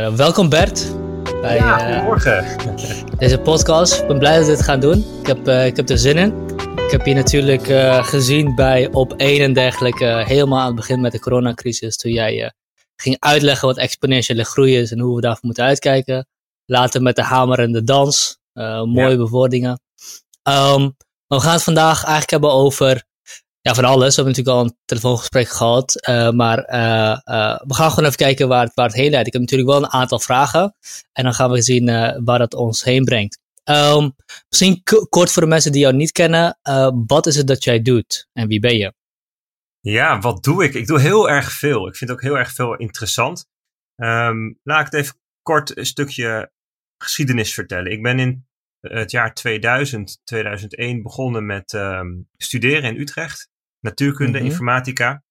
Uh, welkom Bert. Bij, ja, goedemorgen. Uh, deze podcast. Ik ben blij dat we dit gaan doen. Ik heb, uh, ik heb er zin in. Ik heb je natuurlijk gezien bij op 1 en dergelijke, helemaal aan het begin met de coronacrisis, toen jij ging uitleggen wat exponentiële groei is en hoe we daarvoor moeten uitkijken. Later met de hamer en de dans. mooie ja. bewoordingen. Um, we gaan het vandaag eigenlijk hebben over ja, van alles. We hebben natuurlijk al een telefoongesprek gehad. Uh, maar uh, uh, we gaan gewoon even kijken waar het, waar het heen leidt. Ik heb natuurlijk wel een aantal vragen. En dan gaan we zien waar dat ons heen brengt. Um, misschien kort voor de mensen die jou niet kennen. wat is het dat jij doet en wie ben je? Ja, wat doe ik? Ik doe heel erg veel. Ik vind ook heel erg veel interessant. Um, laat ik het even kort een stukje geschiedenis vertellen. Ik ben in het jaar 2000, 2001 begonnen met um, studeren in Utrecht natuurkunde, mm informatica.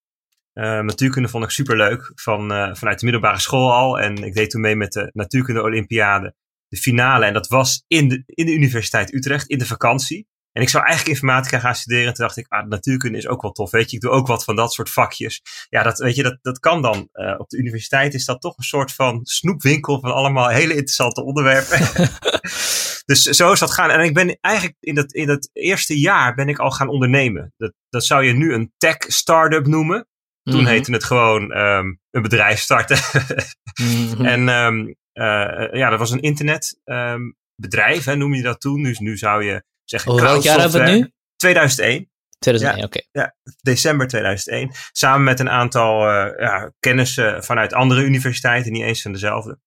Uh, natuurkunde vond ik superleuk van, uh, vanuit de middelbare school al. En ik deed toen mee met de natuurkunde Olympiade, de finale. En dat was in de, in de Universiteit Utrecht, in de vakantie. En ik zou eigenlijk informatica gaan studeren. En toen dacht ik, ah, natuurkunde is ook wel tof. Weet je, ik doe ook wat van dat soort vakjes. Ja, dat, weet je, dat, dat kan dan. Uh, op de universiteit is dat toch een soort van snoepwinkel van allemaal hele interessante onderwerpen. dus zo is dat gaan. En ik ben eigenlijk in dat, in dat eerste jaar ben ik al gaan ondernemen. Dat, dat zou je nu een tech startup noemen. Toen mm -hmm. heette het gewoon um, een bedrijf starten. mm -hmm. En um, uh, ja, dat was een internetbedrijf, um, noem je dat toen. Dus nu zou je Hoe welk jaar hebben we het nu? 2001. 2001, ja, oké. Okay. Ja, december 2001. Samen met een aantal uh, ja, kennissen vanuit andere universiteiten, niet eens van dezelfde.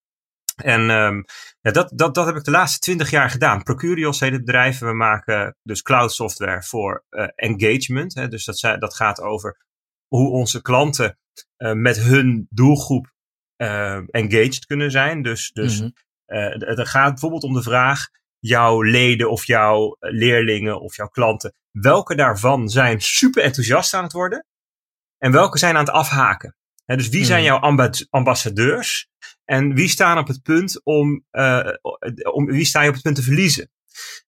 En um, ja, dat, dat, dat heb ik de laatste twintig jaar gedaan. Procurios heet het bedrijf. We maken dus cloud software voor uh, engagement. Hè. Dus dat, dat gaat over hoe onze klanten uh, met hun doelgroep engaged kunnen zijn. Dus, dus mm -hmm. het gaat bijvoorbeeld om de vraag: jouw leden of jouw leerlingen of jouw klanten, welke daarvan zijn super enthousiast aan het worden? En welke zijn aan het afhaken? He, dus wie zijn jouw ambassadeurs? En wie staan op het punt om, uh, om wie sta je op het punt te verliezen?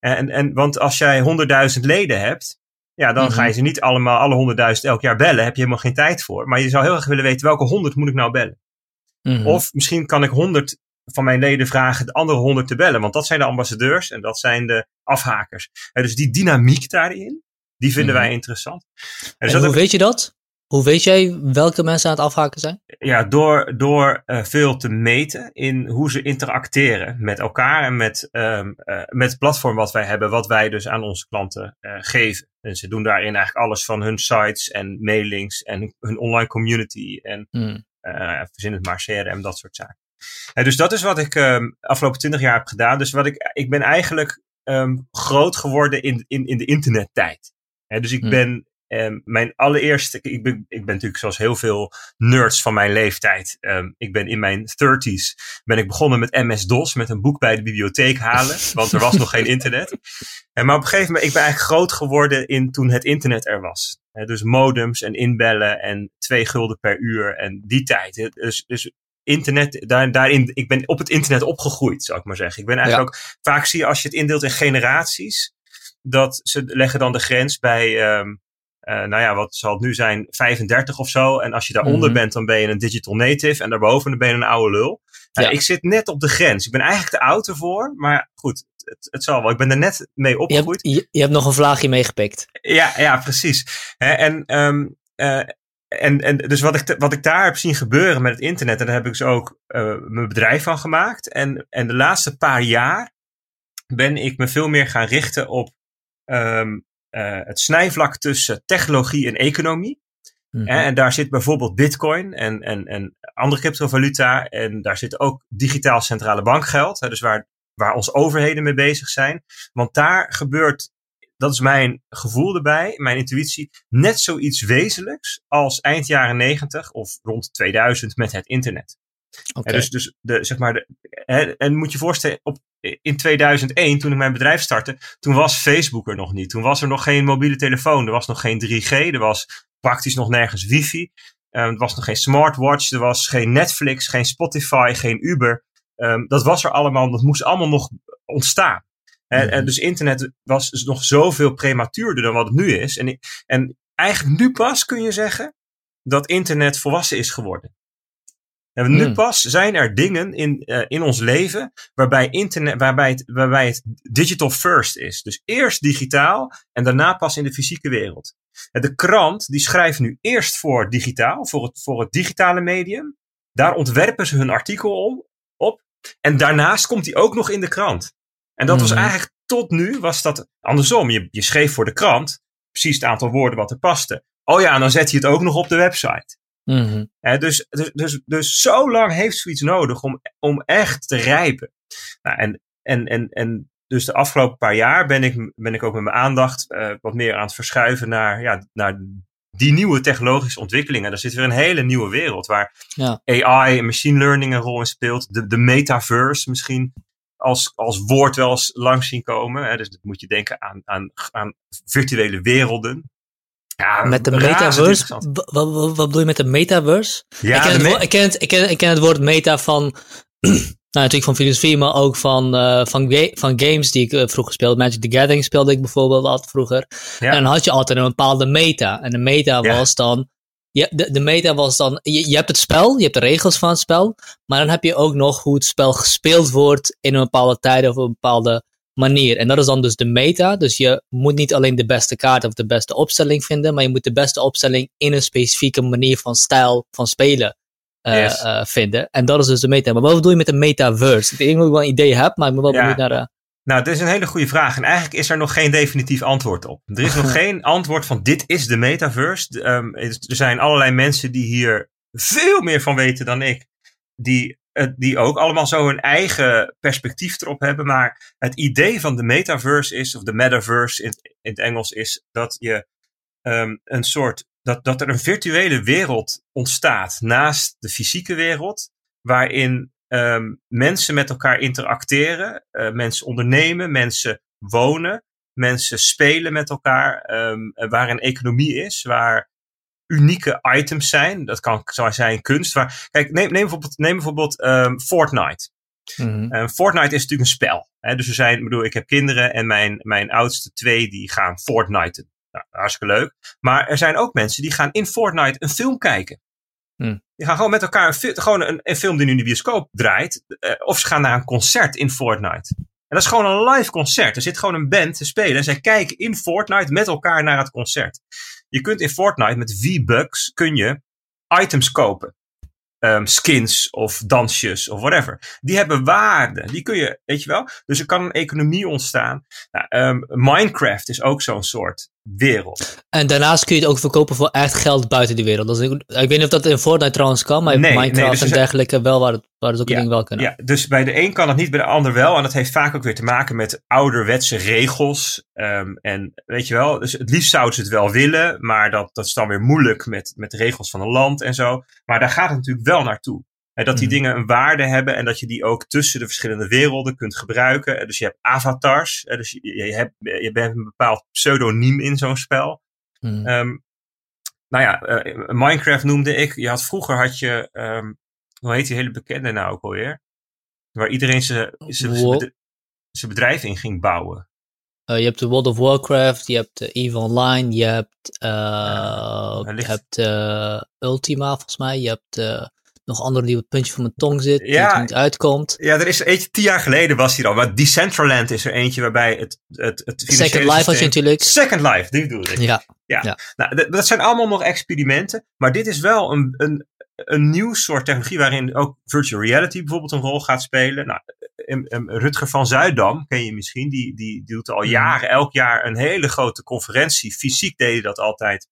En, en, want als jij 100.000 leden hebt, ja, dan mm -hmm. ga je ze niet allemaal, alle 100.000 elk jaar bellen. Heb je helemaal geen tijd voor. Maar je zou heel erg willen weten welke 100 moet ik nou bellen. Mm -hmm. Of misschien kan ik 100 van mijn leden vragen de andere 100 te bellen. Want dat zijn de ambassadeurs en dat zijn de afhakers. En dus die dynamiek daarin, die vinden mm -hmm. wij interessant. En, dus hoe weet je dat? Hoe weet jij welke mensen aan het afhaken zijn? Ja, door, door uh, veel te meten in hoe ze interacteren met elkaar en met, um, uh, met het platform wat wij hebben, wat wij dus aan onze klanten uh, geven. En ze doen daarin eigenlijk alles van hun sites en mailings en hun online community en mm. verzin het maar CRM, dat soort zaken. Dus dat is wat ik um, afgelopen twintig jaar heb gedaan. Dus wat ik, ik ben eigenlijk um, groot geworden in, in, in de internettijd. He, dus ik mm. ben Um, mijn allereerste, ik ben, ik ben natuurlijk zoals heel veel nerds van mijn leeftijd. Ik ben in mijn 30s ben ik begonnen met MS-DOS, met een boek bij de bibliotheek halen, want er was nog geen internet. En maar op een gegeven moment, ik ben eigenlijk groot geworden in toen het internet er was. He, dus modems en inbellen en twee gulden per uur en die tijd. Dus, dus internet, daar, daarin, ik ben op het internet opgegroeid, zou ik maar zeggen. Ik ben eigenlijk ja. ook, vaak zie je als je het indeelt in generaties, dat ze leggen dan de grens bij, um, uh, nou ja, wat zal het nu zijn, 35 of zo. En als je daaronder mm -hmm. bent, dan ben je een digital native. En daarboven dan ben je een oude lul. Ja. Uh, ik zit net op de grens. Ik ben eigenlijk te oud ervoor. Maar goed, het, het zal wel. Ik ben er net mee opgegroeid. Je hebt, je, je hebt nog een vlaagje meegepikt. Ja, ja precies. En um, uh, en, en dus wat ik, wat ik daar heb zien gebeuren met het internet, en daar heb ik dus ook uh, mijn bedrijf van gemaakt. En, en de laatste paar jaar ben ik me veel meer gaan richten op um, uh, het snijvlak tussen technologie en economie. Mm -hmm. En daar zit bijvoorbeeld Bitcoin en, en, en andere cryptovaluta. En daar zit ook digitaal centrale bankgeld. Hè, dus waar, waar onze overheden mee bezig zijn. Want daar gebeurt dat is mijn gevoel erbij, mijn intuïtie, net zoiets wezenlijks als eind jaren 90 of rond 2000 met het internet. Okay. dus, dus de, zeg maar, de, hè, en moet je voorstellen, op, in 2001, toen ik mijn bedrijf startte, toen was Facebook er nog niet. Toen was er nog geen mobiele telefoon, er was nog geen 3G, er was praktisch nog nergens wifi. Um, er was nog geen smartwatch, er was geen Netflix, geen Spotify, geen Uber. Um, dat was er allemaal, dat moest allemaal nog ontstaan. En, en, dus internet was dus nog zoveel prematuurder dan wat het nu is. En, en eigenlijk nu pas kun je zeggen dat internet volwassen is geworden. En nu pas zijn er dingen in, uh, in ons leven waarbij, internet, waarbij, het, waarbij het digital first is. Dus eerst digitaal en daarna pas in de fysieke wereld. En de krant die schrijft nu eerst voor digitaal, voor het, voor het digitale medium. Daar ontwerpen ze hun artikel om, op. En daarnaast komt die ook nog in de krant. En dat was eigenlijk tot nu, was dat andersom. Je, je schreef voor de krant precies het aantal woorden wat er paste. Oh ja, en dan zet je het ook nog op de website. Mm dus, dus, dus, dus zo lang heeft zoiets nodig om, om echt te rijpen. Nou, en, en, en, en dus de afgelopen paar jaar ben ik, ben ik ook met mijn aandacht uh, wat meer aan het verschuiven naar, ja, naar die nieuwe technologische ontwikkelingen. Daar zit weer een hele nieuwe wereld waar ja. AI en machine learning een rol in speelt. De, de metaverse misschien als, als woord wel eens langs zien komen. Hè. Dus dat moet je denken aan, aan, aan virtuele werelden. Ja, met de metaverse? Wat, wat, wat, bedoel je met de metaverse? Ja, ik, ken het, me woord, ik, ken het, ik, ken, ik ken het woord meta van, nou, natuurlijk van filosofie, maar ook van, uh, van, ga van games die ik uh, vroeger speelde. Magic the Gathering speelde ik bijvoorbeeld altijd vroeger. Ja. En dan had je altijd een bepaalde meta. En de meta Ja. was dan je, de, de meta was dan, je, je hebt het spel, je hebt de regels van het spel, maar dan heb je ook nog hoe het spel gespeeld wordt in een bepaalde tijd of op een bepaalde manier. En dat is dan dus de meta. Dus je moet niet alleen de beste kaart of de beste opstelling vinden, maar je moet de beste opstelling in een specifieke manier van stijl van spelen uh, Yes. uh, vinden. En dat is dus de meta. Maar wat bedoel je met de metaverse? Ik denk dat ik wel een idee heb, maar ik ben wel Ja. benieuwd naar de... Nou, het is een hele goede vraag. En eigenlijk is er nog geen definitief antwoord op. Er is nog geen antwoord van dit is de metaverse. Ehm, er zijn allerlei mensen die hier veel meer van weten dan ik. Die, die ook allemaal zo hun eigen perspectief erop hebben. Maar het idee van de metaverse is, of de metaverse in, in het Engels, is dat je ehm, een soort. Dat, dat er een virtuele wereld ontstaat naast de fysieke wereld. Waarin ehm, mensen met elkaar interacteren, eh, mensen ondernemen, mensen wonen, mensen spelen met elkaar, ehm, eh, waar een economie is, waar unieke items zijn. Dat kan zou zijn kunst. Waar, kijk, neem, neem bijvoorbeeld, neem bijvoorbeeld ehm, Fortnite. Mhm. Fortnite is natuurlijk een spel. Hè? Dus er zijn, ik bedoel, ik heb kinderen en mijn, mijn oudste twee die gaan Fortnite. Nou, hartstikke leuk. Maar er zijn ook mensen die gaan in Fortnite een film kijken. Hmm. Die gaan gewoon met elkaar een, gewoon een, een film die nu in de bioscoop draait. eh, of ze gaan naar een concert in Fortnite. En dat is gewoon een live concert. Er zit gewoon een band te spelen. En zij kijken in Fortnite met elkaar naar het concert. Je kunt in Fortnite met V-Bucks kun je items kopen. Ehm, skins of dansjes of whatever. Die hebben waarde. Die kun je, weet je wel. Dus er kan een economie ontstaan. Nou, ehm, Minecraft is ook zo'n soort wereld. En daarnaast kun je het ook verkopen voor echt geld buiten die wereld. Dus ik, ik weet niet of dat in Fortnite trouwens kan, maar Nee, nee, Minecraft dus er en dergelijke wel, waar het, waar het ook een Ja, ding wel kunnen. Ja, dus bij de een kan het niet, bij de ander wel. En dat heeft vaak ook weer te maken met ouderwetse regels. Ehm, en weet je wel, dus het liefst zouden ze het wel willen, maar dat, dat is dan weer moeilijk met, met de regels van een land en zo. Maar daar gaat het natuurlijk wel naartoe. Hè, dat die Mhm. dingen een waarde hebben en dat je die ook tussen de verschillende werelden kunt gebruiken. Eh, Dus je hebt avatars, hè, dus je, je, hebt, je bent een bepaald pseudoniem in zo'n spel. Ehm, nou ja, eh, Minecraft noemde ik. Je had, vroeger had je, ehm, hoe heet die hele bekende nou ook alweer? Waar iedereen zijn bedrijf in ging bouwen. Eh, je hebt de World of Warcraft, je hebt EVE Online, je hebt, eh, Ja, je hebt eh, Ultima volgens mij, je hebt eh, nog andere die op het puntje van mijn tong zit, die ja, niet uitkomt. Ja, er is eentje, tien jaar geleden was hier al, maar Decentraland is er eentje waarbij het, het, het Second Life was je natuurlijk. Second Life, die bedoel ik. Ja. Ja, ja. Nou, dat zijn allemaal nog experimenten, maar dit is wel een, een, een nieuw soort technologie waarin ook virtual reality bijvoorbeeld een rol gaat spelen. Nou, Rutger van Zuidam, ken je misschien, die, die, die doet al mhm. jaren, elk jaar een hele grote conferentie. Fysiek deden dat altijd.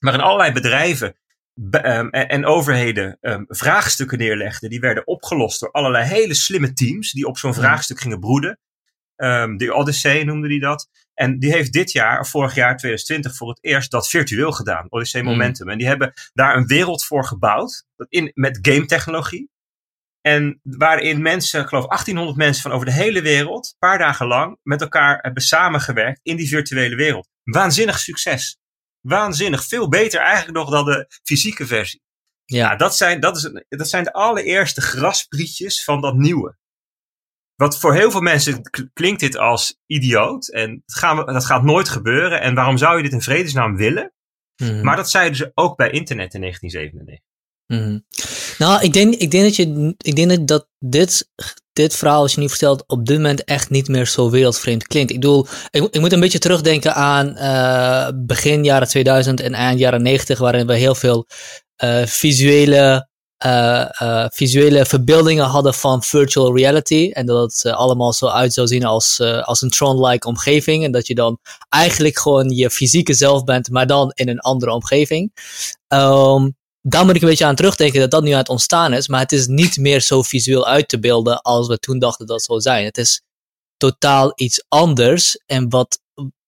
Waarin allerlei bedrijven um, en, en, overheden um, vraagstukken neerlegden. Die werden opgelost door allerlei hele slimme teams die op zo'n vraagstuk gingen broeden. Um, de Odyssey noemde die dat. En die heeft dit jaar, of vorig jaar 2020, voor het eerst dat virtueel gedaan. Odyssey mhm. Momentum. En die hebben daar een wereld voor gebouwd. In, met game technologie. En waarin mensen, ik geloof 1800 mensen van over de hele wereld, een paar dagen lang, met elkaar hebben samengewerkt in die virtuele wereld. Waanzinnig succes. Waanzinnig. Veel beter eigenlijk nog dan de fysieke versie. Ja, nou, dat, zijn, dat, is, dat zijn de allereerste grasprietjes van dat nieuwe. Wat voor heel veel mensen klinkt dit als idioot. En dat, gaan we, dat gaat nooit gebeuren. En waarom zou je dit in vredesnaam willen? Mhm. Maar dat zeiden ze ook bij internet in 1997. Mhm. Nou, ik denk, ik denk dat, je, ik denk dat dit, dit verhaal, als je nu vertelt, op dit moment echt niet meer zo wereldvreemd klinkt. Ik bedoel, ik, ik moet een beetje terugdenken aan uh, begin jaren 2000 en eind jaren 90, waarin we heel veel uh, visuele, uh, visuele verbeeldingen hadden van virtual reality. En dat het allemaal zo uit zou zien als, als een Tron-like omgeving. En dat je dan eigenlijk gewoon je fysieke zelf bent, maar dan in een andere omgeving. Um, daar moet ik een beetje aan terugdenken dat dat nu aan het ontstaan is. Maar het is niet meer zo visueel uit te beelden als we toen dachten dat het zou zijn. Het is totaal iets anders. En wat,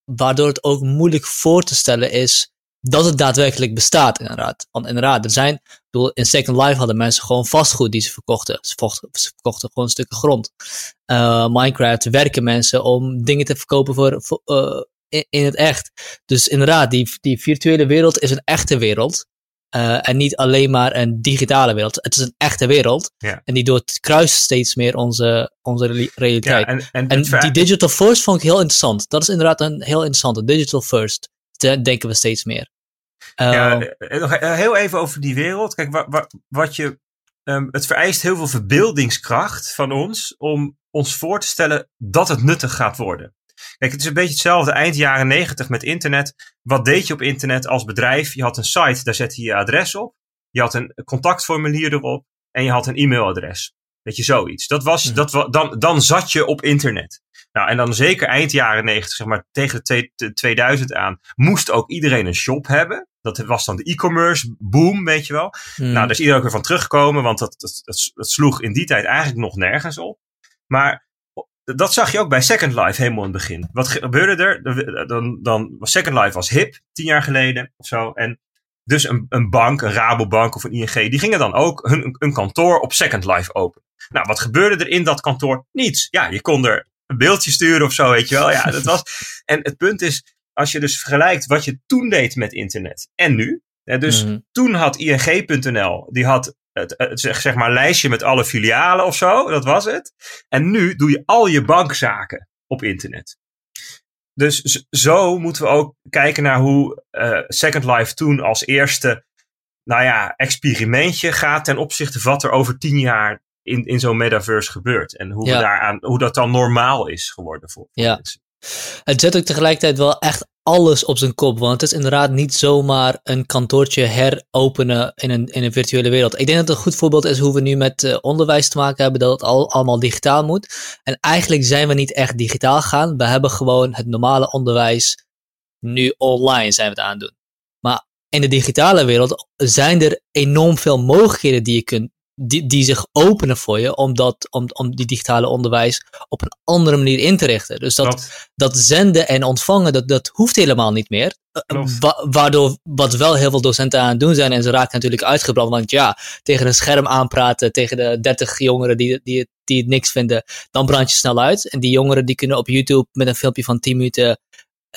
waardoor het ook moeilijk voor te stellen is dat het daadwerkelijk bestaat, inderdaad. Want inderdaad, er zijn, bedoel, in Second Life hadden mensen gewoon vastgoed die ze verkochten. Ze, verkochten gewoon stukken grond. Uh, Minecraft werken mensen om dingen te verkopen voor, uh, in, in, het echt. Dus inderdaad, die, die virtuele wereld is een echte wereld. Uh, en niet alleen maar een digitale wereld. Het is een echte wereld. Ja. En die doet kruist steeds meer onze, onze realiteit. Ja, en, en, en die digital first vond ik heel interessant. Dat is inderdaad een heel interessante. Digital first. denken we steeds meer. Uh, ja, eh, nog heel even over die wereld. Kijk, wat, wat, wat je. Um, het vereist heel veel verbeeldingskracht van ons om ons voor te stellen dat het nuttig gaat worden. Kijk, het is een beetje hetzelfde eind jaren negentig met internet. Wat deed je op internet als bedrijf? Je had een site, daar zette je je adres op. Je had een contactformulier erop. En je had een e-mailadres. Weet je, zoiets. Dat was, mhm. dat, dan, dan zat je op internet. Nou, en dan zeker eind jaren 90, zeg maar tegen de 2000 aan, moest ook iedereen een shop hebben. Dat was dan de e-commerce boom, weet je wel. Mhm. Nou, daar is iedereen ook weer van teruggekomen, want dat, dat, dat, dat, sloeg in die tijd eigenlijk nog nergens op. Maar dat zag je ook bij Second Life helemaal in het begin. Wat gebeurde er? Dan, dan was Second Life was hip, tien jaar geleden of zo. En dus een, een bank, een Rabobank of een ING, die gingen dan ook hun, een kantoor op Second Life openen. Nou, wat gebeurde er in dat kantoor? Niets. Ja, je kon er een beeldje sturen of zo, weet je wel. Ja, dat was. En het punt is, als je dus vergelijkt wat je toen deed met internet en nu. dus mhm. toen had ING.nl, die had het, het, zeg maar lijstje met alle filialen of zo. Dat was het. En nu doe je al je bankzaken op internet. Dus zo moeten we ook kijken naar hoe uh, Second Life toen als eerste, nou ja, experimentje gaat ten opzichte van wat er over tien jaar in, in zo'n metaverse gebeurt. En hoe, we daaraan, hoe dat dan normaal is geworden voor, voor ja. mensen. Het zet ook tegelijkertijd wel echt alles op zijn kop. Want het is inderdaad niet zomaar een kantoortje heropenen in een, in een virtuele wereld. Ik denk dat het een goed voorbeeld is hoe we nu met uh, onderwijs te maken hebben, dat het al, allemaal digitaal moet. En eigenlijk zijn we niet echt digitaal gaan. We hebben gewoon het normale onderwijs nu online zijn we het aan doen. Maar in de digitale wereld zijn er enorm veel mogelijkheden die je kunt, die, die zich openen voor je om, dat, om, om die digitale onderwijs op een andere manier in te richten. Dus dat, dat zenden en ontvangen, dat, dat hoeft helemaal niet meer. Eh, waardoor wat wel heel veel docenten aan het doen zijn, en ze raken natuurlijk uitgebrand, want ja, tegen een scherm aanpraten, tegen de 30 jongeren die, die, die het niks vinden, dan brand je snel uit. En die jongeren die kunnen op YouTube met een filmpje van 10 minuten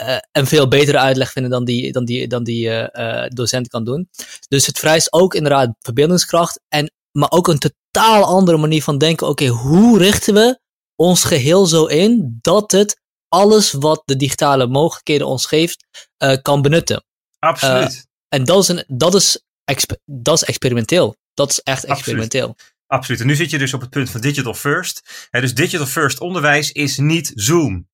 uh, een veel betere uitleg vinden dan die, dan die, dan die uh, docent kan doen. Dus het vereist ook inderdaad verbeeldingskracht en maar ook een totaal andere manier van denken. Oké, hoe richten we ons geheel zo in dat het alles wat de digitale mogelijkheden ons geeft, uh, kan benutten? Absoluut. Uh, en dat is, een, dat, is dat is experimenteel. dat is echt experimenteel. Absoluut. En nu zit je dus op het punt van digital first. dus digital first onderwijs is niet Zoom.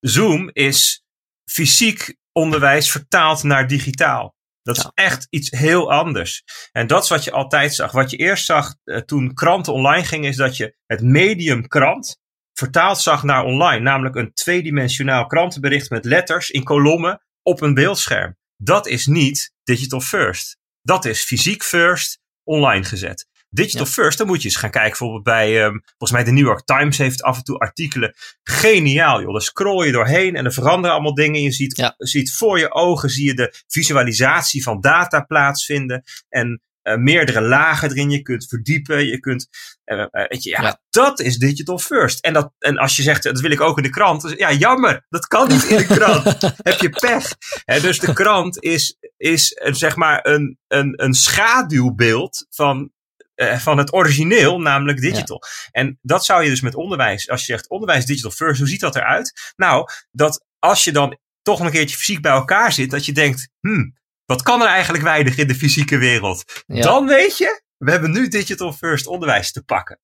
Zoom is fysiek onderwijs vertaald naar digitaal. Dat is echt iets heel anders. En dat is wat je altijd zag. Wat je eerst zag uh, toen kranten online gingen, is dat je het medium krant vertaald zag naar online. Namelijk een tweedimensionaal krantenbericht met letters in kolommen op een beeldscherm. Dat is niet digital first. Dat is fysiek first, online gezet. Digital first, dan moet je eens gaan kijken. Bijvoorbeeld bij, um, volgens mij de New York Times heeft af en toe artikelen. Geniaal joh. Dan scroll je doorheen en er veranderen allemaal dingen. Je ziet, ja. ziet voor je ogen, zie je de visualisatie van data plaatsvinden. En uh, meerdere lagen erin. Je kunt verdiepen. Je kunt, uh, weet je, ja, ja, dat is digital first. En, dat, en als je zegt, dat wil ik ook in de krant. Ja, jammer. Dat kan niet in de krant. Heb je pech. He, dus de krant is, is zeg maar een, een, een schaduwbeeld van uh, van het origineel, namelijk digital. En dat zou je dus met onderwijs, als je zegt onderwijs digital first, hoe ziet dat eruit? Nou, dat als je dan toch een keertje fysiek bij elkaar zit, dat je denkt, hmm, wat kan er eigenlijk weinig in de fysieke wereld? Dan weet je, we hebben nu digital first onderwijs te pakken.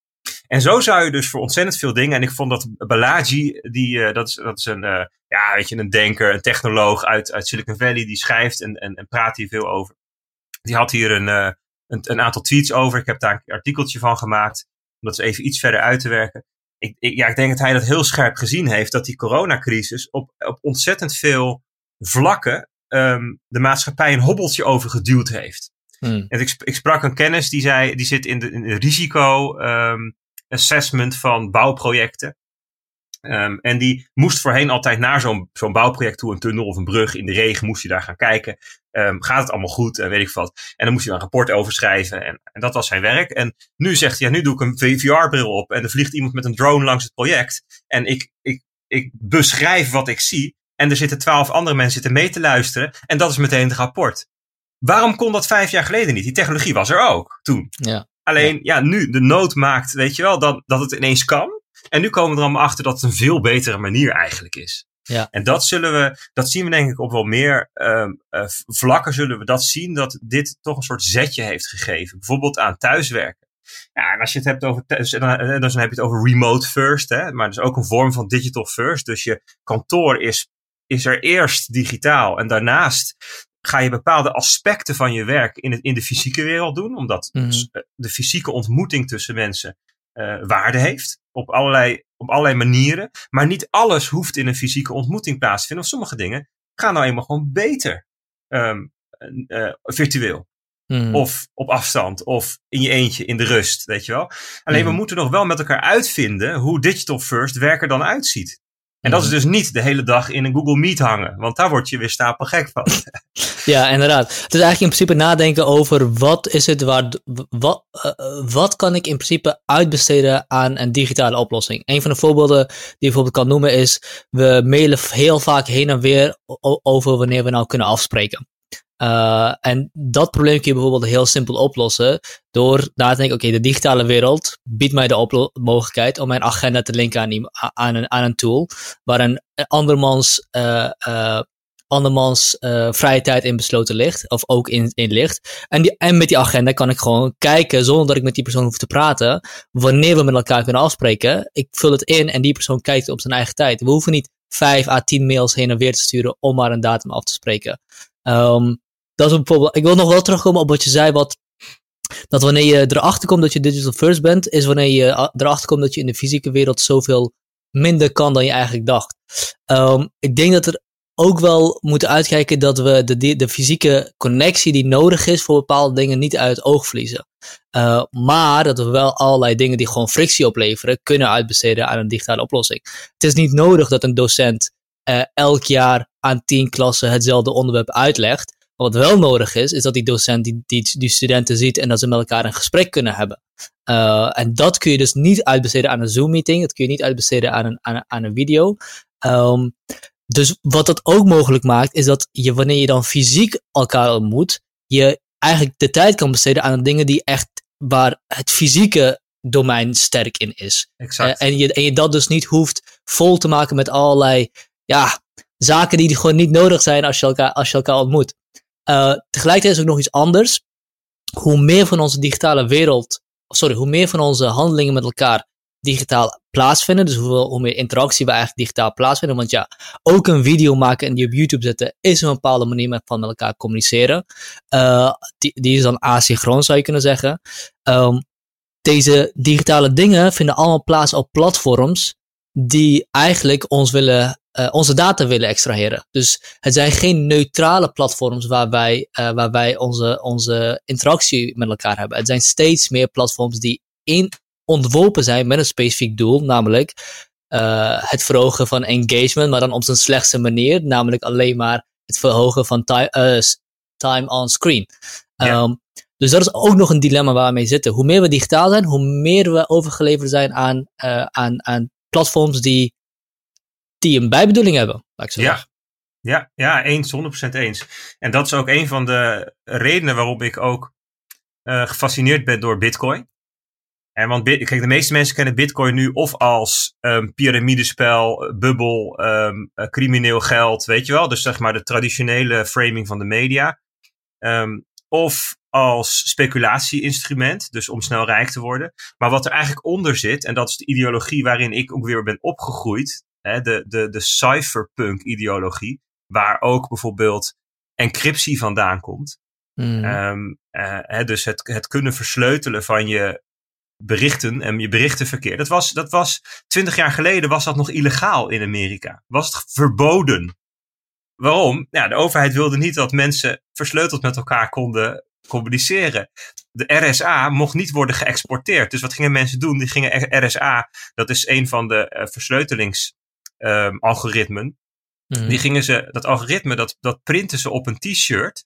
En zo zou je dus voor ontzettend veel dingen. En ik vond dat Balaji, die, uh, dat, is, dat is een, uh, ja, weet je, een denker, een technoloog uit, uit Silicon Valley, die schrijft en, en, en praat hier veel over. Die had hier een, uh, een, een, aantal tweets over. Ik heb daar een artikeltje van gemaakt. Om dat even iets verder uit te werken. Ik, ik, ja, ik denk dat hij dat heel scherp gezien heeft. Dat die coronacrisis op, op ontzettend veel vlakken um, de maatschappij een hobbeltje over geduwd heeft. Hmm. En ik, ik, sprak een kennis die zei, die zit in de, in de risico um, assessment van bouwprojecten. Um, en die moest voorheen altijd naar zo'n zo'n bouwproject toe, een tunnel of een brug in de regen, moest je daar gaan kijken. Um, gaat het allemaal goed en weet ik wat. En dan moest daar een rapport over schrijven en, en dat was zijn werk. En nu zegt hij, ja, nu doe ik een VR-bril op en er vliegt iemand met een drone langs het project. En ik, ik, ik beschrijf wat ik zie en er zitten twaalf andere mensen zitten mee te luisteren en dat is meteen het rapport. Waarom kon dat vijf jaar geleden niet? Die technologie was er ook toen. Ja. Alleen, ja, nu de nood maakt, weet je wel, dat, dat het ineens kan. En nu komen we er allemaal achter dat het een veel betere manier eigenlijk is. Ja. En dat zullen we, dat zien we denk ik op wel meer um, uh, vlakken zullen we dat zien, dat dit toch een soort zetje heeft gegeven. Bijvoorbeeld aan thuiswerken. Ja, en als je het hebt over, thuis, dan, dan heb je het over remote first, hè, maar dat is ook een vorm van digital first. Dus je kantoor is, is er eerst digitaal en daarnaast ga je bepaalde aspecten van je werk in, het, in de fysieke wereld doen, omdat mm -hmm. de fysieke ontmoeting tussen mensen waarde heeft op allerlei, op allerlei manieren. Maar niet alles hoeft in een fysieke ontmoeting plaats te vinden. Of sommige dingen gaan nou eenmaal gewoon beter um, virtueel. Hmm. Of op afstand, of in je eentje, in de rust, weet je wel. Alleen hmm. we moeten nog wel met elkaar uitvinden hoe digital first werk er dan uitziet. En dat is dus niet de hele dag in een Google Meet hangen, want daar word je weer stapel gek van. Ja, inderdaad. Het is eigenlijk in principe nadenken over wat is het waar, wat, uh, wat kan ik in principe uitbesteden aan een digitale oplossing. Een van de voorbeelden die je bijvoorbeeld kan noemen is, we mailen heel vaak heen en weer over wanneer we nou kunnen afspreken. Uh, en dat probleem kun je bijvoorbeeld heel simpel oplossen door na te denken, oké, de digitale wereld biedt mij de mogelijkheid om mijn agenda te linken aan, aan, een, aan een tool waar een andermans, uh, uh, andermans vrije tijd in besloten ligt, of ook in, in ligt. En, die, en met die agenda kan ik gewoon kijken, zonder dat ik met die persoon hoef te praten, wanneer we met elkaar kunnen afspreken. Ik vul het in en die persoon kijkt op zijn eigen tijd. We hoeven niet vijf à tien mails heen en weer te sturen om maar een datum af te spreken. Um, dat is bijvoorbeeld, ik wil nog wel terugkomen op wat je zei, wat, dat wanneer je erachter komt dat je digital first bent, is wanneer je erachter komt dat je in de fysieke wereld zoveel minder kan dan je eigenlijk dacht. Um, ik denk dat er ook wel moeten uitkijken dat we de, de fysieke connectie die nodig is voor bepaalde dingen niet uit het oog verliezen. Uh, maar dat we wel allerlei dingen die gewoon frictie opleveren kunnen uitbesteden aan een digitale oplossing. Het is niet nodig dat een docent uh, elk jaar aan tien klassen hetzelfde onderwerp uitlegt. Wat wel nodig is, is dat die docent die, die, die studenten ziet en dat ze met elkaar een gesprek kunnen hebben. Uh, en dat kun je dus niet uitbesteden aan een Zoom-meeting. Dat kun je niet uitbesteden aan een, aan, aan een video. Um, dus wat dat ook mogelijk maakt, is dat je wanneer je dan fysiek elkaar ontmoet, je eigenlijk de tijd kan besteden aan dingen die echt waar het fysieke domein sterk in is. Exact. Uh, en, je, en je dat dus niet hoeft vol te maken met allerlei ja, zaken die gewoon niet nodig zijn als je elkaar, als je elkaar ontmoet. Uh, tegelijkertijd is ook nog iets anders. hoe meer van onze digitale wereld, sorry, hoe meer van onze handelingen met elkaar digitaal plaatsvinden. Dus hoe meer interactie we eigenlijk digitaal plaatsvinden. Want ja, ook een video maken en die op YouTube zetten is een bepaalde manier met van elkaar communiceren. Uh, die, die is dan asynchroon zou je kunnen zeggen. Um, deze digitale dingen vinden allemaal plaats op platforms die eigenlijk ons willen, uh, onze data willen extraheren. Dus het zijn geen neutrale platforms waar wij, uh, waar wij onze, onze interactie met elkaar hebben. Het zijn steeds meer platforms die in, ontworpen zijn met een specifiek doel, namelijk uh, het verhogen van engagement, maar dan op zijn slechtste manier, namelijk alleen maar het verhogen van time, time on screen. Ja. Um, dus dat is ook nog een dilemma waar we mee zitten. Hoe meer we digitaal zijn, hoe meer we overgeleverd zijn aan, aan, aan platforms die, die een bijbedoeling hebben. Laat ik zo ja. Ja, ja, eens, 100% eens. En dat is ook een van de redenen waarom ik ook uh, gefascineerd ben door Bitcoin. En want kijk, de meeste mensen kennen Bitcoin nu of als um, piramidespel, bubbel, um, uh, crimineel geld, weet je wel. Dus zeg maar de traditionele framing van de media. Um, of als speculatieinstrument, dus om snel rijk te worden. Maar wat er eigenlijk onder zit, en dat is de ideologie waarin ik ook weer ben opgegroeid, hè, de, de, de cypherpunk-ideologie, waar ook bijvoorbeeld encryptie vandaan komt. Mm. Um, uh, hè, dus het, het kunnen versleutelen van je berichten en je berichtenverkeer. Dat was, dat was twintig jaar geleden was dat nog illegaal in Amerika. Was het verboden. Waarom? Ja, de overheid wilde niet dat mensen versleuteld met elkaar konden communiceren. De RSA mocht niet worden geëxporteerd. Dus wat gingen mensen doen? Die gingen RSA, dat is een van de uh, versleutelingsalgoritmen. Um, mm. Die gingen ze, dat algoritme, dat, dat printen ze op een t-shirt.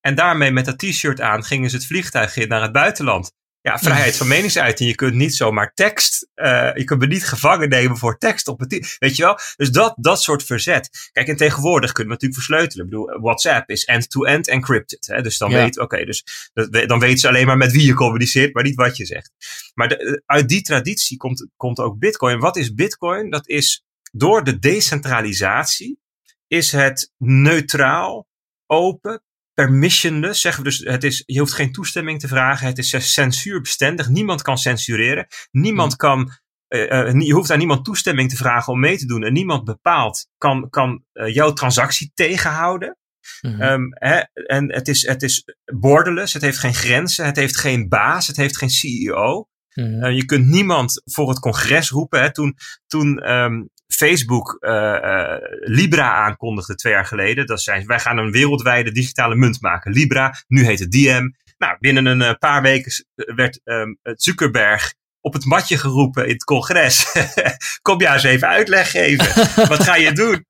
En daarmee met dat t-shirt aan gingen ze het vliegtuig in naar het buitenland. Ja, vrijheid van meningsuiting. Je kunt niet zomaar tekst, uh, je kunt me niet gevangen nemen voor tekst op het, weet je wel? Dus dat, dat soort verzet. Kijk, en tegenwoordig kunnen we natuurlijk versleutelen. Ik bedoel, WhatsApp is end-to-end encrypted. Hè? Dus dan ja. weet, oké, okay, dus dat, dan weten ze alleen maar met wie je communiceert, maar niet wat je zegt. Maar de, uit die traditie komt, komt ook Bitcoin. Wat is Bitcoin? Dat is door de decentralisatie is het neutraal, open, permissionless, zeggen we dus, het is, je hoeft geen toestemming te vragen, het is censuurbestendig, niemand kan censureren, niemand mm. kan, uh, uh, je hoeft aan niemand toestemming te vragen om mee te doen en niemand bepaalt, kan, kan uh, jouw transactie tegenhouden. Mm-hmm. Um, hè, en het is, het is borderless, het heeft geen grenzen, het heeft geen baas, het heeft geen CEO. Mm-hmm. Uh, je kunt niemand voor het congres roepen. Hè. Toen, toen um, Facebook uh, uh, Libra aankondigde twee jaar geleden. Dat zijn, wij gaan een wereldwijde digitale munt maken. Libra, nu heet het Diem. Nou, binnen een uh, paar weken werd um, Zuckerberg op het matje geroepen in het congres. Kom jij eens even uitleg geven. Wat ga je doen?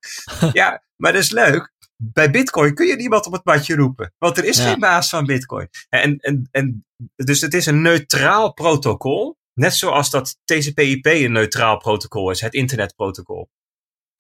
Ja, maar dat is leuk. Bij Bitcoin kun je niemand op het matje roepen. Want er is ja. geen baas van Bitcoin. En, en, en, dus het is een neutraal protocol. Net zoals dat TCP/IP een neutraal protocol is, het internetprotocol.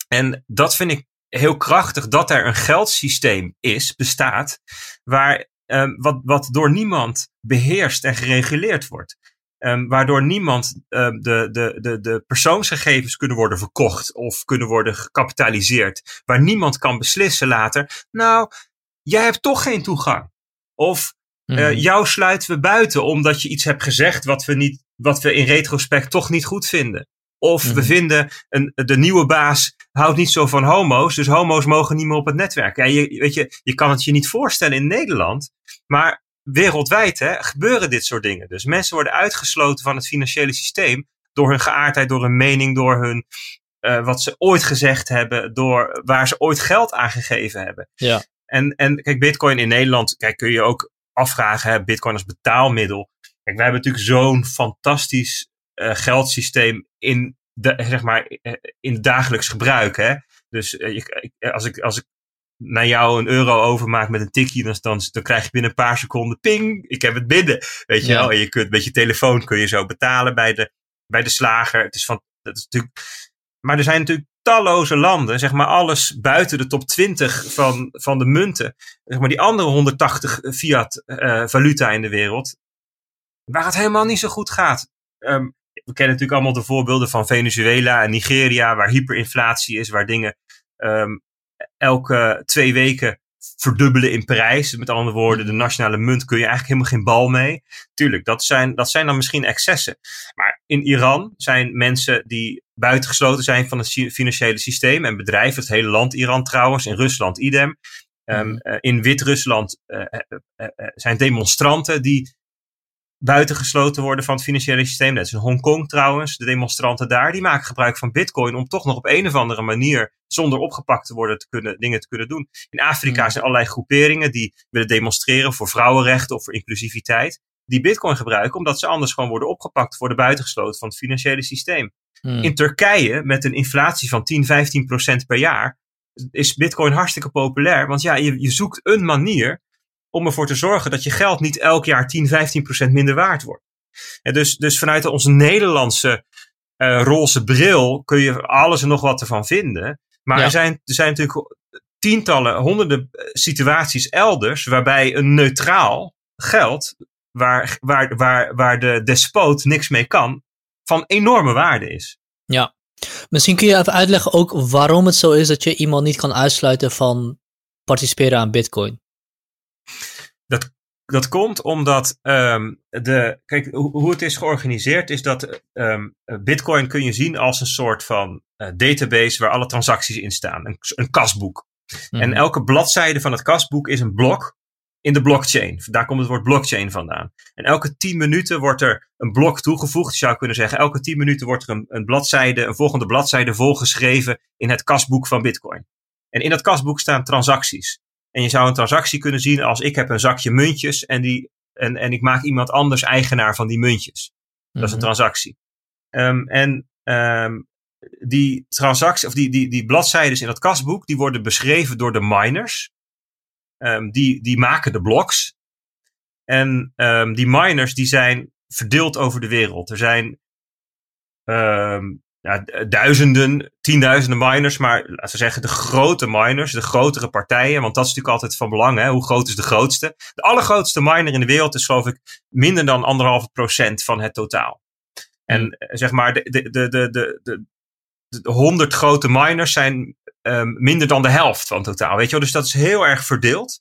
En dat vind ik heel krachtig dat er een geldsysteem is, bestaat, waar, um, wat, wat door niemand beheerst en gereguleerd wordt. Um, waardoor niemand um, de, de, de, de persoonsgegevens kunnen worden verkocht of kunnen worden gecapitaliseerd. Waar niemand kan beslissen later, nou, jij hebt toch geen toegang. Of uh, jou sluiten we buiten omdat je iets hebt gezegd wat we, niet, wat we in retrospect toch niet goed vinden. Of mm -hmm. we mhm. vinden een, de nieuwe baas houdt niet zo van homo's, dus homo's mogen niet meer op het netwerk. Ja, je, weet je, je kan het je niet voorstellen in Nederland, maar wereldwijd hè, gebeuren dit soort dingen. Dus mensen worden uitgesloten van het financiële systeem door hun geaardheid, door hun mening, door hun, uh, wat ze ooit gezegd hebben, door waar ze ooit geld aan gegeven hebben. Ja. En, en kijk, Bitcoin in Nederland, kijk, kun je ook afvragen, hè, Bitcoin als betaalmiddel. Kijk, wij hebben natuurlijk zo'n fantastisch uh, geldsysteem in, de, zeg maar, uh, in het dagelijks gebruik. Hè? Dus uh, je, als, ik, als ik naar jou een euro overmaak met een tikje, dan, dan, dan krijg je binnen een paar seconden ping, ik heb het binnen. Weet je ja. wel, en je kunt met je telefoon kun je zo betalen bij de, bij de slager. Het is van, dat is natuurlijk, maar er zijn natuurlijk talloze landen, zeg maar alles buiten de top 20 van, van de munten, zeg maar die andere 180 fiat uh, valuta in de wereld, waar het helemaal niet zo goed gaat. Um, we kennen natuurlijk allemaal de voorbeelden van Venezuela en Nigeria, waar hyperinflatie is, waar dingen um, elke twee weken verdubbelen in prijs. Met andere woorden, de nationale munt kun je eigenlijk helemaal geen bal mee. Tuurlijk, dat zijn, dat zijn dan misschien excessen. Maar in Iran zijn mensen die buitengesloten zijn van het financiële systeem en bedrijven, het hele land Iran trouwens, in Rusland idem. Um, uh, in Wit-Rusland uh, uh, zijn demonstranten die buitengesloten worden van het financiële systeem. Net in Hongkong trouwens, de demonstranten daar, die maken gebruik van bitcoin om toch nog op een of andere manier zonder opgepakt te worden te kunnen, dingen te kunnen doen. In Afrika hmm. zijn allerlei groeperingen die willen demonstreren voor vrouwenrechten of voor inclusiviteit. Die bitcoin gebruiken omdat ze anders gewoon worden opgepakt, worden buitengesloten van het financiële systeem. Hmm. In Turkije, met een inflatie van 10, 15 procent per jaar, is bitcoin hartstikke populair. Want ja, je, je zoekt een manier om ervoor te zorgen dat je geld niet elk jaar 10, 15 procent minder waard wordt. En dus, dus vanuit onze Nederlandse uh, roze bril kun je alles en nog wat ervan vinden. Maar er, zijn, er zijn natuurlijk tientallen, honderden eh, situaties elders waarbij een neutraal geld, waar, waar, waar, waar de despoot niks mee kan, van enorme waarde is. Ja, misschien kun je even uitleggen ook waarom het zo is dat je iemand niet kan uitsluiten van participeren aan Bitcoin. Dat, dat komt omdat um, de. Kijk, hoe het is georganiseerd is dat um, Bitcoin kun je zien als een soort van uh, database waar alle transacties in staan. Een, een kasboek. En mhm. elke bladzijde van het kasboek is een blok in de blockchain. Daar komt het woord blockchain vandaan. En elke 10 minuten wordt er een blok toegevoegd. Je zou kunnen zeggen, elke 10 minuten wordt er een, een bladzijde, een volgende bladzijde volgeschreven in het kasboek van Bitcoin. En in dat kasboek staan transacties. En je zou een transactie kunnen zien als ik heb een zakje muntjes en, die, en, en ik maak iemand anders eigenaar van die muntjes. Dat is een mhm. transactie. Um, en um, die transactie, of die, die, die bladzijden in dat kasboek, die worden beschreven door de miners. Um, die, die maken de blocks. En die miners die zijn verdeeld over de wereld. Er zijn ja, duizenden, tienduizenden miners, maar laten we zeggen de grote miners, de grotere partijen, want dat is natuurlijk altijd van belang. Hè? Hoe groot is de grootste? De allergrootste miner in de wereld is geloof ik minder dan anderhalve procent van het totaal. En hmm. eh, zeg maar, de, de, de, de, de, de, honderd grote miners zijn um, minder dan de helft van het totaal. Weet je wel? Dus dat is heel erg verdeeld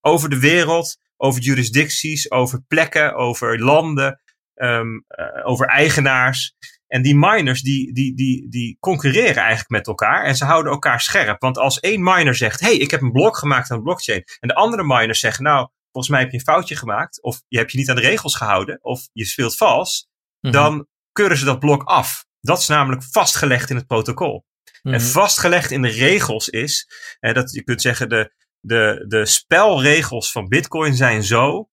over de wereld, over jurisdicties, over plekken, over landen, um, uh, over eigenaars. En die miners die, die, die, die concurreren eigenlijk met elkaar en ze houden elkaar scherp. Want als één miner zegt, hey, ik heb een blok gemaakt aan de blockchain. En de andere miners zeggen, nou, volgens mij heb je een foutje gemaakt. Of je hebt je niet aan de regels gehouden. Of je speelt vals. Mhm. Dan keuren ze dat blok af. Dat is namelijk vastgelegd in het protocol. En mhm. vastgelegd in de regels is, hè, dat je kunt zeggen, de, de, de spelregels van Bitcoin zijn zo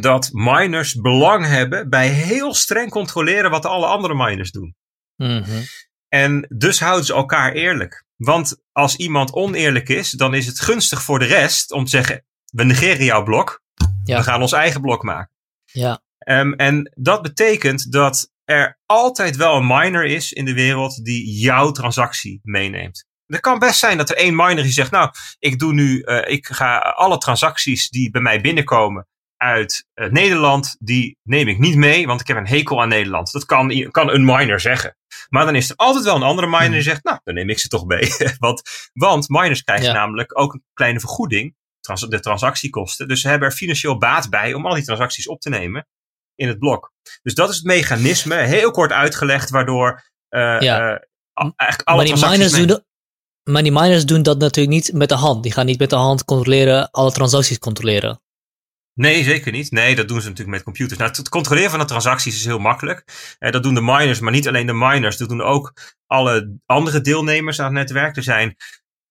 dat miners belang hebben bij heel streng controleren wat alle andere miners doen. Mhm. En dus houden ze elkaar eerlijk. Want als iemand oneerlijk is, dan is het gunstig voor de rest om te zeggen: we negeren jouw blok, ja. we gaan ons eigen blok maken. Ja. Um, en dat betekent dat er altijd wel een miner is in de wereld die jouw transactie meeneemt. Het kan best zijn dat er één miner die zegt: Nou, ik doe nu, uh, ik ga alle transacties die bij mij binnenkomen, uit uh, Nederland, die neem ik niet mee, want ik heb een hekel aan Nederland. Dat kan, kan een miner zeggen. Maar dan is er altijd wel een andere miner die hmm. zegt, nou, dan neem ik ze toch mee. want, want miners krijgen namelijk ook een kleine vergoeding, trans de transactiekosten. Dus ze hebben er financieel baat bij om al die transacties op te nemen in het blok. Dus dat is het mechanisme, heel kort uitgelegd, waardoor uh, ja. uh, eigenlijk alle maar die miners doen Maar die miners doen dat natuurlijk niet met de hand. Die gaan niet met de hand controleren, alle transacties controleren. Nee, zeker niet. Nee, dat doen ze natuurlijk met computers. Nou, het controleren van de transacties is heel makkelijk. Eh, dat doen de miners, maar niet alleen de miners. Dat doen ook alle andere deelnemers aan het netwerk. Er zijn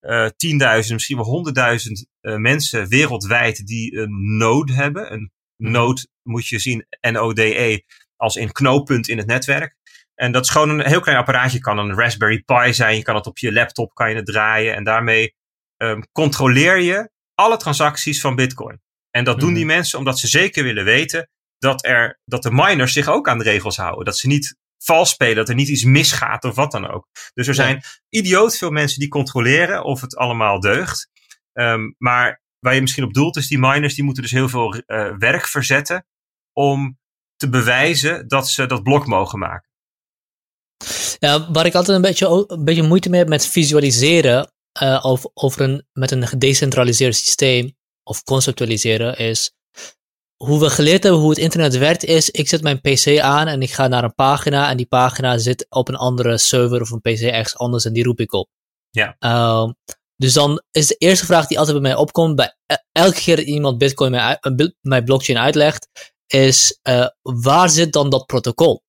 uh, tienduizend, misschien wel honderdduizend uh, mensen wereldwijd die een node hebben. Een mhm. node moet je zien, N-O-D-E, als in knooppunt in het netwerk. En dat is gewoon een heel klein apparaatje. kan een Raspberry Pi zijn. Je kan het op je laptop kan je het draaien. En daarmee um, controleer je alle transacties van Bitcoin. En dat doen die mhm. mensen omdat ze zeker willen weten dat, er, dat de miners zich ook aan de regels houden. Dat ze niet vals spelen, dat er niet iets misgaat of wat dan ook. Dus er zijn idioot veel mensen die controleren of het allemaal deugt. Um, maar waar je misschien op doelt is die miners, die moeten dus heel veel uh, werk verzetten om te bewijzen dat ze dat blok mogen maken. Ja, waar ik altijd een beetje, een beetje moeite mee heb met visualiseren, uh, over, over een, met een gedecentraliseerd systeem of conceptualiseren is hoe we geleerd hebben hoe het internet werkt is, ik zet mijn pc aan en ik ga naar een pagina en die pagina zit op een andere server of een pc ergens anders en die roep ik op. Ja. Uh, dus dan is de eerste vraag die altijd bij mij opkomt, bij e-, elke keer dat iemand Bitcoin mij, mijn blockchain uitlegt, is uh, waar zit dan dat protocol?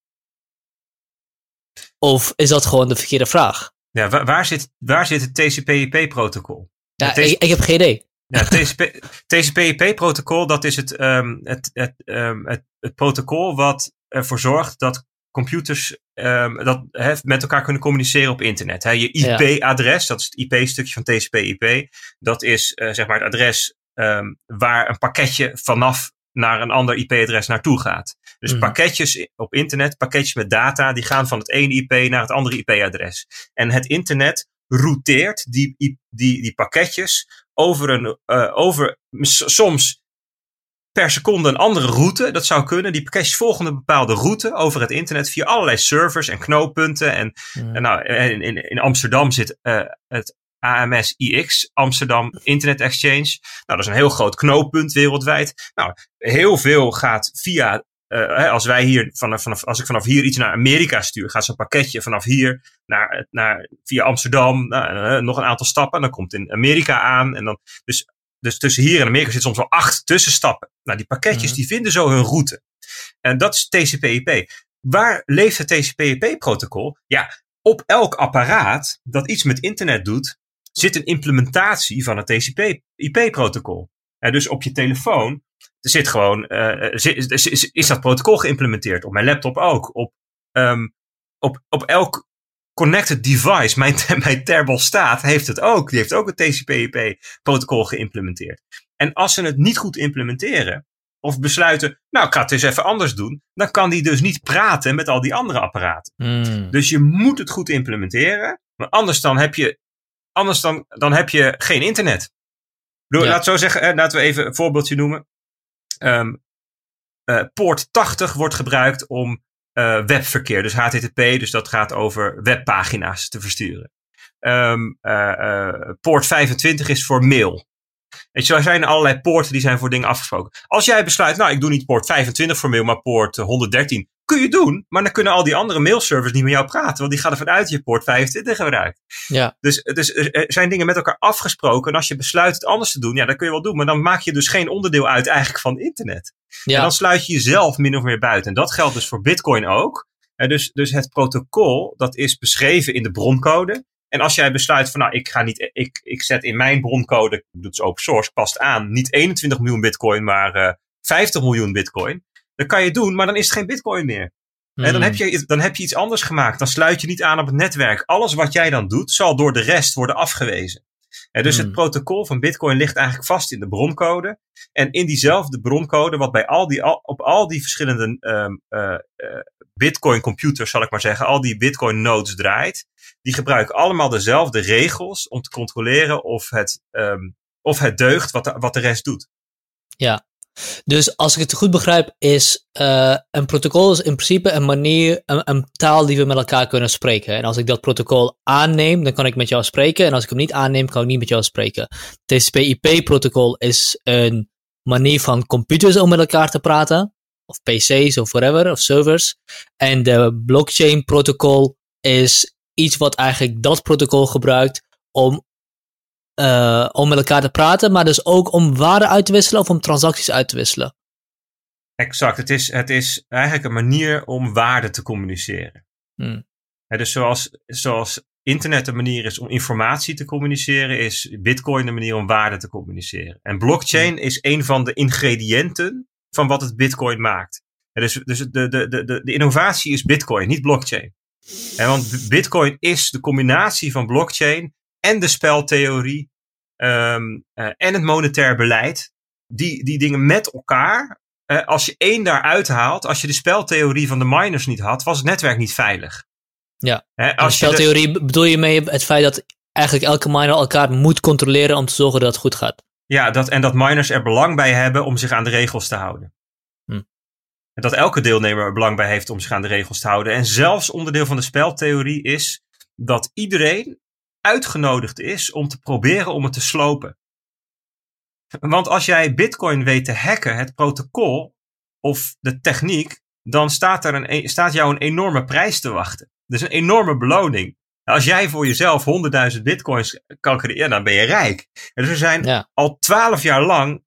Of is dat gewoon de verkeerde vraag? Ja, waar, waar zit, waar zit het TCP/IP-protocol? Ja, ik, ik, heb geen idee. Ja, TCP/IP-protocol, dat is het, um, het, het, um, het, het, protocol wat ervoor zorgt dat computers um, dat, he, met elkaar kunnen communiceren op internet. He, je IP-adres, dat is het IP-stukje van TCP/IP, dat is uh, zeg maar het adres waar een pakketje vanaf naar een ander IP-adres naartoe gaat. Dus mm. pakketjes op internet, pakketjes met data, die gaan van het ene IP naar het andere IP-adres. En het internet routeert die, die, die pakketjes over een, uh, over soms per seconde een andere route. Dat zou kunnen. Die pakketjes volgen een bepaalde route over het internet via allerlei servers en knooppunten. En, en nou, in, in, in Amsterdam zit uh, het AMS-IX, Amsterdam Internet Exchange. Nou, dat is een heel groot knooppunt wereldwijd. Nou, heel veel gaat via uh, als wij hier vanaf, vanaf, als ik vanaf hier iets naar Amerika stuur, gaat zo'n pakketje vanaf hier naar, naar, via Amsterdam, uh, nog een aantal stappen. Dan komt in Amerika aan. En dan, dus, dus tussen hier en Amerika zit soms wel acht tussenstappen. Nou, die pakketjes mm die vinden zo hun route. En dat is TCP/IP. Waar leeft het TCP/IP-protocol? Ja, op elk apparaat dat iets met internet doet, zit een implementatie van het TCP/IP-protocol. dus op je telefoon er zit gewoon, uh, is, is, is, dat protocol geïmplementeerd. Op mijn laptop ook. Op, um, op, op elk connected device, mijn, mijn thermostaat heeft het ook. Die heeft ook het TCP/IP-protocol geïmplementeerd. En als ze het niet goed implementeren, of besluiten, nou, ik ga het eens even anders doen, dan kan die dus niet praten met al die andere apparaten. Mm. Dus je moet het goed implementeren, maar anders dan heb je, anders dan, dan heb je geen internet. Bedoel, ja. Laat zo zeggen, laten we even een voorbeeldje noemen. Um, uh, poort 80 wordt gebruikt om uh, webverkeer, dus HTTP, dus dat gaat over webpagina's te versturen. Um, poort 25 is voor mail. Weet je, er zijn allerlei poorten die zijn voor dingen afgesproken. Als jij besluit, nou, ik doe niet poort 25 voor mail, maar poort 113. Kun je doen, maar dan kunnen al die andere mailservers niet met jou praten, want die gaan er vanuit je poort 25 gebruikt. Ja. Dus, dus er zijn dingen met elkaar afgesproken. En als je besluit het anders te doen, ja, dan kun je wel doen. Maar dan maak je dus geen onderdeel uit eigenlijk van internet. Ja. En dan sluit je jezelf min of meer buiten. En dat geldt dus voor Bitcoin ook. En dus, dus het protocol, dat is beschreven in de broncode. En als jij besluit van, nou, ik ga niet, ik, ik zet in mijn broncode, ik doe het open source, past aan, niet 21 miljoen bitcoin, maar uh, 50 miljoen bitcoin. Dan kan je doen, maar dan is het geen bitcoin meer. En dan heb, je, dan heb je iets anders gemaakt. Dan sluit je niet aan op het netwerk. Alles wat jij dan doet, zal door de rest worden afgewezen. En dus het protocol van Bitcoin ligt eigenlijk vast in de broncode. En in diezelfde broncode, wat bij al die, op al die verschillende um, uh, uh, Bitcoin computers, zal ik maar zeggen, al die Bitcoin nodes draait, die gebruiken allemaal dezelfde regels om te controleren of het, um, of het deugt wat de, wat de rest doet. Ja, dus als ik het goed begrijp, is uh, een protocol is in principe een manier, een, een, taal die we met elkaar kunnen spreken. En als ik dat protocol aanneem, dan kan ik met jou spreken. En als ik hem niet aanneem, kan ik niet met jou spreken. TCP/IP-protocol is een manier van computers om met elkaar te praten. Of PC's of whatever, of servers. En de blockchain-protocol is iets wat eigenlijk dat protocol gebruikt om uh, om met elkaar te praten, maar dus ook om waarde uit te wisselen of om transacties uit te wisselen. Exact, het is, het is eigenlijk een manier om waarde te communiceren. Hmm. dus zoals, zoals internet een manier is om informatie te communiceren, is Bitcoin een manier om waarde te communiceren. En blockchain hmm. is een van de ingrediënten van wat het Bitcoin maakt. dus dus de, de, de, de, de innovatie is Bitcoin, niet blockchain. En want Bitcoin is de combinatie van blockchain en de speltheorie um, uh, en het monetair beleid, die, die dingen met elkaar, uh, als je één daaruit haalt, als je de speltheorie van de miners niet had, was het netwerk niet veilig. Ja, als de speltheorie de... bedoel je mee het feit dat eigenlijk elke miner elkaar moet controleren om te zorgen dat het goed gaat. Ja, dat, en dat miners er belang bij hebben om zich aan de regels te houden. Hm. En dat elke deelnemer er belang bij heeft om zich aan de regels te houden. En zelfs onderdeel van de speltheorie is dat iedereen uitgenodigd is om te proberen om het te slopen. Want als jij Bitcoin weet te hacken, het protocol of de techniek, dan staat, er een, e-, staat jou een enorme prijs te wachten. Dus een enorme beloning. Als jij voor jezelf 100.000 bitcoins kan creëren, dan ben je rijk. dus er zijn al twaalf jaar lang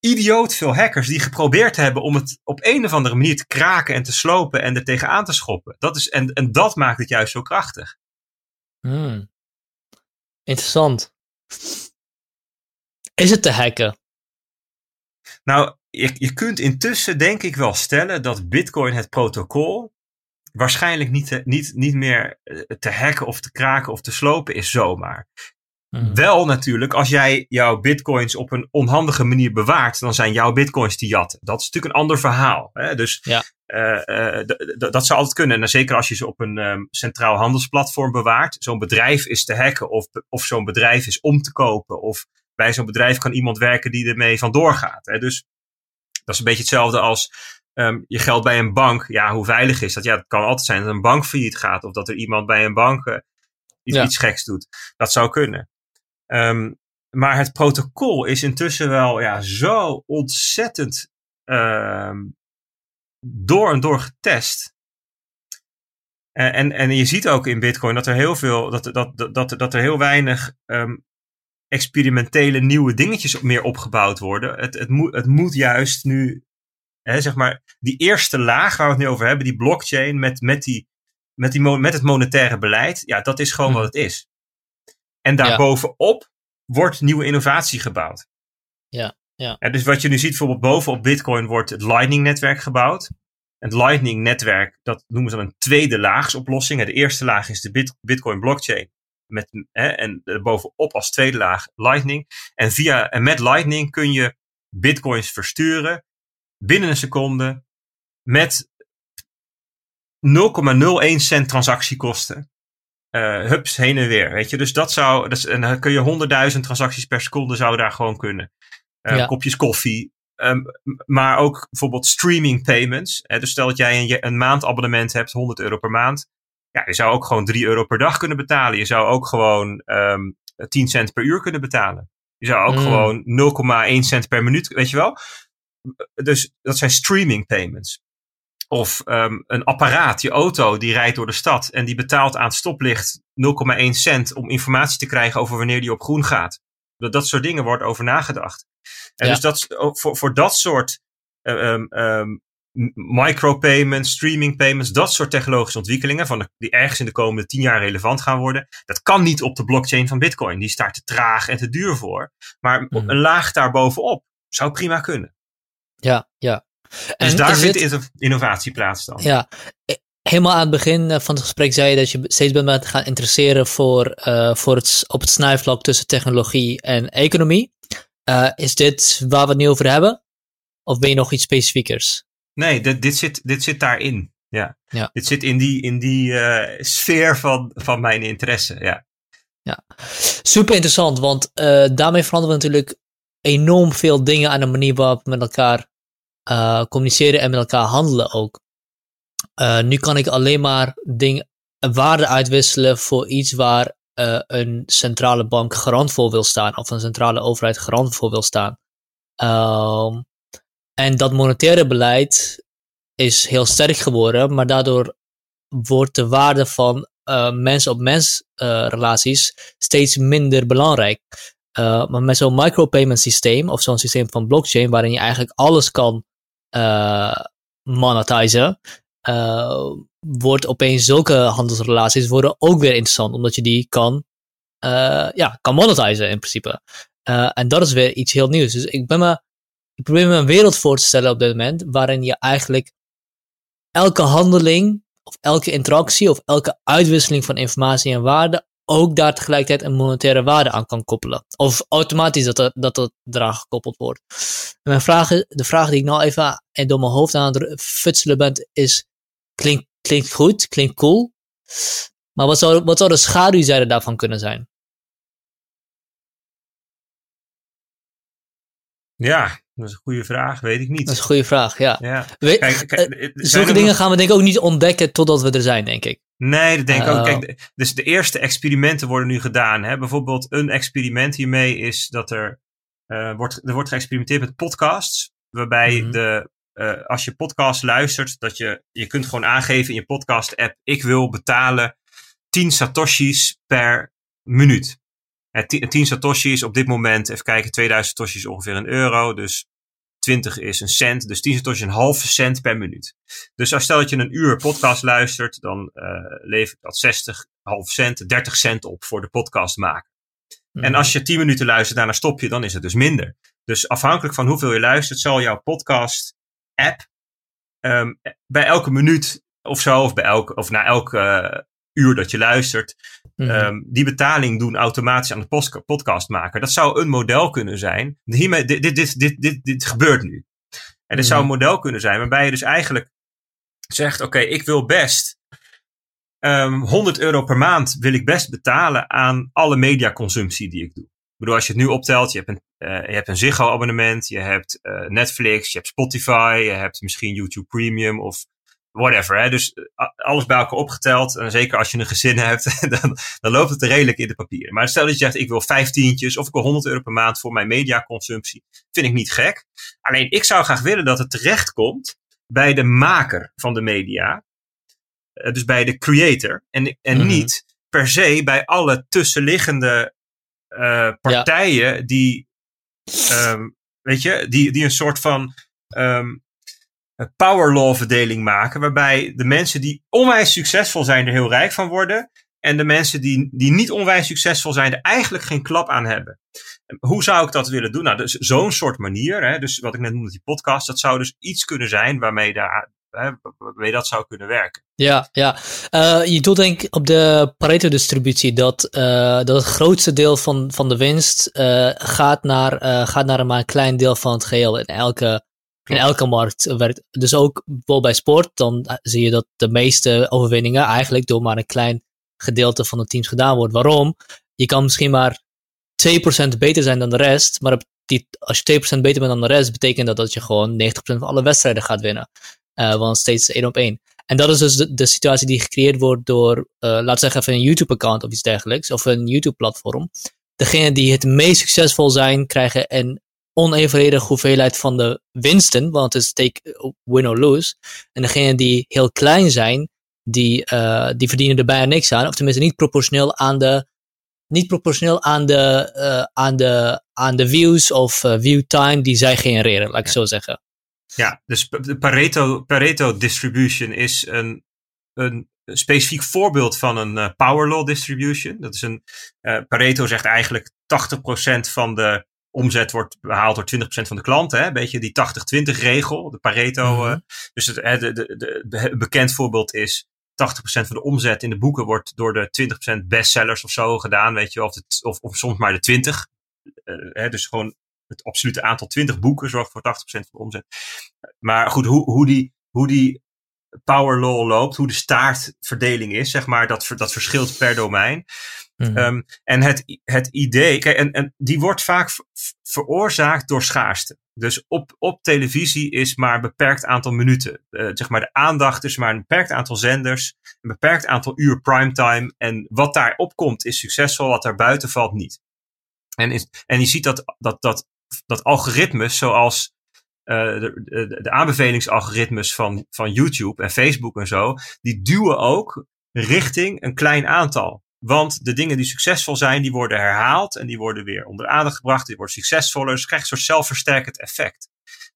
idioot veel hackers die geprobeerd hebben om het op een of andere manier te kraken en te slopen en er tegenaan te schoppen. Dat is, en, en dat maakt het juist zo krachtig. Hmm. Interessant. Is het te hacken? Nou, je, je kunt intussen denk ik wel stellen dat Bitcoin het protocol waarschijnlijk niet, niet, niet meer eh, te hacken of te kraken of te slopen is zomaar. Hmm. Wel natuurlijk, als jij jouw bitcoins op een onhandige manier bewaart, dan zijn jouw bitcoins te jatten. Dat is natuurlijk een ander verhaal. Hè? Dus ja. Uh, uh, dat zou altijd kunnen. En zeker als je ze op een um, centraal handelsplatform bewaart. Zo'n bedrijf is te hacken of, of zo'n bedrijf is om te kopen. Of bij zo'n bedrijf kan iemand werken die ermee vandoor gaat. Hè? Dus dat is een beetje hetzelfde als um, je geld bij een bank. Ja, hoe veilig is dat? Ja, het kan altijd zijn dat een bank failliet gaat. Of dat er iemand bij een bank uh, iets, ja. iets geks doet. Dat zou kunnen. Um, maar het protocol is intussen wel ja, zo ontzettend um, door en door getest. En, en, en, je ziet ook in Bitcoin dat er heel veel, dat, dat, dat, dat, dat er heel weinig um, experimentele nieuwe dingetjes meer opgebouwd worden. Het, het, moet, het moet juist nu, hè, zeg maar, die eerste laag waar we het nu over hebben, die blockchain met, met, die, met, die, met het monetaire beleid, ja, dat is gewoon hm. wat het is. En daarbovenop ja. wordt nieuwe innovatie gebouwd. Ja, ja. ja. Dus wat je nu ziet, bijvoorbeeld bovenop Bitcoin wordt het Lightning-netwerk gebouwd. Het Lightning-netwerk, dat noemen ze dan een tweede laagsoplossing. De eerste laag is de Bitcoin-blockchain. Met, en bovenop als tweede laag Lightning. En, via, en met Lightning kun je bitcoins versturen binnen een seconde met 0,01 cent transactiekosten uh, hups heen en weer. Weet je? Dus dat zou, dat en dan kun je honderdduizend transacties per seconde zou daar gewoon kunnen. Ja. Kopjes koffie. Um, maar ook bijvoorbeeld streaming payments. Hè? Dus stel dat jij een, een maandabonnement hebt, 100 euro per maand. Ja, je zou ook gewoon 3 euro per dag kunnen betalen. Je zou ook gewoon um, 10 cent per uur kunnen betalen. Je zou ook mm. gewoon 0,1 cent per minuut, weet je wel. Dus dat zijn streaming payments. Of um, een apparaat, je auto, die rijdt door de stad en die betaalt aan het stoplicht 0,1 cent om informatie te krijgen over wanneer die op groen gaat. Dat, dat soort dingen wordt over nagedacht. En ja. dus dat, voor, voor dat soort um, um, micropayments, streaming payments, dat soort technologische ontwikkelingen, van de, die ergens in de komende tien jaar relevant gaan worden, dat kan niet op de blockchain van Bitcoin. Die is daar te traag en te duur voor. Maar mm. een laag daarbovenop zou prima kunnen. Ja, ja. Dus daar vindt het... innovatie plaats dan. Ja, e, helemaal aan het begin eh, van het gesprek zei je dat je steeds bent gaan interesseren voor, uh, voor het, op het snijvlak tussen technologie en economie. Uh, is dit waar we het nu over hebben? Of ben je nog iets specifiekers? Nee, dit, dit, zit, dit zit daarin. Ja. ja. Dit zit in die, in die uh, sfeer van, van mijn interesse. Ja. ja. Super interessant, want daarmee veranderen we natuurlijk enorm veel dingen aan de manier waarop we met elkaar communiceren en met elkaar handelen ook. Nu kan ik alleen maar ding, waarde uitwisselen voor iets waar uh, een centrale bank garant voor wil staan, of een centrale overheid garant voor wil staan. Um, en dat monetaire beleid is heel sterk geworden, maar daardoor wordt de waarde van mens op mens relaties steeds minder belangrijk. maar met zo'n micropayment systeem of zo'n systeem van blockchain waarin je eigenlijk alles kan monetizen, wordt opeens zulke handelsrelaties worden ook weer interessant, omdat je die kan, uh, ja, kan monetizen in principe. en dat is weer iets heel nieuws. Dus ik ben me, ik probeer me een wereld voor te stellen op dit moment, waarin je eigenlijk elke handeling, of elke interactie, of elke uitwisseling van informatie en waarde ook daar tegelijkertijd een monetaire waarde aan kan koppelen. Of automatisch dat dat, dat, dat eraan gekoppeld wordt. Mijn vraag, de vraag die ik nou even door mijn hoofd aan het futselen ben, is: klinkt, klinkt goed, klinkt cool. Maar wat zou, wat zou de schaduwzijde daarvan kunnen zijn? Ja, dat is een goede vraag, weet ik niet. Dat is een goede vraag, ja. ja. kijk, kijk, uh, zulke dingen gaan we denk ik ook niet ontdekken totdat we er zijn, denk ik. Nee, dat denk ik ook. Oh. Kijk, dus de eerste experimenten worden nu gedaan. Hè? Bijvoorbeeld een experiment hiermee is dat er, eh, wordt, er wordt geëxperimenteerd met podcasts. Waarbij Mhm. de, eh, als je podcast luistert, dat je, je kunt gewoon aangeven in je podcast app, ik wil betalen 10 satoshis per minuut. Hè, 10 10 satoshis op dit moment, even kijken, 2000 satoshis is ongeveer een euro. Dus 20 is een cent, dus 10 satoshis is een halve cent per minuut. Dus als stel dat je een uur podcast luistert, dan eh levert dat 60, half cent, 30 cent op voor de podcast maken. Mhm. En als je 10 minuten luistert, daarna stop je, dan is het dus minder. Dus afhankelijk van hoeveel je luistert, zal jouw podcast app ehm, bij elke minuut of zo, of, bij elk, of na elk eh, uur dat je luistert, Mhm. ehm, die betaling doen automatisch aan de podcastmaker. Dat zou een model kunnen zijn. Hiermee, dit, dit, dit, dit, dit, dit gebeurt nu. En dit zou een model kunnen zijn waarbij je dus eigenlijk zegt: Oké, ik wil best ehm 100 euro per maand wil ik best betalen aan alle mediaconsumptie die ik doe. Bedoel, als je het nu optelt, je hebt een, eh, je hebt een Ziggo-abonnement, je hebt eh, Netflix, je hebt Spotify, je hebt misschien YouTube Premium of whatever. Hè? Dus eh, alles bij elkaar opgeteld. En zeker als je een gezin hebt, dan, dan loopt het er redelijk in de papieren. Maar stel dat je zegt, ik wil vijftientjes of ik wil 100 euro per maand voor mijn mediaconsumptie. Vind ik niet gek. Alleen ik zou graag willen dat het terechtkomt bij de maker van de media. Dus bij de creator. En, en Mhm. niet per se bij alle tussenliggende eh, partijen die, ehm, weet je, die, die een soort van een power law verdeling maken. Waarbij de mensen die onwijs succesvol zijn er heel rijk van worden. En de mensen die, die niet onwijs succesvol zijn er eigenlijk geen klap aan hebben. Hoe zou ik dat willen doen? Nou, dus zo'n soort manier. Hè, dus wat ik net noemde, die podcast. Dat zou dus iets kunnen zijn waarmee, daar, waarmee dat zou kunnen werken. Ja, ja. Eh, je doet denk ik op de Pareto-distributie dat, eh, dat het grootste deel van, van de winst eh, gaat, naar, gaat naar maar een klein deel van het geheel in elke, in elke markt. werkt. Dus ook bijvoorbeeld bij sport, dan zie je dat de meeste overwinningen eigenlijk door maar een klein gedeelte van de teams gedaan wordt. Waarom? Je kan misschien maar 2% beter zijn dan de rest, maar op die, als je 2% beter bent dan de rest, betekent dat dat je gewoon 90% van alle wedstrijden gaat winnen. Eh, want steeds één op één. En dat is dus de, de situatie die gecreëerd wordt door, eh laten we zeggen, even een YouTube-account of iets dergelijks, of een YouTube-platform. Degenen die het meest succesvol zijn, krijgen een onevenredige hoeveelheid van de winsten, want het is take win or lose. En degenen die heel klein zijn, die, eh, die verdienen er bijna niks aan, of tenminste niet proportioneel aan de, niet proportioneel aan de, eh, aan de, aan de views of eh, view time die zij genereren, laat ik zo zeggen. Ja, dus de Pareto, Pareto distribution is een, een specifiek voorbeeld van een eh, power law distribution. Dat is een, eh, Pareto zegt eigenlijk 80% van de omzet wordt behaald door 20% van de klanten. Een beetje die 80-20 regel, de Pareto. Mhm. eh, dus het, de, de, bekend voorbeeld is 80% van de omzet in de boeken wordt door de 20% bestsellers of zo gedaan, weet je, of, de, of, of soms maar de 20. Eh, hè, dus gewoon het absolute aantal 20 boeken zorgt voor 80% van de omzet. Maar goed, hoe, hoe, die, hoe die power law loopt, hoe de staartverdeling is, zeg maar, dat, dat verschilt per domein. Mhm. Ehm, en het, het idee, kijk, en, en die wordt vaak ver- veroorzaakt door schaarste. Dus op, op televisie is maar een beperkt aantal minuten. Eh, zeg maar, de aandacht is maar een beperkt aantal zenders, een beperkt aantal uur primetime. En wat daar opkomt is succesvol, wat daar buiten valt niet. En, is, en je ziet dat, dat, dat, dat algoritmes zoals eh, de, de, de aanbevelingsalgoritmes van, van YouTube en Facebook en zo, die duwen ook richting een klein aantal. Want de dingen die succesvol zijn, die worden herhaald en die worden weer onder de aandacht gebracht, die worden succesvoller. Dus krijgt een soort zelfversterkend effect.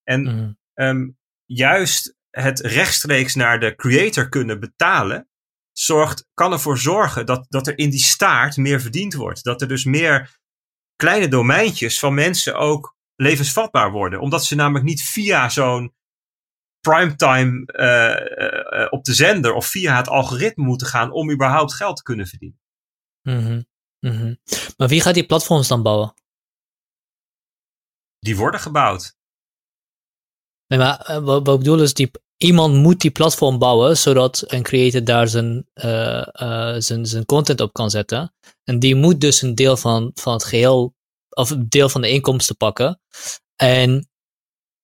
En Mhm. ehm, juist het rechtstreeks naar de creator kunnen betalen, zorgt, kan ervoor zorgen dat, dat er in die staart meer verdiend wordt. Dat er dus meer kleine domeintjes van mensen ook levensvatbaar worden. Omdat ze namelijk niet via zo'n primetime eh, op de zender of via het algoritme moeten gaan om überhaupt geld te kunnen verdienen. Mhm. Mhm. Maar wie gaat die platforms dan bouwen? Die worden gebouwd. Nee, maar wat, wat ik bedoel is, die, iemand moet die platform bouwen, zodat een creator daar zijn, eh, eh, zijn, zijn content op kan zetten. En die moet dus een deel van, van het geheel, of een deel van de inkomsten pakken. En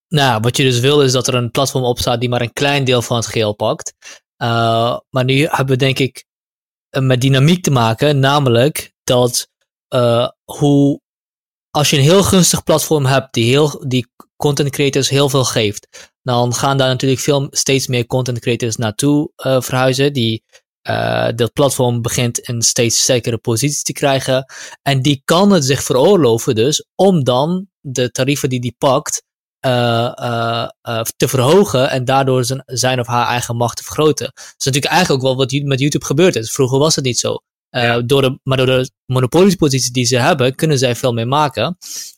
nou, wat je dus wil is dat er een platform op staat die maar een klein deel van het geheel pakt. Uh, maar nu hebben we denk ik met dynamiek te maken, namelijk dat hoe als je een heel gunstig platform hebt die, heel, die content creators heel veel geeft, dan gaan daar natuurlijk veel, steeds meer content creators naartoe uh, verhuizen. Die, uh, dat platform begint een steeds sterkere positie te krijgen. En die kan het zich veroorloven dus om dan de tarieven die die pakt uh, te verhogen en daardoor zijn, zijn of haar eigen macht te vergroten. Dat is natuurlijk eigenlijk ook wel wat met YouTube gebeurd is. Vroeger was het niet zo. Uh, door de, maar door de monopoliepositie die ze hebben, kunnen zij veel meer maken.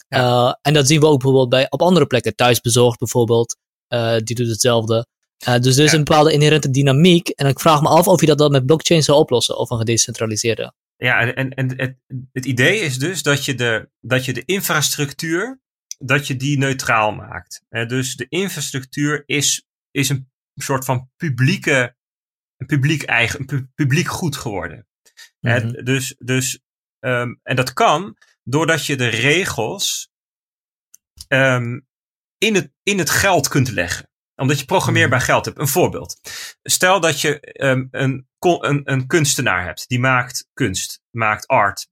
Uh, en dat zien we ook bijvoorbeeld bij, op andere plekken. Thuisbezorgd bijvoorbeeld, uh, die doet hetzelfde. dus er is een bepaalde inherente dynamiek. En ik vraag me af of je dat dan met blockchain zou oplossen of een gedecentraliseerde. Ja, en, en het, het idee is dus dat je de, dat je de infrastructuur, dat je die neutraal maakt. dus de infrastructuur is, is een soort van publieke, een publiek eigen, een publiek goed geworden. Mhm. dus, dus, um, en dat kan doordat je de regels um, in, het, in het geld kunt leggen. Omdat je programmeerbaar mhm. geld hebt. Een voorbeeld. Stel dat je um, een, een, een kunstenaar hebt. Die maakt kunst, maakt art.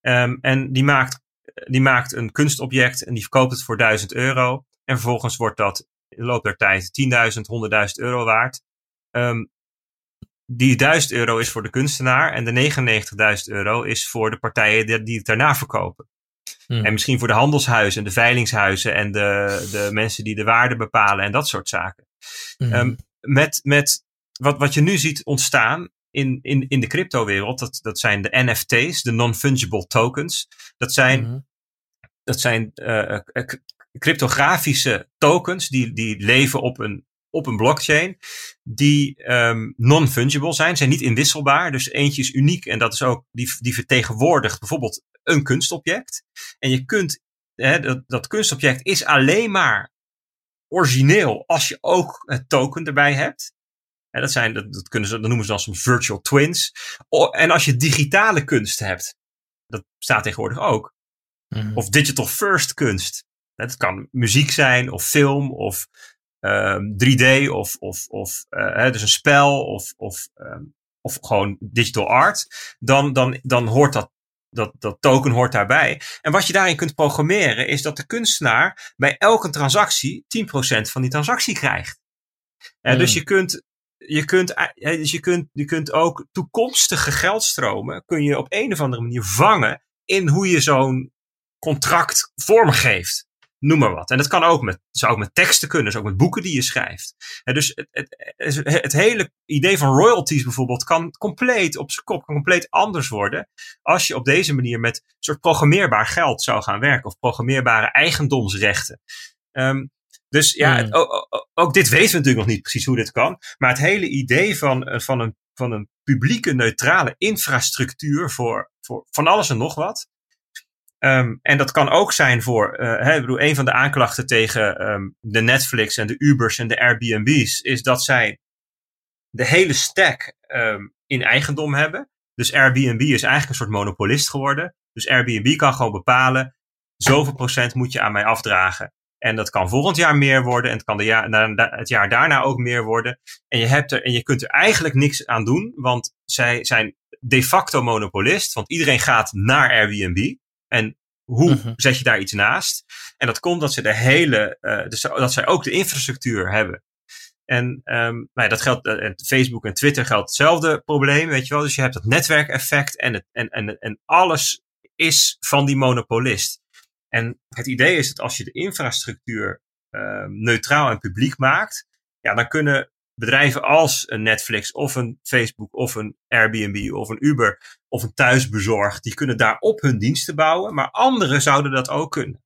en die maakt, die maakt een kunstobject en die verkoopt het voor 1000 euro. En vervolgens wordt dat in de loop der tijd 10.000, 100.000 euro waard. Um, die 1000 euro is voor de kunstenaar en de 99.000 euro is voor de partijen die, het daarna verkopen. Hmm. En misschien voor de handelshuizen, de veilingshuizen en de, de mensen die de waarde bepalen en dat soort zaken. Hmm. Um, met met wat, wat je nu ziet ontstaan in, in, in de cryptowereld, dat, dat zijn de NFT's, de non-fungible tokens. Dat zijn, hmm. dat zijn uh, cryptografische tokens die, die leven op een op een blockchain die um, non-fungible zijn, zijn niet inwisselbaar. Dus eentje is uniek en dat is ook, die, die vertegenwoordigt bijvoorbeeld een kunstobject. En je kunt, hè, dat, dat kunstobject is alleen maar origineel als je ook het token erbij hebt. En dat, zijn, dat, dat, kunnen ze, dat noemen ze dan soms virtual twins. en als je digitale kunst hebt, dat staat tegenwoordig ook. Mhm. Of digital first kunst. Het kan muziek zijn, of film, of 3D ehm, of, of, of uh, dus een spel of, of, um, of gewoon digital art, dan, dan, dan hoort dat, dat, dat token hoort daarbij. En wat je daarin kunt programmeren is dat de kunstenaar bij elke transactie 10% van die transactie krijgt. Uh, Dus je kunt, je kunt, dus je kunt, je kunt ook toekomstige geldstromen kun je op een of andere manier vangen in hoe je zo'n contract vormgeeft noem maar wat. En dat kan ook met, zou ook met teksten kunnen, dus ook met boeken die je schrijft. Dus het, het, het, hele idee van royalties bijvoorbeeld kan compleet op zijn kop, kan compleet anders worden. Als je op deze manier met een soort programmeerbaar geld zou gaan werken, of programmeerbare eigendomsrechten. Um, dus ja, hmm. ook, ook, dit weten we natuurlijk nog niet precies hoe dit kan. Maar het hele idee van, eh, van, een, van een publieke neutrale infrastructuur voor, voor van alles en nog wat. Um, en dat kan ook zijn voor, uh, hè, ik bedoel, een van de aanklachten tegen um, de Netflix en de Ubers en de Airbnb's is dat zij de hele stack um, in eigendom hebben. Dus Airbnb is eigenlijk een soort monopolist geworden. Dus Airbnb kan gewoon bepalen, zoveel procent moet je aan mij afdragen. En dat kan volgend jaar meer worden en het kan de jaar, het jaar daarna ook meer worden. En je, hebt er, en je kunt er eigenlijk niks aan doen, want zij zijn de facto monopolist, want iedereen gaat naar Airbnb. En hoe mhm. zet je daar iets naast? En dat komt dat ze de hele, uh, dus dat zij ook de infrastructuur hebben. En um, nou ja, dat geldt, uh, Facebook en Twitter geldt hetzelfde probleem, weet je wel. Dus je hebt dat netwerkeffect en, het, en, en, en alles is van die monopolist. En het idee is dat als je de infrastructuur uh, neutraal en publiek maakt, ja, dan kunnen bedrijven als een Netflix of een Facebook of een Airbnb of een Uber of een thuisbezorg, die kunnen daarop hun diensten bouwen, maar anderen zouden dat ook kunnen.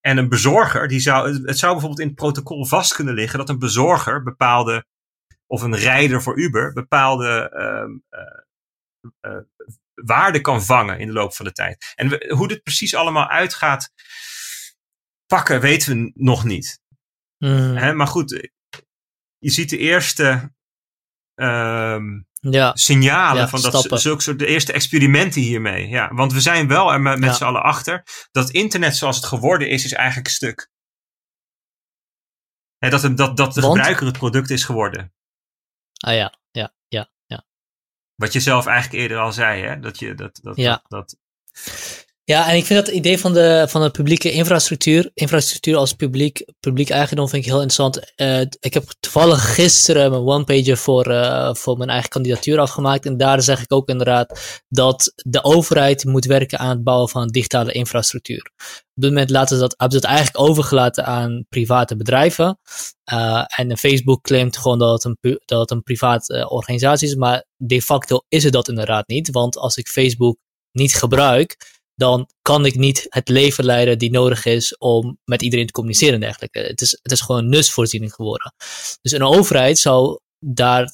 En een bezorger, die zou, het zou bijvoorbeeld in het protocol vast kunnen liggen dat een bezorger bepaalde, of een rijder voor Uber, bepaalde uh, uh, uh, waarde kan vangen in de loop van de tijd. En we, hoe dit precies allemaal uitgaat pakken, weten we nog niet. Mm. maar goed, je ziet de eerste um, ja. signalen van dat zulke soort de eerste experimenten hiermee. Ja, want we zijn wel er met, met z'n allen achter dat internet zoals het geworden is, is eigenlijk stuk. He, dat, dat, dat de gebruiker het product is geworden. Ah ja, ja, ja, ja. Wat je zelf eigenlijk eerder al zei, hè? Dat je dat. dat, Ja. dat, Ja, en ik vind dat idee van de, van de publieke infrastructuur, infrastructuur als publiek, publiek eigendom vind ik heel interessant. Eh, ik heb toevallig gisteren mijn one-pager voor, eh, voor mijn eigen kandidatuur afgemaakt. En daar zeg ik ook inderdaad dat de overheid moet werken aan het bouwen van digitale infrastructuur. Op dit moment laten ze dat, hebben ze het eigenlijk overgelaten aan private bedrijven. Eh, en Facebook claimt gewoon dat het een, dat het een privaat organisatie is, maar de facto is het dat inderdaad niet. Want als ik Facebook niet gebruik, dan kan ik niet het leven leiden die nodig is om met iedereen te communiceren en dergelijke. Het is, het is gewoon een nusvoorziening geworden. Dus een overheid zou daar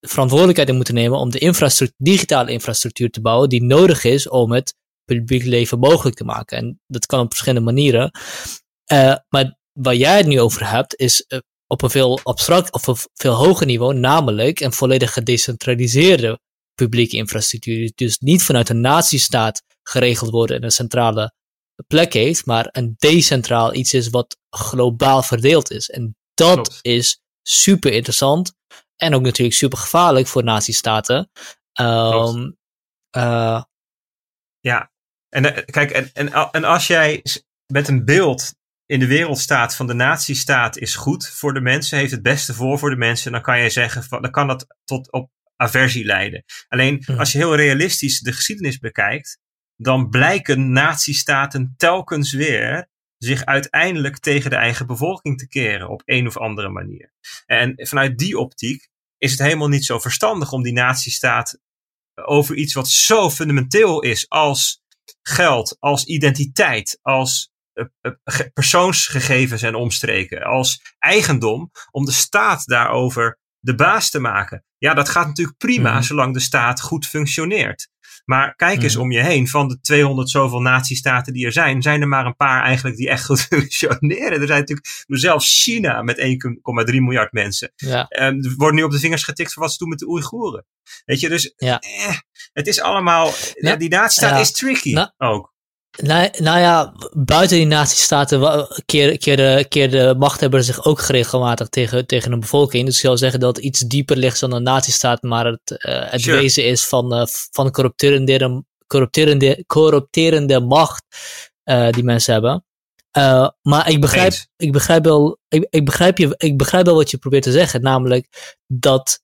verantwoordelijkheid in moeten nemen om de digitale infrastructuur te bouwen die nodig is om het publiek leven mogelijk te maken. En dat kan op verschillende manieren. Eh, maar waar jij het nu over hebt, is eh, op een veel abstract of een veel hoger niveau, namelijk een volledig gedecentraliseerde publieke infrastructuur. Die dus niet vanuit een natiestaat geregeld worden en een centrale plek heeft, maar een decentraal iets is wat globaal verdeeld is. En dat Klopt. is super interessant en ook natuurlijk super gevaarlijk voor natiestaten. Um, uh, Ja, en eh, kijk, en, en, en als jij met een beeld in de wereld staat van de nazistaat is goed voor de mensen, heeft het beste voor voor de mensen, dan kan je zeggen, van, dan kan dat tot op aversie leiden. Alleen als je heel realistisch de geschiedenis bekijkt, dan blijken nazistaten telkens weer zich uiteindelijk tegen de eigen bevolking te keren op een of andere manier. En vanuit die optiek is het helemaal niet zo verstandig om die nazistaat over iets wat zo fundamenteel is als geld, als identiteit, als eh, eh, ge- persoonsgegevens en omstreken, als eigendom, om de staat daarover de baas te maken. Ja, dat gaat natuurlijk prima Mhm. zolang de staat goed functioneert. Maar kijk eens Mhm. om je heen, van de 200 zoveel nazistaten die er zijn, zijn er maar een paar eigenlijk die echt goed functioneren. Er zijn natuurlijk zelfs China met 1,3 miljard mensen. ja. En er wordt nu op de vingers getikt voor wat ze doen met de Oeigoeren. Weet je, dus Ja. eh, het is allemaal, ja, die nazistaat is tricky Nou, ook. Nou, nou ja, buiten die nazistaten keer, keer, de, keer de machthebber zich ook regelmatig tegen, tegen een bevolking. Dus ik zou zeggen dat het iets dieper ligt dan een nazistaat, maar het, eh, het Sure. wezen is van, eh, van corrupterende, corrupterende, corrupterende macht eh, die mensen hebben. Maar ik begrijp, Eens. ik, begrijp wel, ik, ik, begrijp je, ik begrijp wel wat je probeert te zeggen, namelijk dat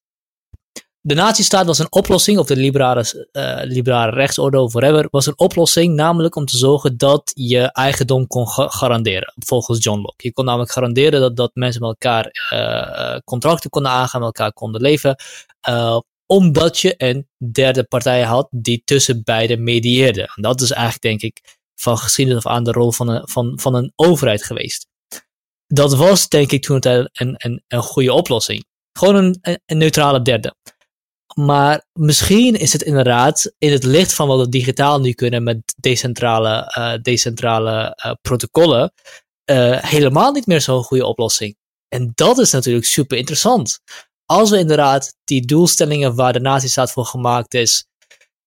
de nazistaat was een oplossing, of de liberale, eh, liberale rechtsorde of whatever, was een oplossing namelijk om te zorgen dat je eigendom kon ga- garanderen, volgens John Locke. Je kon namelijk garanderen dat, dat mensen met elkaar eh, contracten konden aangaan, met elkaar konden leven, eh, omdat je een derde partij had die tussen beiden medieerde. En dat is eigenlijk, denk ik, van geschiedenis af aan de rol van een, van, van een overheid geweest. Dat was, denk ik, toen een, een, een goede oplossing. Gewoon een, een neutrale derde. Maar misschien is het inderdaad in het licht van wat we digitaal nu kunnen met decentrale, eh, decentrale eh, protocollen, eh, helemaal niet meer zo'n goede oplossing. En dat is natuurlijk super interessant. Als we inderdaad die doelstellingen waar de nazistaat voor gemaakt is,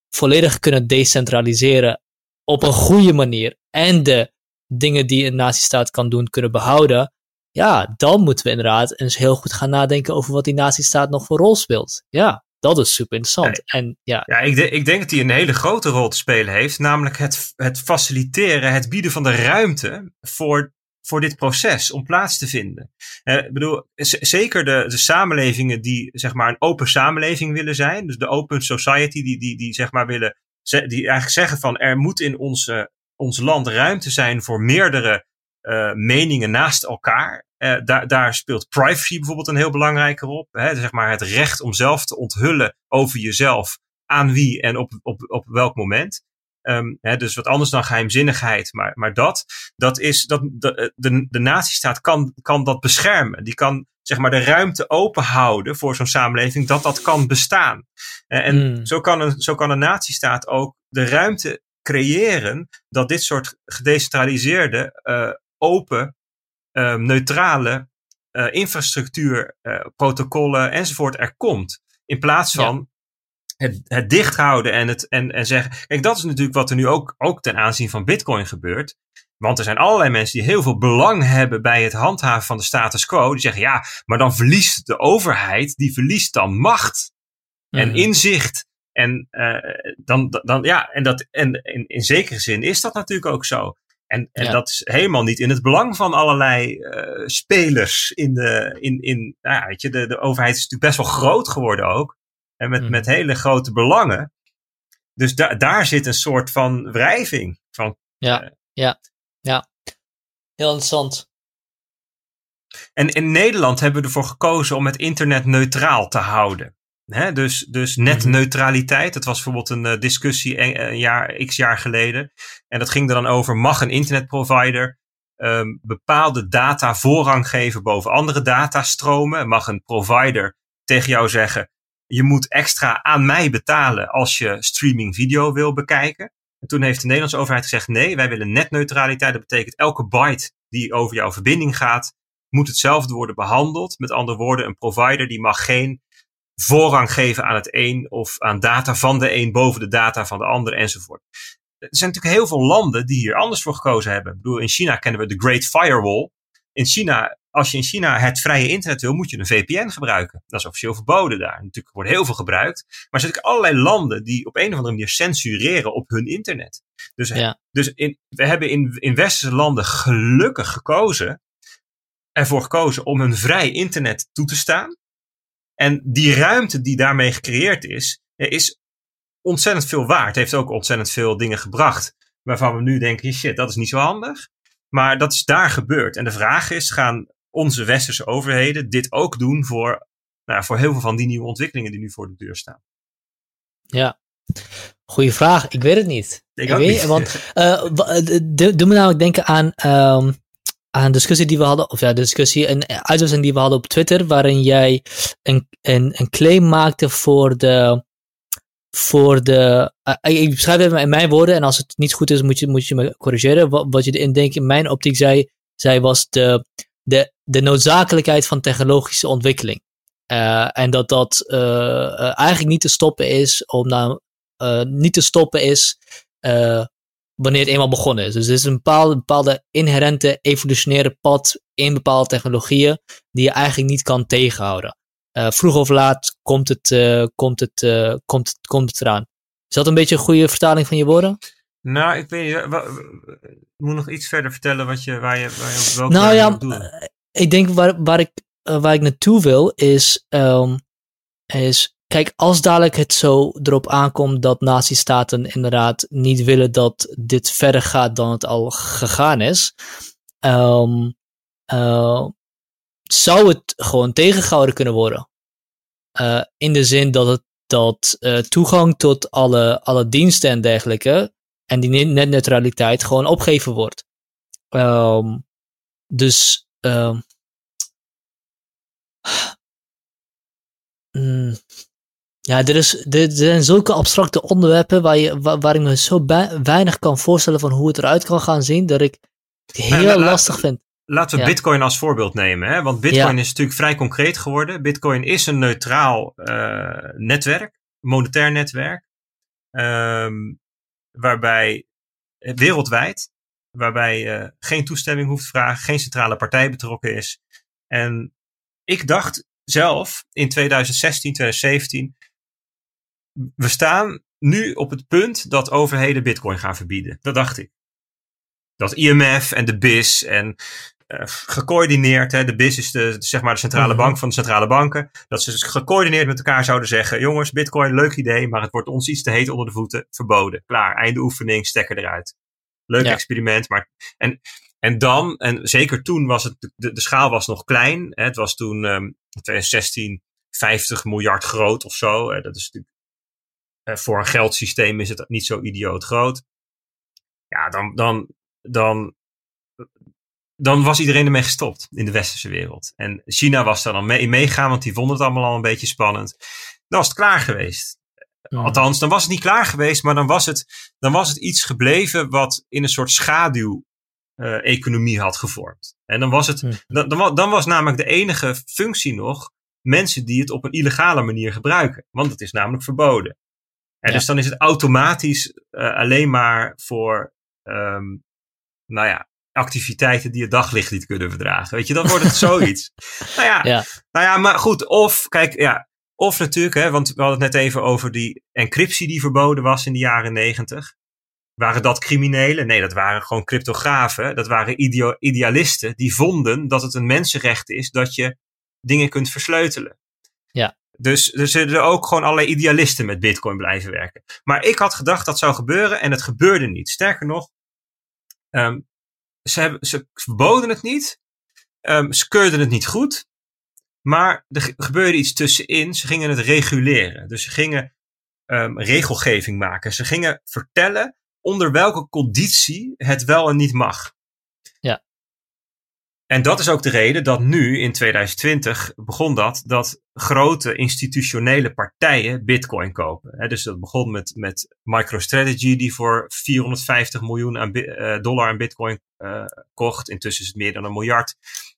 volledig kunnen decentraliseren op een goede manier en de dingen die een nazistaat kan doen kunnen behouden, ja, dan moeten we inderdaad eens heel goed gaan nadenken over wat die nazistaat nog voor rol speelt. Ja, dat is super interessant. En ja, Ja, ik, de- ik denk dat hij een hele grote rol te spelen heeft. Namelijk het, het faciliteren, het bieden van de ruimte voor, voor dit proces om plaats te vinden. Eh, ik bedoel, zeker de, de samenlevingen die zeg maar een open samenleving willen zijn. Dus de open society die, die, die zeg maar willen, die eigenlijk zeggen van er moet in onze, ons land ruimte zijn voor meerdere eh, meningen naast elkaar. Eh, daar, daar speelt privacy bijvoorbeeld een heel belangrijke rol. Hè? Zeg maar het recht om zelf te onthullen over jezelf aan wie en op, op, op welk moment. Ehm, hè, dus wat anders dan geheimzinnigheid. Maar, maar dat, dat is, dat, de, de, de nazistaat kan, kan dat beschermen. Die kan zeg maar de ruimte open houden voor zo'n samenleving dat dat kan bestaan. Eh, en Mm. zo, kan een, zo kan een nazistaat ook de ruimte creëren dat dit soort gedecentraliseerde, eh, open, eh, neutrale eh, infrastructuur, eh, protocollen enzovoort er komt. In plaats van het, het dicht houden en, het, en, en zeggen. Kijk, dat is natuurlijk wat er nu ook, ook ten aanzien van Bitcoin gebeurt. Want er zijn allerlei mensen die heel veel belang hebben bij het handhaven van de status quo. Die zeggen ja, maar dan verliest de overheid, die verliest dan macht en Mhm. inzicht En, uh, dan, dan, ja, en, dat, en in, in zekere zin is dat natuurlijk ook zo. En, en dat is helemaal niet in het belang van allerlei uh, spelers in de, in, in, nou ja, weet je, de, de overheid is natuurlijk best wel groot geworden ook. En met, mm. met hele grote belangen. Dus da daar zit een soort van wrijving. Van, ja, uh, ja, ja. Heel interessant. En in Nederland hebben we ervoor gekozen om het internet neutraal te houden. He, dus, dus netneutraliteit. Dat was bijvoorbeeld een uh, discussie een, een, jaar, x jaar geleden. En dat ging er dan over: mag een internetprovider um, bepaalde data voorrang geven boven andere datastromen? Mag een provider tegen jou zeggen: je moet extra aan mij betalen als je streaming video wil bekijken? En toen heeft de Nederlandse overheid gezegd: nee, wij willen netneutraliteit. Dat betekent elke byte die over jouw verbinding gaat, moet hetzelfde worden behandeld. Met andere woorden, een provider die mag geen voorrang geven aan het een of aan data van de een boven de data van de ander enzovoort. Er zijn natuurlijk heel veel landen die hier anders voor gekozen hebben. Ik bedoel, in China kennen we de Great Firewall. In China, als je in China het vrije internet wil, moet je een VPN gebruiken. Dat is officieel verboden daar. Natuurlijk wordt heel veel gebruikt. Maar er zijn natuurlijk allerlei landen die op een of andere manier censureren op hun internet. Dus, ja. dus in, we hebben in, in westerse landen gelukkig gekozen, ervoor gekozen om een vrij internet toe te staan. En die ruimte die daarmee gecreëerd is, is ontzettend veel waard. Het heeft ook ontzettend veel dingen gebracht. Waarvan we nu denken, shit, dat is niet zo handig. Maar dat is daar gebeurd. En de vraag is, gaan onze westerse overheden dit ook doen voor, nou, voor heel veel van die nieuwe ontwikkelingen die nu voor de deur staan? Ja, goede vraag. Ik weet het niet. Ik, ik weet, niet. Want uh, doe me namelijk denken aan um, aan een discussie die we hadden, of ja, discussie, een uitzending die we hadden op Twitter, waarin jij een, een, een claim maakte voor de, voor de, uh, ik beschrijf het in mijn woorden, en als het niet goed is, moet je, moet je me corrigeren. Wat, je in denk in mijn optiek zei, zei was de, de, de noodzakelijkheid van technologische ontwikkeling. Uh, en dat dat uh, eigenlijk niet te stoppen is, om nou, niet te stoppen is wanneer het eenmaal begonnen is. Dus het is een bepaalde, bepaalde inherente evolutionaire pad in bepaalde technologieën die je eigenlijk niet kan tegenhouden. Uh, vroeg of laat komt het, uh, komt, het, uh, komt, het, komt het eraan. Is dat een beetje een goede vertaling van je woorden? Nou, ik weet niet. Ik moet nog iets verder vertellen wat je, waar, je, waar je op welke nou, ja, Ik denk waar, waar, ik, waar ik naartoe wil is, um, is Kijk, als dadelijk het zo erop aankomt dat nazistaten inderdaad niet willen dat dit verder gaat dan het al gegaan is, um, uh, zou het gewoon tegengehouden kunnen worden. Uh, in de zin dat, het, dat uh, toegang tot alle, alle diensten en dergelijke en die netneutraliteit gewoon opgeven wordt. Um, dus um, ja, er, is, er zijn zulke abstracte onderwerpen waar, je, waar, ik me zo weinig kan voorstellen van hoe het eruit kan gaan zien, dat ik het heel lastig vind. Laten we Bitcoin als voorbeeld nemen. Hè? Want Bitcoin is natuurlijk vrij concreet geworden. Bitcoin is een neutraal uh, netwerk, monetair netwerk, um, waarbij wereldwijd, waarbij je geen toestemming hoeft te vragen, geen centrale partij betrokken is. En ik dacht zelf in 2016, 2017 we staan nu op het punt dat overheden bitcoin gaan verbieden. Dat dacht ik. Dat IMF en de BIS en uh, gecoördineerd, hè, de BIS is de, zeg maar de centrale mhm. bank van de centrale banken, dat ze dus gecoördineerd met elkaar zouden zeggen, jongens, bitcoin, leuk idee, maar het wordt ons iets te heet onder de voeten, verboden. Klaar, einde oefening, stekker eruit. Leuk experiment, maar... En, en dan, en zeker toen was het, de, de schaal was nog klein. Hè, het was toen um, 2016 50 miljard groot of zo. Hè, dat is natuurlijk eh, voor een geldsysteem is het niet zo idioot groot. Ja, dan, dan, dan, dan was iedereen ermee gestopt in de westerse wereld. En China was daar dan mee meegaan, want die vonden het allemaal al een beetje spannend. Dan was het klaar geweest. Althans, dan was het niet klaar geweest, maar dan was het, dan was het iets gebleven wat in een soort schaduw-economie uh, had gevormd. En dan was het, dan, dan, dan was namelijk de enige functie nog mensen die het op een illegale manier gebruiken. Want het is namelijk verboden. En Dus dan is het automatisch uh, alleen maar voor, um, nou ja, activiteiten die het daglicht niet kunnen verdragen. Weet je, dan wordt het zoiets. nou ja, ja, nou ja, maar goed. Of, kijk, ja, Of natuurlijk, hè, want we hadden het net even over die encryptie die verboden was in de jaren negentig. Waren dat criminelen? Nee, dat waren gewoon cryptografen. Dat waren idealisten die vonden dat het een mensenrecht is dat je dingen kunt versleutelen. Ja. Dus er zullen ook gewoon allerlei idealisten met Bitcoin blijven werken. Maar ik had gedacht dat zou gebeuren en het gebeurde niet. Sterker nog, um, ze, hebben, ze verboden het niet. Um, ze keurden het niet goed. Maar er gebeurde iets tussenin. Ze gingen het reguleren. Dus ze gingen um, regelgeving maken. Ze gingen vertellen onder welke conditie het wel en niet mag. En dat is ook de reden dat nu in 2020 begon dat, dat grote institutionele partijen bitcoin kopen. dus dat begon met, met MicroStrategy die voor 450 miljoen aan, uh, dollar aan bitcoin uh, kocht. Intussen is het meer dan een miljard.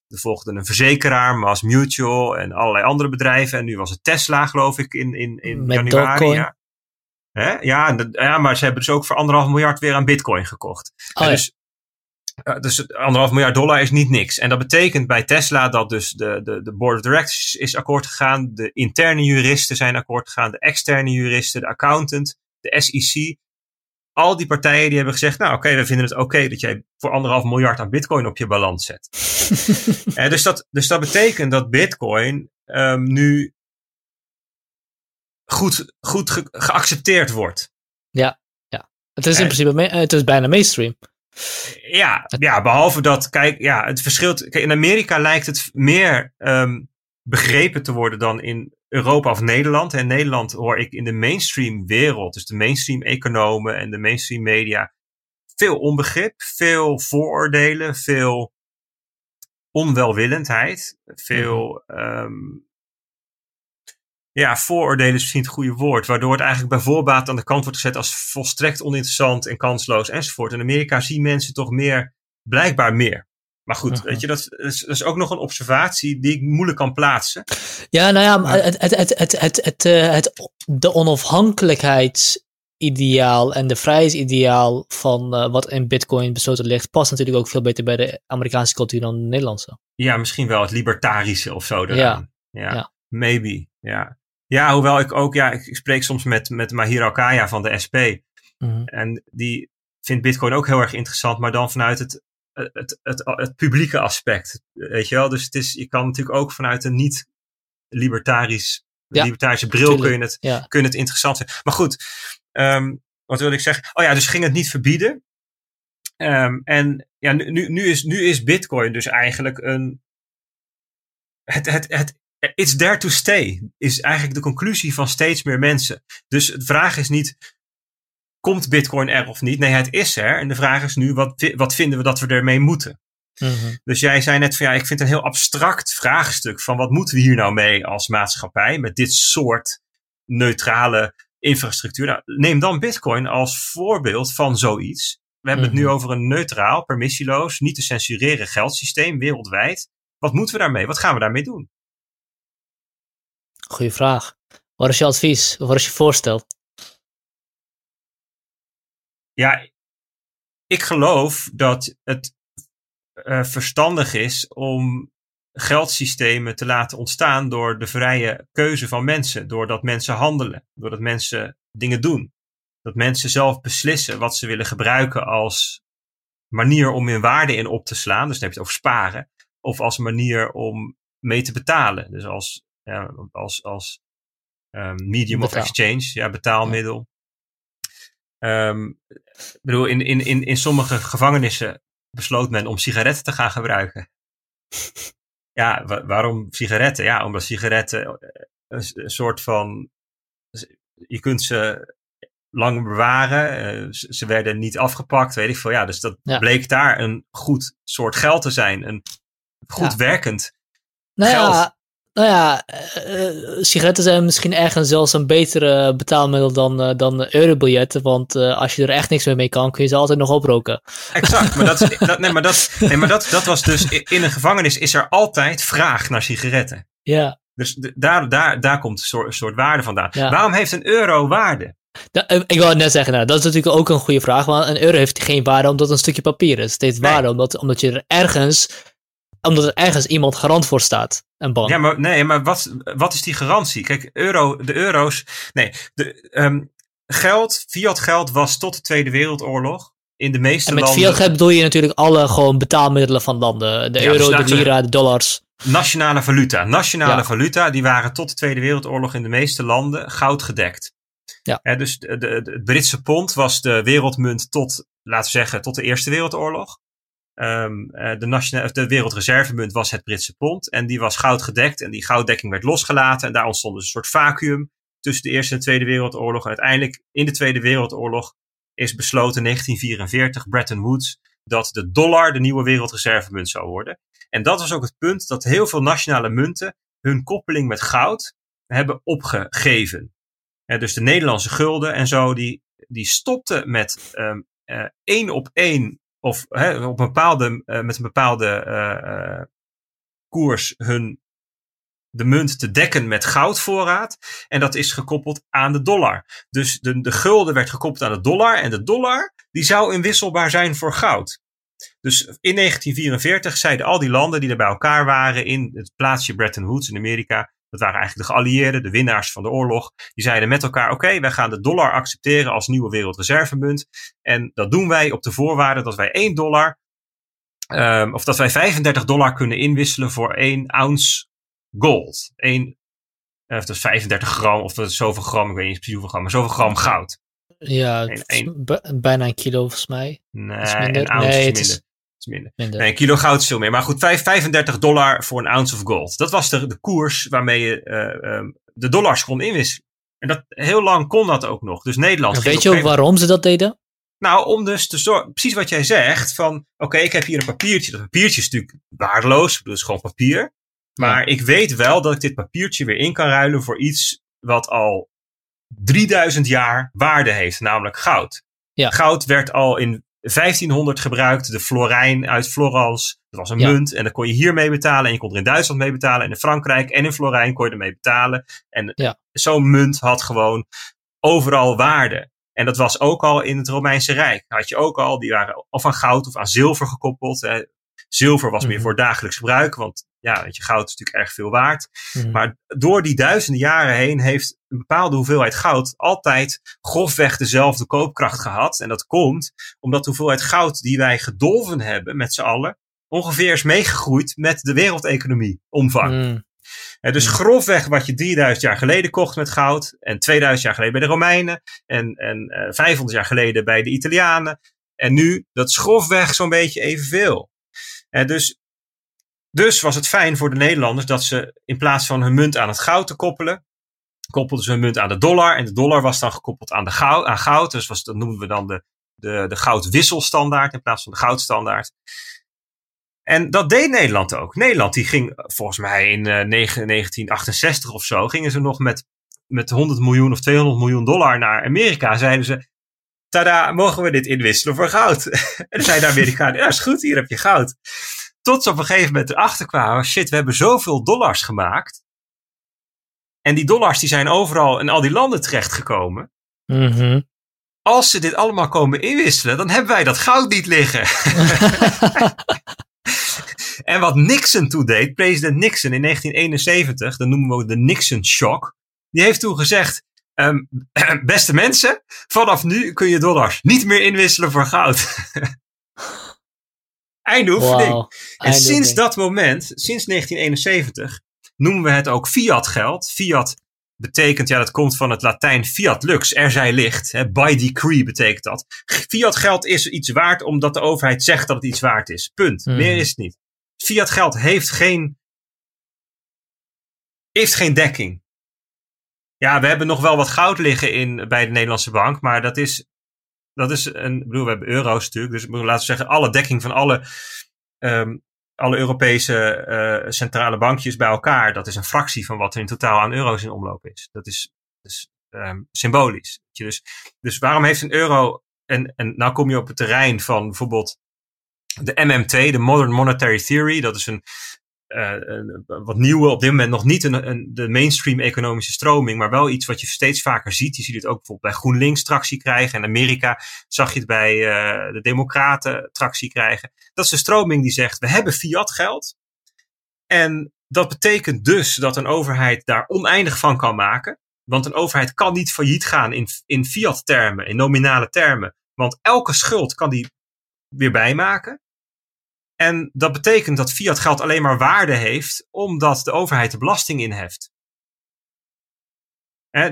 Er volgde een verzekeraar, Mass Mutual en allerlei andere bedrijven. En nu was het Tesla geloof ik in, in, in met januari. Ja. Hè? Ja, ja, maar ze hebben dus ook voor anderhalf miljard weer aan bitcoin gekocht. Oh, ja. dus dus anderhalf miljard dollar is niet niks. En dat betekent bij Tesla dat dus de, de, de board of directors is akkoord gegaan, de interne juristen zijn akkoord gegaan, de externe juristen, de accountant, de SEC. Al die partijen die hebben gezegd, nou oké, we vinden het oké dat jij voor anderhalf miljard aan bitcoin op je balans zet. en dus, dat, dus dat betekent dat bitcoin um, nu goed, goed ge geaccepteerd wordt. Ja, ja. Het is in principe, het is bijna mainstream. Ja, ja, behalve dat, kijk, ja, het verschilt. Kijk, in Amerika lijkt het meer um, begrepen te worden dan in Europa of Nederland. In Nederland hoor ik in de mainstream wereld, dus de mainstream economen en de mainstream media, veel onbegrip, veel vooroordelen, veel onwelwillendheid, veel um, ja, vooroordelen is misschien het goede woord, waardoor het eigenlijk bij voorbaat aan de kant wordt gezet als volstrekt oninteressant en kansloos enzovoort. In Amerika zien mensen toch meer, blijkbaar meer. Maar goed, uh-huh. weet je, dat is, dat is, ook nog een observatie die ik moeilijk kan plaatsen. Ja, nou ja, maar het, het, het, het, het, het, het, de onafhankelijkheidsideaal en de vrijheidsideaal van uh, wat in Bitcoin besloten ligt, past natuurlijk ook veel beter bij de Amerikaanse cultuur dan de Nederlandse. Ja, misschien wel het libertarische of zo. Ja. ja. ja. Maybe, ja. Ja, hoewel ik ook, ja, ik, spreek soms met, met Mahir Alkaya van de SP. Mm-hmm. En die vindt Bitcoin ook heel erg interessant, maar dan vanuit het, het, het, het, publieke aspect. Weet je wel? Dus het is, je kan natuurlijk ook vanuit een niet-libertarisch, ja, libertarische bril kun je, het, ja. kun je het interessant vinden. Maar goed, um, wat wil ik zeggen? Oh ja, dus ging het niet verbieden. Um, en ja, nu, nu, is, nu is Bitcoin dus eigenlijk een. Het, het, het it's there to stay, is eigenlijk de conclusie van steeds meer mensen. Dus de vraag is niet, komt Bitcoin er of niet? Nee, het is er. En de vraag is nu, wat, wat vinden we dat we ermee moeten? Mm-hmm. Dus jij zei net van ja, ik vind het een heel abstract vraagstuk van wat moeten we hier nou mee als maatschappij met dit soort neutrale infrastructuur. Nou, neem dan Bitcoin als voorbeeld van zoiets. We hebben het nu over een neutraal, permissieloos, niet te censureren geldsysteem wereldwijd. Wat moeten we daarmee? Wat gaan we daarmee doen? Goeie vraag. Wat is je advies? Wat is je voorstel? Ja, ik geloof dat het uh, verstandig is om geldsystemen te laten ontstaan door de vrije keuze van mensen. Doordat mensen handelen, doordat mensen dingen doen. Dat mensen zelf beslissen wat ze willen gebruiken als manier om hun waarde in op te slaan. Dus dan heb je het over sparen. Of als manier om mee te betalen. Dus als ja, als, als um, medium Betaal. of exchange, ja, betaalmiddel. Ja. Um, ik bedoel, in, in, in, in sommige gevangenissen besloot men om sigaretten te gaan gebruiken. ja, wa waarom sigaretten? Ja, omdat sigaretten eh, een, een, soort van. Je kunt ze lang bewaren. Uh, ze werden niet afgepakt, weet ik veel. Ja, dus dat ja. bleek daar een goed soort geld te zijn. Een goed Ja. werkend Nou geld. ja, nou ja, eh, eh, sigaretten zijn misschien ergens zelfs een betere betaalmiddel dan, eh, dan eurobiljetten. Want als je er echt niks meer mee kan, kun je ze altijd nog oproken. Exact, maar, dat, is- dat, nee, maar, dat, nee, maar dat, dat was dus in een gevangenis is er altijd vraag naar sigaretten. Ja, Dus daar, daar, daar komt een soort, waarde vandaan. Ja. Waarom heeft een euro waarde? Da- ik het net zeggen, nou, dat is natuurlijk ook een goede vraag. Want een euro heeft geen waarde omdat het een stukje papier is. Het heeft Nee. waarde omdat, omdat je er ergens omdat er ergens iemand garant voor staat. Een band. Ja, maar, nee, maar wat, wat is die garantie? Kijk, euro, de euro's. Nee, de, um, geld, fiat geld was tot de Tweede Wereldoorlog in de meeste en met landen. fiat geld bedoel je natuurlijk alle gewoon betaalmiddelen van landen. De Ja, euro, dus de lira, de dollars. Nationale valuta. Nationale Ja. valuta, die waren tot de Tweede Wereldoorlog in de meeste landen goud gedekt. Ja. Dus de, de, de- het Britse pond was de wereldmunt tot, laten we zeggen, tot de Eerste Wereldoorlog. Ehm, eh, de, de wereldreservemunt was het Britse pond. En die was goud gedekt. En die gouddekking werd losgelaten. En daar ontstond dus een soort vacuüm tussen de Eerste en de Tweede Wereldoorlog. En uiteindelijk in de Tweede Wereldoorlog is besloten in 1944, Bretton Woods, dat de dollar de nieuwe wereldreservemunt zou worden. En dat was ook het punt dat heel veel nationale munten hun koppeling met goud hebben opgegeven. Dus de Nederlandse gulden en zo, die, die stopten met eh, één op één of hè, op een bepaalde, eh, met een bepaalde eh, koers hun de munt te dekken met goudvoorraad. En dat is gekoppeld aan de dollar. Dus de, de gulden werd gekoppeld aan de dollar. En de dollar die zou inwisselbaar zijn voor goud. Dus in 1944 zeiden al die landen die er bij elkaar waren in het plaatsje Bretton Woods in Amerika. Dat waren eigenlijk de geallieerden, de winnaars van de oorlog. Die zeiden met elkaar: oké, wij gaan de dollar accepteren als nieuwe wereldreservemunt. En dat doen wij op de voorwaarde dat wij 1 dollar, ehm, of dat wij 35 dollar kunnen inwisselen voor 1 ounce gold. 1, eh, of dat is 35 gram, of dat is zoveel gram, ik weet niet precies hoeveel gram, maar zoveel gram goud. Ja, bijna een kilo volgens mij. Nee, een ounce Nee, is het minder. Is- minder. Minder. Nee, een kilo goud is veel meer. Maar goed, vijf- 35 dollar voor een ounce of gold. Dat was de, de koers waarmee je eh, ehm, de dollars kon inwisselen. En dat, heel lang kon dat ook nog. Dus Nederland. En weet je ook waarom ze dat deden? Nou, om dus te zorgen, precies wat jij zegt, van oké, ik heb hier een papiertje. Dat papiertje is natuurlijk waardeloos, het is gewoon papier. Maar ik weet wel dat ik dit papiertje weer in kan ruilen voor iets wat al 3000 jaar waarde heeft, namelijk goud. Ja. Goud werd al in 1500 gebruikt, de florijn uit Florence. Dat was een Ja. munt en dan kon je hier mee betalen en je kon er in Duitsland mee betalen en in Frankrijk en in florijn kon je ermee betalen. En Ja. zo'n munt had gewoon overal waarde. En dat was ook al in het Romeinse Rijk. Had je ook al, die waren of aan goud of aan zilver gekoppeld. Hè. Zilver was meer Mhm. voor dagelijks gebruik, want ja, weet je, goud is natuurlijk erg veel waard. Mhm. Maar door die duizenden jaren heen heeft een bepaalde hoeveelheid goud altijd grofweg dezelfde koopkracht gehad. En dat komt omdat de hoeveelheid goud die wij gedolven hebben met z'n allen ongeveer is meegegroeid met de wereldeconomie omvang. Mm. Hè, dus Hmm. grofweg wat je 3000 jaar geleden kocht met goud. En 2000 jaar geleden bij de Romeinen. En, en eh, 500 jaar geleden bij de Italianen. En nu, dat is grofweg zo'n beetje evenveel. Hè, dus, dus was het fijn voor de Nederlanders dat ze in plaats van hun munt aan het goud te koppelen. koppelden ze hun munt aan de dollar. En de dollar was dan gekoppeld aan, de goud, aan goud. Dus was, dat noemen we dan de, de, de goudwisselstandaard in plaats van de goudstandaard. En dat deed Nederland ook. Nederland die ging volgens mij in eh, negen- 1968 of zo, gingen ze nog met, met 100 miljoen of 200 miljoen dollar naar Amerika. Zeiden ze, tada, mogen we dit inwisselen voor goud? en dan zeiden de Amerikanen, ja is goed, hier heb je goud. Tot ze op een gegeven moment erachter kwamen, shit, we hebben zoveel dollars gemaakt. En die dollars die zijn overal in al die landen terechtgekomen. Mhm. Als ze dit allemaal komen inwisselen, dan hebben wij dat goud niet liggen. En wat Nixon toen deed, president Nixon in 1971, dat noemen we de Nixon Shock. Die heeft toen gezegd, ehm, beste mensen, vanaf nu kun je dollars niet meer inwisselen voor goud. Einde oefening. Wauw. En sinds dat moment, sinds 1971, noemen we het ook fiat geld. Fiat betekent, ja, dat komt van het Latijn fiat lux, er zij ligt. Hè, by decree betekent dat. Fiat geld is iets waard omdat de overheid zegt dat het iets waard is. Punt. Hmm. Meer is het niet. Fiat geld heeft geen, heeft geen dekking. Ja, we hebben nog wel wat goud liggen in, bij de Nederlandse bank, maar dat is, dat is een, bedoel, we hebben euro's natuurlijk, dus laten we zeggen, alle dekking van alle, ehm, alle Europese eh, centrale bankjes bij elkaar, dat is een fractie van wat er in totaal aan euro's in omloop is. Dat is, ehm, symbolisch. Dus, dus waarom heeft een euro, en, en nou kom je op het terrein van bijvoorbeeld de MMT, de Modern Monetary Theory, dat is een wat nieuwe, op dit moment nog niet een, een, de mainstream economische stroming, maar wel iets wat je steeds vaker ziet. Je ziet het ook bijvoorbeeld bij GroenLinks tractie krijgen. In Amerika zag je het bij eh, de Democraten tractie krijgen. Dat is een stroming die zegt, we hebben fiat geld. En dat betekent dus dat een overheid daar oneindig van kan maken. Want een overheid kan niet failliet gaan in, in fiat-termen, in nominale termen. Want elke schuld kan die weer bijmaken. En dat betekent dat fiat geld alleen maar waarde heeft omdat de overheid de belasting inheft.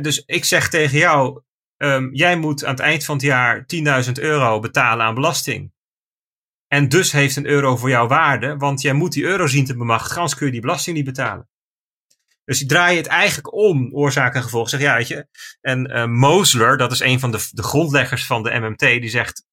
Dus ik zeg tegen jou, um, jij moet aan het eind van het jaar 10.000 euro betalen aan belasting. En dus heeft een euro voor jou waarde, want jij moet die euro zien te bemachtigen, anders kun je die belasting niet betalen. Dus die draai je het eigenlijk om, oorzaak en gevolg. Zeg ja, weet je. En uh, Mosler, dat is een van de, de grondleggers van de MMT, die zegt.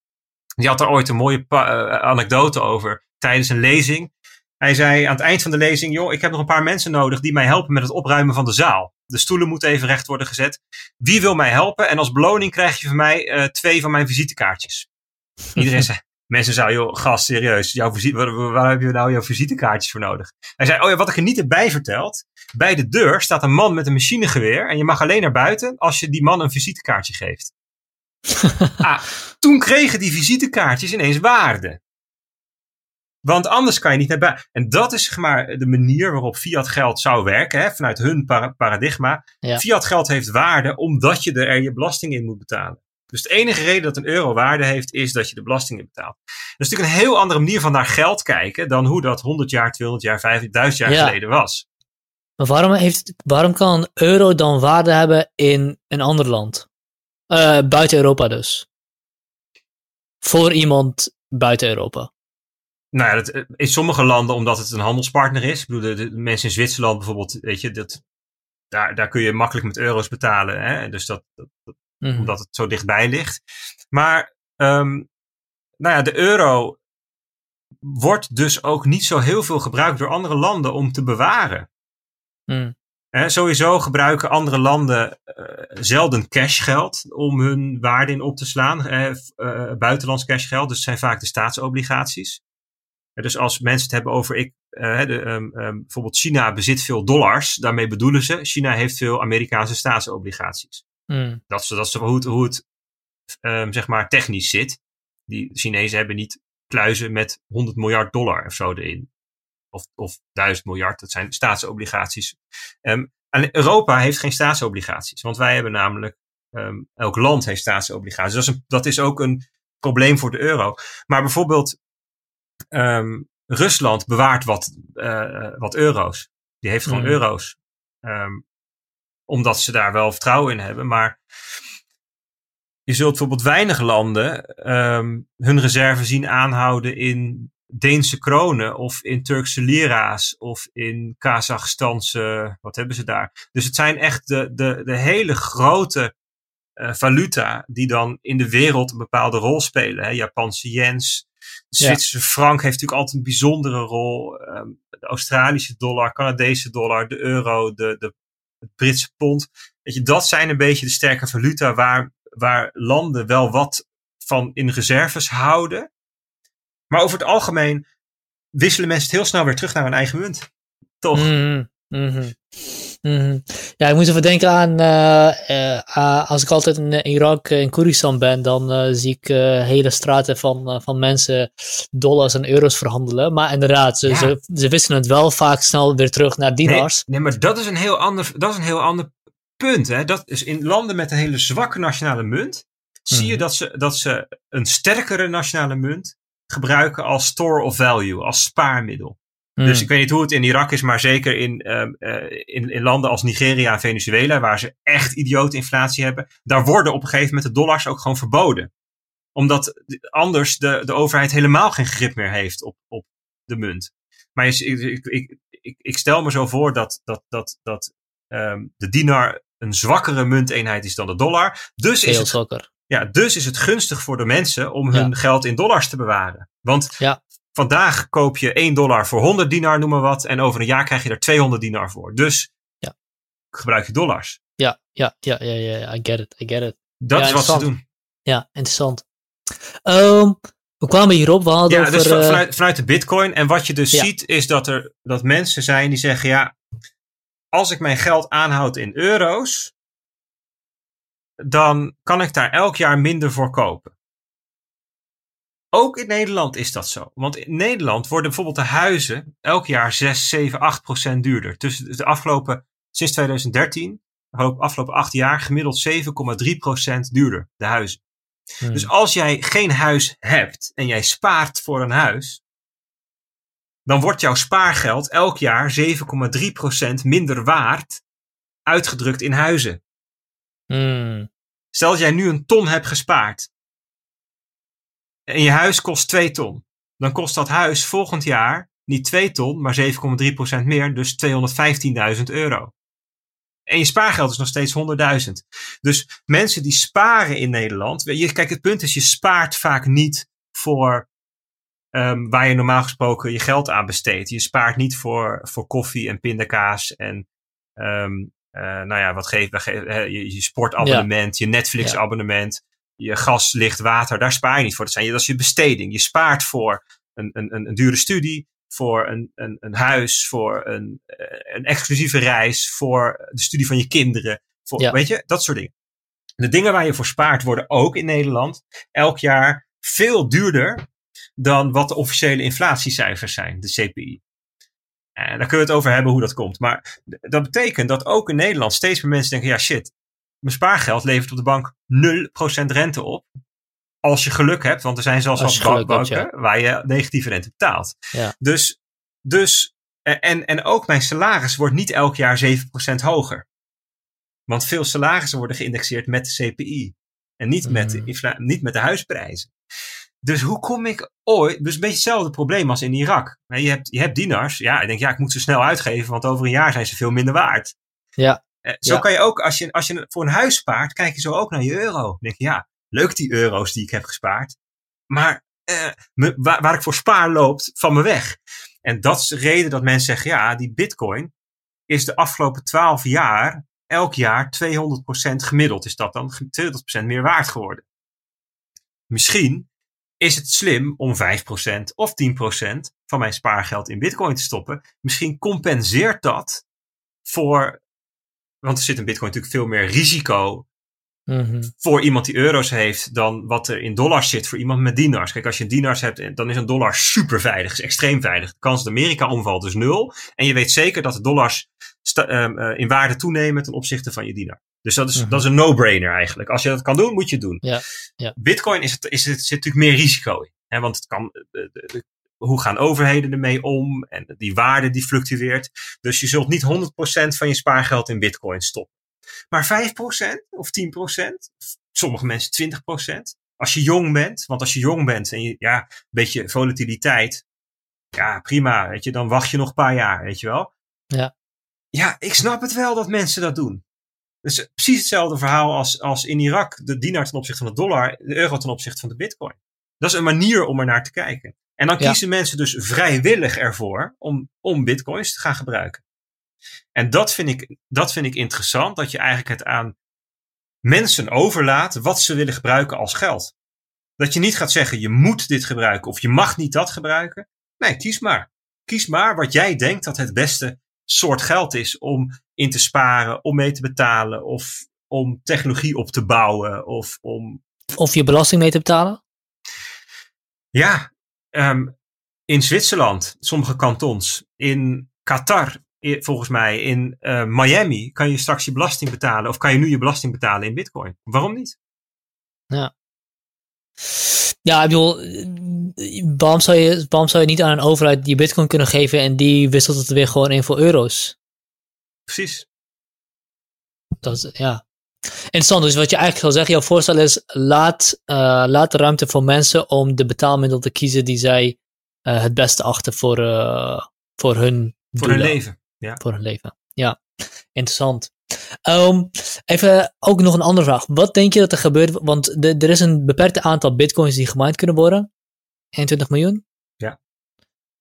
Die had er ooit een mooie uh, anekdote over tijdens een lezing. Hij zei aan het eind van de lezing: Joh, ik heb nog een paar mensen nodig die mij helpen met het opruimen van de zaal. De stoelen moeten even recht worden gezet. Wie wil mij helpen? En als beloning krijg je van mij uh, twee van mijn visitekaartjes. Iedereen zei: Mensen zeiden, joh, gast, serieus, jouw visite, waar, waar, heb je nou jouw visitekaartjes voor nodig? Hij zei, oh ja, wat ik er niet erbij verteld. Bij de deur staat een man met een machinegeweer en je mag alleen naar buiten als je die man een visitekaartje geeft. ah, toen kregen die visitekaartjes ineens waarde. Want anders kan je niet naar buiten. En dat is zeg maar de manier waarop fiat geld zou werken, hè, vanuit hun paradigma. Ja. Fiat geld heeft waarde omdat je er je belasting in moet betalen. Dus de enige reden dat een euro waarde heeft, is dat je de belastingen betaalt. Dat is natuurlijk een heel andere manier van naar geld kijken dan hoe dat 100 jaar, 200 jaar, 5000 jaar ja. geleden was. Maar waarom, heeft, waarom kan een euro dan waarde hebben in een ander land? Uh, buiten Europa dus. Voor iemand buiten Europa. Nou ja, dat, eh, in sommige landen omdat het een handelspartner is. Ik bedoel, de, de mensen in Zwitserland bijvoorbeeld, weet je, dat, daar, daar kun je makkelijk met euro's betalen. Hè? Dus dat, dat, mm. omdat het zo dichtbij ligt. Maar um, nou ja, de euro wordt dus ook niet zo heel veel gebruikt door andere landen om te bewaren. Mm. Sowieso gebruiken andere landen uh, zelden cashgeld om hun waarde in op te slaan. Uh, uh, buitenlands cashgeld, dus zijn vaak de staatsobligaties. dus als mensen het hebben over ik, de, um, um, bijvoorbeeld China bezit veel dollars, daarmee bedoelen ze China heeft veel Amerikaanse staatsobligaties. Mm. Dat is, dat is hoe het, hoe het um, zeg maar technisch zit. Die Chinezen hebben niet kluizen met 100 miljard dollar of zo erin. Of, of 1000 miljard, dat zijn staatsobligaties. Um, en Europa heeft geen staatsobligaties, want wij hebben namelijk, um, elk land heeft staatsobligaties. Dat is, een, dat is ook een probleem voor de euro. Maar bijvoorbeeld, um, Rusland bewaart wat, uh, wat euro's. Die heeft gewoon mm. euro's. Omdat ze daar wel vertrouwen in hebben. Maar je zult bijvoorbeeld weinig landen um, hun reserve zien aanhouden in Deense kronen of in Turkse lira's of in Kazachstanse, wat hebben ze daar? Dus het zijn echt de, de, de hele grote uh, valuta die dan in de wereld een bepaalde rol spelen. Hè? Japanse yens, de Zwitserse ja. frank heeft natuurlijk altijd een bijzondere rol. Um, de Australische dollar, Canadese dollar, de euro, de, de het Britse pond. Weet je, dat zijn een beetje de sterke valuta waar, waar landen wel wat van in reserves houden. Maar over het algemeen wisselen mensen het heel snel weer terug naar hun eigen munt. Toch? Mm -hmm. Mm Ja, ik moet even denken aan, uh, uh, als ik altijd in Irak, in Koeristan ben, dan uh, zie ik hele straten van, van mensen dollars en euro's verhandelen. Maar inderdaad, ze, ja. ze, ze, wisselen het wel vaak snel weer terug naar dinars. Nee, nee, maar dat is een heel ander, dat is een heel ander punt. Hè? Dat is in landen met een hele zwakke nationale munt, zie je mhm. dat ze, dat ze een sterkere nationale munt gebruiken als store of value, als spaarmiddel. Dus hmm. ik weet niet hoe het in Irak is, maar zeker in, uh, in, in, landen als Nigeria en Venezuela, waar ze echt idiote inflatie hebben, daar worden op een gegeven moment de dollars ook gewoon verboden. Omdat anders de, de overheid helemaal geen grip meer heeft op, op de munt. Maar ik, ik, ik, ik, stel me zo voor dat, dat, dat, dat um, de dinar een zwakkere munteenheid is dan de dollar. Dus is het, zwakker. Ja, dus is het gunstig voor de mensen om hun ja. geld in dollars te bewaren. Want ja. Vandaag koop je 1 dollar voor 100 dinar, noem maar wat. En over een jaar krijg je er 200 dinar voor. Dus ja. gebruik je dollars. Ja, ja, ja, ja, ja, I get it, I get it. Dat is wat ze doen. Ja, interessant. Um, we kwamen hierop, we hadden ja, over... Dus vanuit, vanuit de bitcoin. En wat je dus ziet is dat er dat mensen zijn die zeggen, ja, als ik mijn geld aanhoud in euro's, dan kan ik daar elk jaar minder voor kopen. ook in Nederland is dat zo. Want in Nederland worden bijvoorbeeld de huizen elk jaar 6, 7, 8 procent duurder. Tussen de afgelopen, sinds 2013, de afgelopen acht jaar, gemiddeld 7,3 procent duurder, de huizen. Hmm. Dus als jij geen huis hebt en jij spaart voor een huis, dan wordt jouw spaargeld elk jaar 7,3% minder waard uitgedrukt in huizen. Hmm. Stel dat jij nu een ton hebt gespaard en je huis kost 2 ton, dan kost dat huis volgend jaar niet 2 ton, maar 7,3% meer, dus 215.000 euro. En je spaargeld is nog steeds 100.000. Dus mensen die sparen in Nederland. Kijk, het punt is, je spaart vaak niet voor um, waar je normaal gesproken je geld aan besteedt. Je spaart niet voor, voor koffie en pindakaas en uh, nou ja, wat geeft je, je sportabonnement, je Netflix-abonnement, je gas, licht, water. Daar spaar je niet voor. Dat, zijn, dat is je besteding. Je spaart voor een, een, een, een dure studie, voor een, een, een huis, voor een, eh, een exclusieve reis, voor de studie van je kinderen. Voor, ja. Weet je, dat soort dingen. De dingen waar je voor spaart worden ook in Nederland elk jaar veel duurder dan wat de officiële inflatiecijfers zijn, de CPI. En daar kunnen we het over hebben hoe dat komt. Maar dat betekent dat ook in Nederland steeds meer mensen denken: ja, shit, mijn spaargeld levert op de bank 0% rente op. Als je geluk hebt, want er zijn zelfs al banken waar je negatieve rente betaalt. Ja. Dus, dus en, en ook mijn salaris wordt niet elk jaar 7% hoger. Want veel salarissen worden geïndexeerd met de CPI. En niet, met, de mm. niet met de huisprijzen. Dus hoe kom ik ooit. Dus een beetje hetzelfde probleem als in Irak. Je hebt, je hebt dinars. Ja, ik denk, ja, ik moet ze snel uitgeven, want over een jaar zijn ze veel minder waard. Ja. Eh, zo kan je ook, als je, als je voor een huis spaart, kijk je zo ook naar je euro. Dan denk je, ja, leuk die euro's die ik heb gespaard. Maar eh, me, waar, waar, ik voor spaar loopt van me weg. En dat is de reden dat mensen zeggen, ja, die bitcoin is de afgelopen twaalf jaar, elk jaar 200% gemiddeld. Is dat dan 200% meer waard geworden? Misschien is het slim om 5% of 10% van mijn spaargeld in bitcoin te stoppen. Misschien compenseert dat voor, want er zit in bitcoin natuurlijk veel meer risico mhm. voor iemand die euro's heeft dan wat er in dollars zit voor iemand met dinars. Kijk, als je dinars hebt, dan is een dollar super veilig, is extreem veilig. De kans dat Amerika omvalt is nul. En je weet zeker dat de dollars um, uh, in waarde toenemen ten opzichte van je dinar. Dus dat is, mhm. dat is een no-brainer eigenlijk. Als je dat kan doen, moet je het doen. Ja, ja. Bitcoin is het, is het, zit natuurlijk meer risico in. Hè? Want het kan, eh, hoe gaan overheden ermee om? En die waarde die fluctueert. Dus je zult niet 100% van je spaargeld in bitcoin stoppen. Maar 5% of 10%, sommige mensen 20%. Als je jong bent, want als je jong bent en je, ja, een beetje volatiliteit. Ja, prima, weet je, dan wacht je nog een paar jaar, weet je wel. Ja. Ja, ik snap het wel dat mensen dat doen. Dus precies hetzelfde verhaal als, als in Irak de dinar ten opzichte van de dollar, de euro ten opzichte van de bitcoin. Dat is een manier om er naar te kijken. En dan kiezen mensen dus vrijwillig ervoor om, om bitcoins te gaan gebruiken. En dat vind, ik, dat vind ik interessant, dat je eigenlijk het aan mensen overlaat wat ze willen gebruiken als geld. Dat je niet gaat zeggen, je moet dit gebruiken of je mag niet dat gebruiken. Nee, kies maar. Kies maar wat jij denkt dat het beste soort geld is om in te sparen, om mee te betalen of om technologie op te bouwen of om. Of je belasting mee te betalen? Ja, um, in Zwitserland, sommige kantons, in Qatar, volgens mij, in uh, Miami kan je straks je belasting betalen of kan je nu je belasting betalen in Bitcoin. Waarom niet? Ja. Ja, ik bedoel, waarom zou, je, waarom zou je niet aan een overheid die bitcoin kunnen geven en die wisselt het weer gewoon in voor euro's? Precies. Dat is, ja. Interessant, dus wat je eigenlijk zal zeggen, jouw voorstel is, laat, uh, laat de ruimte voor mensen om de betaalmiddel te kiezen die zij uh, het beste achten voor, voor hun Voor hun leven, ja. Voor hun leven, ja. Interessant. Um, even ook nog een andere vraag. Wat denk je dat er gebeurt? Want de, er is een beperkt aantal bitcoins die gemined kunnen worden. 21 miljoen. Ja.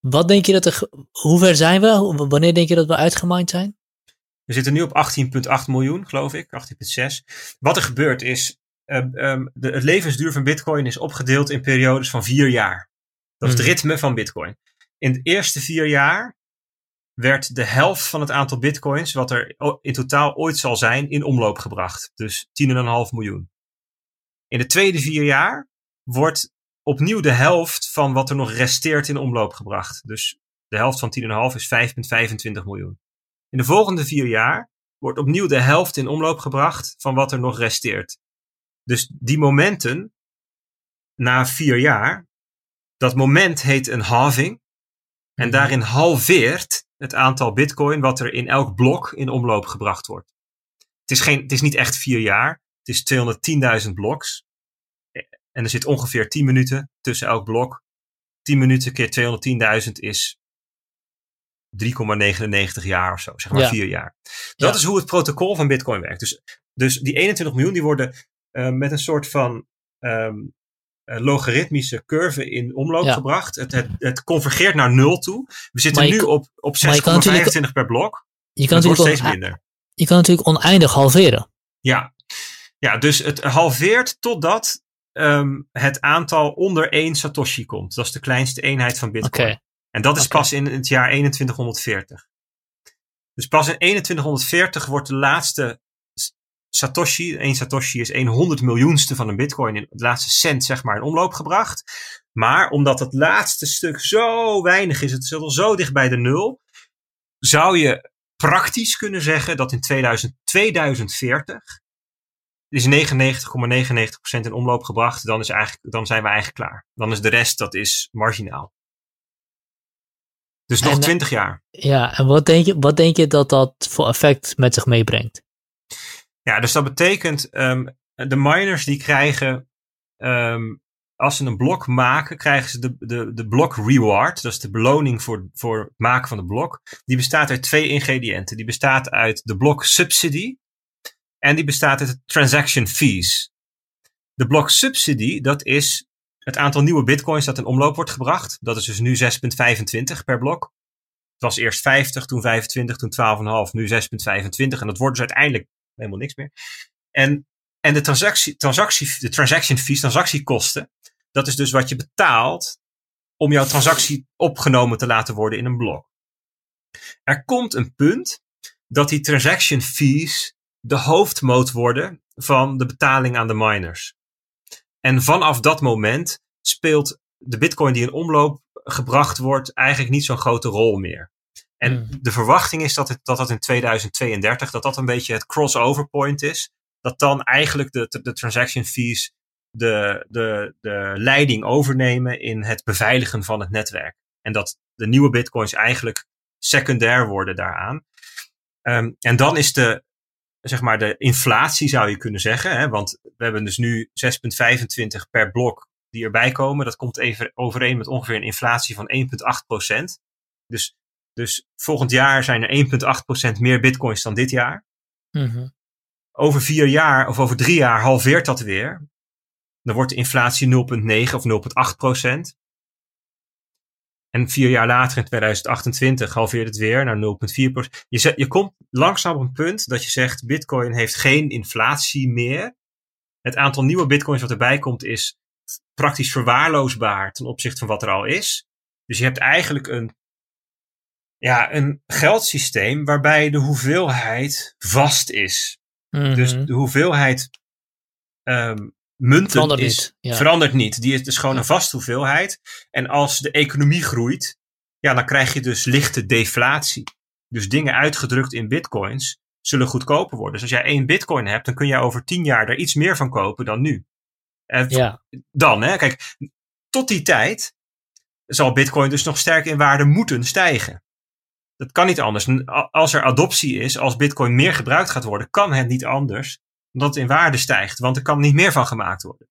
Wat denk je dat er. Hoe ver zijn we? Wanneer denk je dat we uitgemined zijn? We zitten nu op 18,8 miljoen, geloof ik. 18,6. Wat er gebeurt is. Um, de, het levensduur van Bitcoin is opgedeeld in periodes van vier jaar. Dat is het hmm. ritme van Bitcoin. In de eerste vier jaar werd de helft van het aantal bitcoins, wat er in totaal ooit zal zijn, in omloop gebracht. Dus 10,5 miljoen. In de tweede vier jaar wordt opnieuw de helft van wat er nog resteert in omloop gebracht. Dus de helft van 10,5 is 5,25 miljoen. In de volgende vier jaar wordt opnieuw de helft in omloop gebracht van wat er nog resteert. Dus die momenten na vier jaar, dat moment heet een halving. En Mhm. daarin halveert het aantal bitcoin wat er in elk blok in omloop gebracht wordt. Het is, geen, het is niet echt vier jaar. Het is 210.000 bloks. En er zit ongeveer 10 minuten tussen elk blok. 10 minuten keer 210.000 is 3,99 jaar of zo, zeg maar Ja. 4 jaar. Dat Ja. is hoe het protocol van Bitcoin werkt. Dus, dus die 21 miljoen die worden eh, met een soort van ehm, eh, logaritmische curve in omloop Ja. gebracht. Het, het, het convergeert naar nul toe. We zitten Maar nu op, op 6,25 maar je kan natuurlijk- per blok. Je kan, natuurlijk steeds minder. je kan natuurlijk oneindig halveren. Ja. ja, dus het halveert totdat ehm, het aantal onder 1 Satoshi komt. Dat is de kleinste eenheid van Oké. Bitcoin. En dat is pas in het jaar 2140. Dus pas in 2140 wordt de laatste Satoshi, 1 Satoshi is 1 honderd miljoenste van een Bitcoin, in, het laatste cent zeg maar, in omloop gebracht. Maar omdat het laatste stuk zo weinig is, het zit al zo dicht bij de nul, zou je praktisch kunnen zeggen dat in 2000, 2040 is 99,99% in omloop gebracht, dan, is eigenlijk, dan zijn we eigenlijk klaar. Dan is de rest, dat is marginaal. Dus nog eh, 20 jaar. Ja, en wat denk, je, wat denk je dat dat voor effect met zich meebrengt? Ja, dus dat betekent, ehm, de miners die krijgen, ehm, als ze een blok maken, krijgen ze de, de, de blok reward. Dat is de beloning voor, voor het maken van de blok. Die bestaat uit twee ingrediënten. Die bestaat uit de blok subsidy en die bestaat uit de transaction fees. De blok subsidy, dat is het aantal nieuwe bitcoins dat in omloop wordt gebracht. Dat is dus nu 6,25 per blok. Het was eerst 50, toen 25, toen 12,5, nu 6,25. En dat wordt dus uiteindelijk helemaal niks meer. En, en de, transactie, transactie, de transaction fees, transactiekosten, dat is dus wat je betaalt om jouw transactie opgenomen te laten worden in een blok. Er komt een punt dat die transaction fees de hoofdmoot worden van de betaling aan de miners. En vanaf dat moment speelt de bitcoin die in omloop gebracht wordt eigenlijk niet zo'n grote rol meer. En Hmm. de verwachting is dat, het, dat dat in 2032, dat dat een beetje het crossover point is. Dat dan eigenlijk de, de transaction fees de, de, de leiding overnemen in het beveiligen van het netwerk. En dat de nieuwe bitcoins eigenlijk secundair worden daaraan. Ehm, en dan is de, zeg maar, de inflatie zou je kunnen zeggen. Hè, want we hebben dus nu 6,25 per blok die erbij komen. Dat komt even overeen met ongeveer een inflatie van 1,8 procent. Dus, dus volgend jaar zijn er 1,8 procent meer bitcoins dan dit jaar. Mhm. Over vier jaar of over drie jaar halveert dat weer. Dan wordt de inflatie 0,9 of 0,8 procent. En vier jaar later, in 2028, halveert het weer naar 0,4 procent. Je, zet- je komt langzaam op een punt dat je zegt: Bitcoin heeft geen inflatie meer. Het aantal nieuwe bitcoins wat erbij komt is praktisch verwaarloosbaar ten opzichte van wat er al is. Dus je hebt eigenlijk een, ja, een geldsysteem waarbij de hoeveelheid vast is. Dus Mhm. de hoeveelheid ehm, munten Verandert is, niet, ja. verandert niet. Die is dus gewoon Ja. een vaste hoeveelheid. En als de economie groeit, ja, dan krijg je dus lichte deflatie. Dus dingen uitgedrukt in bitcoins zullen goedkoper worden. Dus als jij één bitcoin hebt, dan kun je over tien jaar er iets meer van kopen dan nu. En ja. dan, hè, kijk, tot die tijd zal bitcoin dus nog sterk in waarde moeten stijgen. Dat kan niet anders. Als er adoptie is, als bitcoin meer gebruikt gaat worden, kan het niet anders dan dat het in waarde stijgt. Want er kan niet meer van gemaakt worden.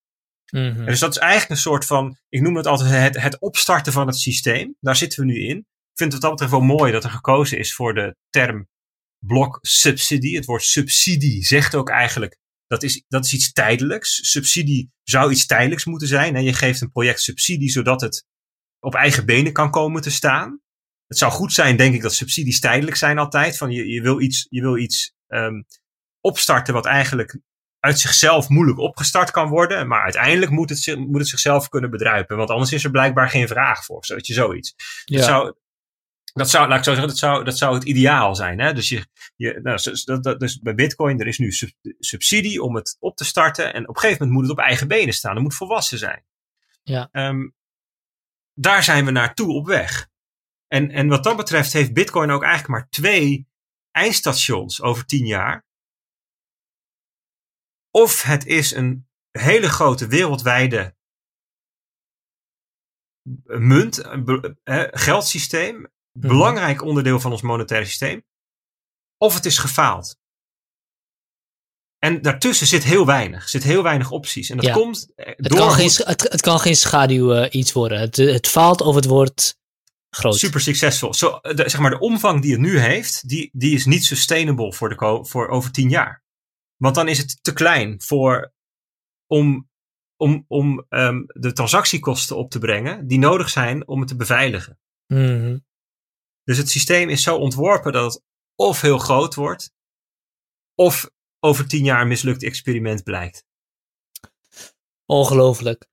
Mhm. Dus dat is eigenlijk een soort van, ik noem het altijd het, het opstarten van het systeem. Daar zitten we nu in. Ik vind het wat dat betreft wel mooi dat er gekozen is voor de term blok subsidie. Het woord subsidie zegt ook eigenlijk, dat is, dat is iets tijdelijks. Subsidie zou iets tijdelijks moeten zijn. En je geeft een project subsidie zodat het op eigen benen kan komen te staan. Het zou goed zijn, denk ik, dat subsidies tijdelijk zijn altijd. Van je, je wil iets, je wil iets ehm, opstarten wat eigenlijk uit zichzelf moeilijk opgestart kan worden. Maar uiteindelijk moet het, moet het zichzelf kunnen bedruipen. Want anders is er blijkbaar geen vraag voor. Zodat je zoiets. ja. Dat zou, dat zou, laat ik zo zeggen, dat zou, dat zou het ideaal zijn. Hè? Dus, je, je, nou, dus, dat, dat- dus bij Bitcoin, er is nu sub- subsidie om het op te starten. En op een gegeven moment moet het op eigen benen staan. Het moet volwassen zijn. Ja. Ehm, daar zijn we naartoe op weg. En, en wat dat betreft heeft Bitcoin ook eigenlijk maar twee eindstations over tien jaar. Of het is een hele grote wereldwijde munt, geldsysteem, mhm. belangrijk onderdeel van ons monetaire systeem. Of het is gefaald. En daartussen zit heel weinig. zit heel weinig opties. En dat komt eh, het door... Kan geen, het, het, kan geen schaduw uh, iets worden. Het, het faalt of het wordt groot. Super succesvol. Zo, de, zeg maar, de omvang die het nu heeft, die, die is niet sustainable voor, de, voor over tien jaar. Want dan is het te klein voor, om, om, om um, de transactiekosten op te brengen die nodig zijn om het te beveiligen. Mm Dus het systeem is zo ontworpen dat het of heel groot wordt, of over tien jaar een mislukt experiment blijkt. Ongelooflijk.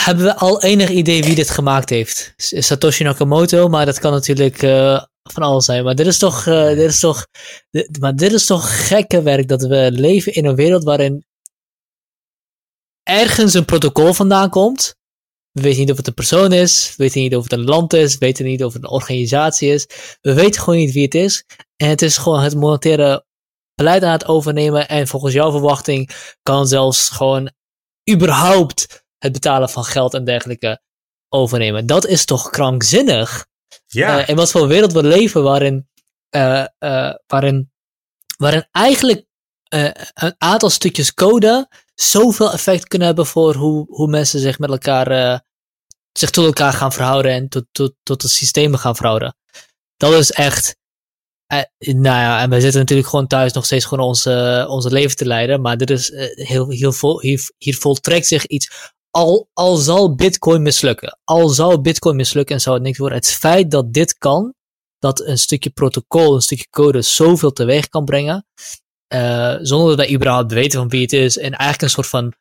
Hebben we al enig idee wie dit gemaakt heeft? Satoshi Nakamoto, maar dat kan natuurlijk uh, van alles zijn. Maar dit is toch, uh, dit is toch, maar dit is toch gekke werk dat we leven in een wereld waarin ergens een protocol vandaan komt. We weten niet of het een persoon is, we weten niet of het een land is, we weten niet of het een organisatie is. We weten gewoon niet wie het is. En het is gewoon het monetaire beleid aan het overnemen. En volgens jouw verwachting kan zelfs gewoon überhaupt het betalen van geld en dergelijke overnemen. Dat is toch krankzinnig? Ja. Uh, in wat voor wereld we leven waarin, uh, uh, waarin, waarin eigenlijk een aantal stukjes code zoveel effect kunnen hebben voor hoe, hoe mensen zich met elkaar, zich tot elkaar gaan verhouden en tot, tot, tot het systeem gaan verhouden. Dat is echt, nou ja, en we zitten natuurlijk gewoon thuis nog steeds gewoon onze, onze leven te leiden. Maar dit is, heel, heel vol, hier, hier voltrekt zich iets al, al zal Bitcoin mislukken, al zou Bitcoin mislukken en zou het niks worden, het feit dat dit kan, dat een stukje protocol, een stukje code zoveel teweeg kan brengen, uh, zonder dat wij überhaupt weten van wie het is, en eigenlijk een soort van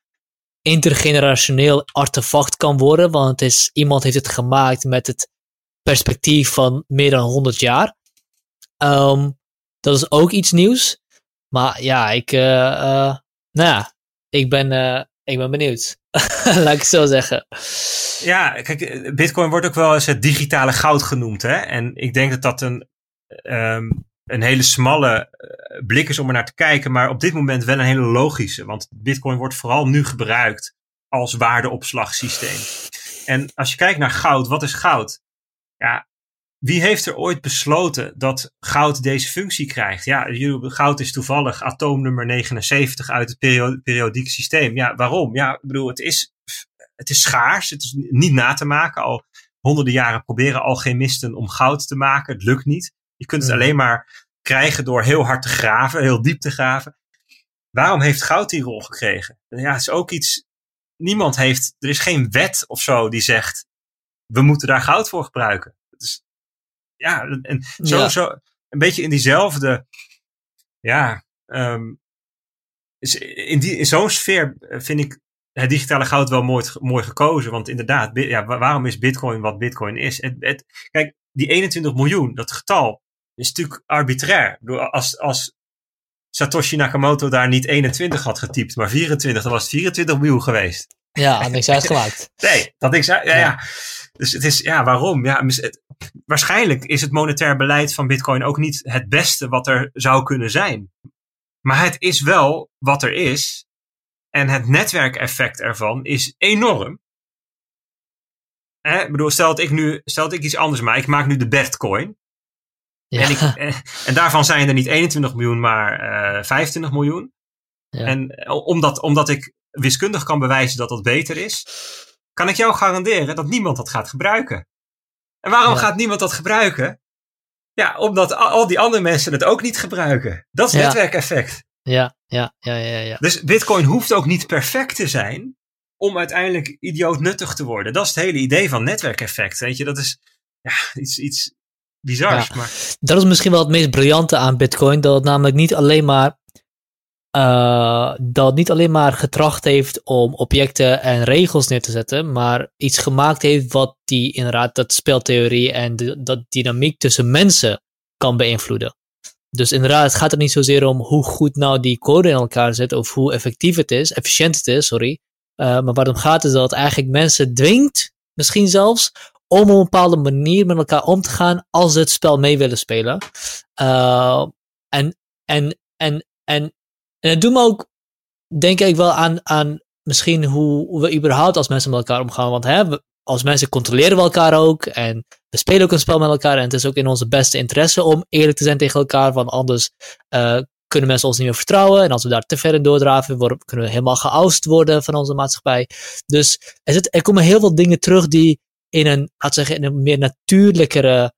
intergenerationeel artefact kan worden, want het is, iemand heeft het gemaakt met het perspectief van meer dan 100 jaar. Um, dat is ook iets nieuws. Maar ja, ik, uh, uh, nou ja, ik ben, ik ben benieuwd. Laat ik zo zeggen. Ja, kijk, Bitcoin wordt ook wel eens het digitale goud genoemd. Hè? En ik denk dat dat een, um, een hele smalle eh, blik is om er naar te kijken. Maar op dit moment wel een hele logische. Want Bitcoin wordt vooral nu gebruikt als waardeopslagsysteem. En als je kijkt naar goud, wat is goud? Ja, wie heeft er ooit besloten dat goud deze functie krijgt? Ja, goud is toevallig atoomnummer 79 uit het periodiek systeem. Ja, waarom? Ja, ik bedoel, het is, het is schaars. Het is niet na te maken. Al honderden jaren proberen alchemisten om goud te maken. Het lukt niet. Je kunt het hmm. alleen maar krijgen door heel hard te graven, heel diep te graven. Waarom heeft goud die rol gekregen? Ja, het is ook iets. Niemand heeft. Er is geen wet of zo die zegt. We moeten daar goud voor gebruiken ja, en zo, zo een beetje in diezelfde, ja, um, in, die, in zo'n sfeer vind ik het digitale goud wel mooi, mooi gekozen. Want inderdaad, ja, waarom is Bitcoin wat Bitcoin is? Het, het, kijk, die 21 miljoen, dat getal, is natuurlijk arbitrair. Als, als Satoshi Nakamoto daar niet 21 had getypt, maar 24, dan was het 24 miljoen geweest. Ja, had niks uitgemaakt. nee, dat niks uit. Ja, ja. Dus het is, ja, waarom? Ja, waarschijnlijk is het monetair beleid van Bitcoin ook niet het beste wat er zou kunnen zijn. Maar het is wel wat er is. En het netwerkeffect ervan is enorm. Ik bedoel, stel dat ik nu, stel dat ik iets anders maak. Ik maak nu de Bitcoin. Ja. En, ik, en, daarvan zijn er niet 21 miljoen, maar uh, eh, 25 miljoen. Ja. En eh, omdat, omdat ik wiskundig kan bewijzen dat dat beter is, kan ik jou garanderen dat niemand dat gaat gebruiken. En waarom gaat niemand dat gebruiken? Ja, omdat al die andere mensen het ook niet gebruiken. Dat is ja. netwerkeffect. Ja, ja, ja, ja, ja. Dus Bitcoin hoeft ook niet perfect te zijn om uiteindelijk idioot nuttig te worden. Dat is het hele idee van netwerkeffect. Weet je, dat is ja, iets, iets bizars. Maar... Dat is misschien wel het meest briljante aan Bitcoin. Dat het namelijk niet alleen maar uh, dat niet alleen maar getracht heeft om objecten en regels neer te zetten, maar iets gemaakt heeft wat die inderdaad dat speltheorie en de, dat dynamiek tussen mensen kan beïnvloeden. Dus inderdaad, het gaat er niet zozeer om hoe goed nou die code in elkaar zit of hoe effectief het is, efficiënt het is, sorry. Uh, maar waar het om gaat is dat het eigenlijk mensen dwingt, misschien zelfs, om op een bepaalde manier met elkaar om te gaan als ze het spel mee willen spelen. Uh, en, en, en, en, en het doet me ook, denk ik wel aan, aan misschien hoe, we überhaupt als mensen met elkaar omgaan. Want hè, we, als mensen controleren we elkaar ook en we spelen ook een spel met elkaar en het is ook in onze beste interesse om eerlijk te zijn tegen elkaar, want anders uh, kunnen mensen ons niet meer vertrouwen en als we daar te ver in doordraven, worden, kunnen we helemaal geoust worden van onze maatschappij. Dus er, zit, er komen heel veel dingen terug die in een, laat zeggen, in een meer natuurlijkere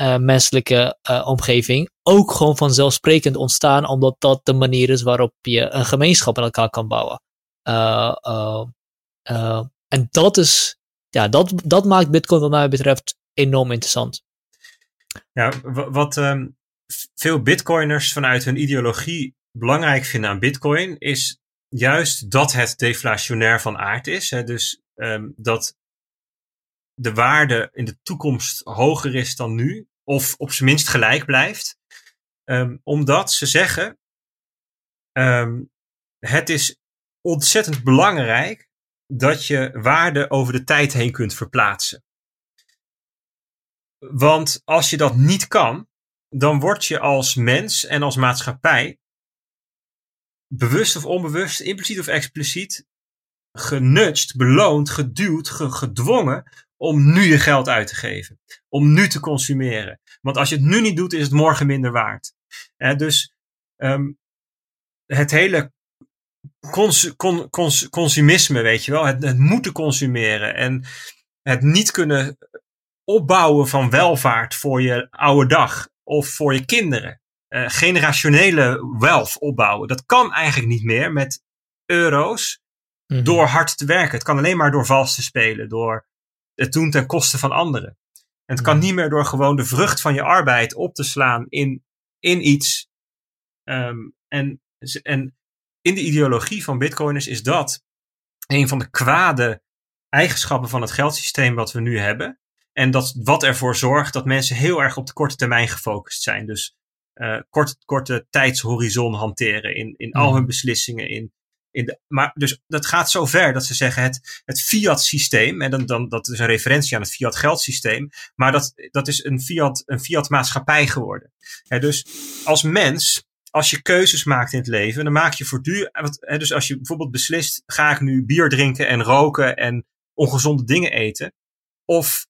uh, menselijke uh, omgeving ook gewoon vanzelfsprekend ontstaan, omdat dat de manier is waarop je een gemeenschap met elkaar kan bouwen. Uh, en dat is, ja, dat, dat maakt Bitcoin wat mij betreft enorm interessant. Ja, wat um, veel Bitcoiners vanuit hun ideologie belangrijk vinden aan Bitcoin is juist dat het deflationair van aard is. Hè? Dus um, dat de waarde in de toekomst hoger is dan nu, of op zijn minst gelijk blijft. Um, omdat ze zeggen, um, het is ontzettend belangrijk dat je waarde over de tijd heen kunt verplaatsen. Want als je dat niet kan, dan word je als mens en als maatschappij bewust of onbewust, impliciet of expliciet, genudged, beloond, geduwd, gedwongen om nu je geld uit te geven. Om nu te consumeren. Want als je het nu niet doet, is het morgen minder waard. dus um, het hele cons con cons consumisme, weet je wel. Het, het moeten consumeren. En het niet kunnen opbouwen van welvaart voor je oude dag. Of voor je kinderen. Uh, generationele wealth opbouwen. Dat kan eigenlijk niet meer met euro's. Mm -hmm. Door hard te werken. Het kan alleen maar door vals te spelen. Door het doen ten koste van anderen. En het kan niet meer door gewoon de vrucht van je arbeid op te slaan in, in iets. Um, en, en in de ideologie van bitcoiners is dat een van de kwade eigenschappen van het geldsysteem wat we nu hebben. En dat wat ervoor zorgt dat mensen heel erg op de korte termijn gefocust zijn. Dus uh, kort, korte tijdshorizon hanteren in, in al hun beslissingen, in maar dus dat gaat zo ver dat ze zeggen het, het fiat systeem, en dan, dan, dat is een referentie aan het fiat geldsysteem, maar dat, dat is een fiat, een fiat maatschappij geworden. Dus als mens, als je keuzes maakt in het leven, dan maak je voortdurend, dus als je bijvoorbeeld beslist, ga ik nu bier drinken en roken en ongezonde dingen eten, of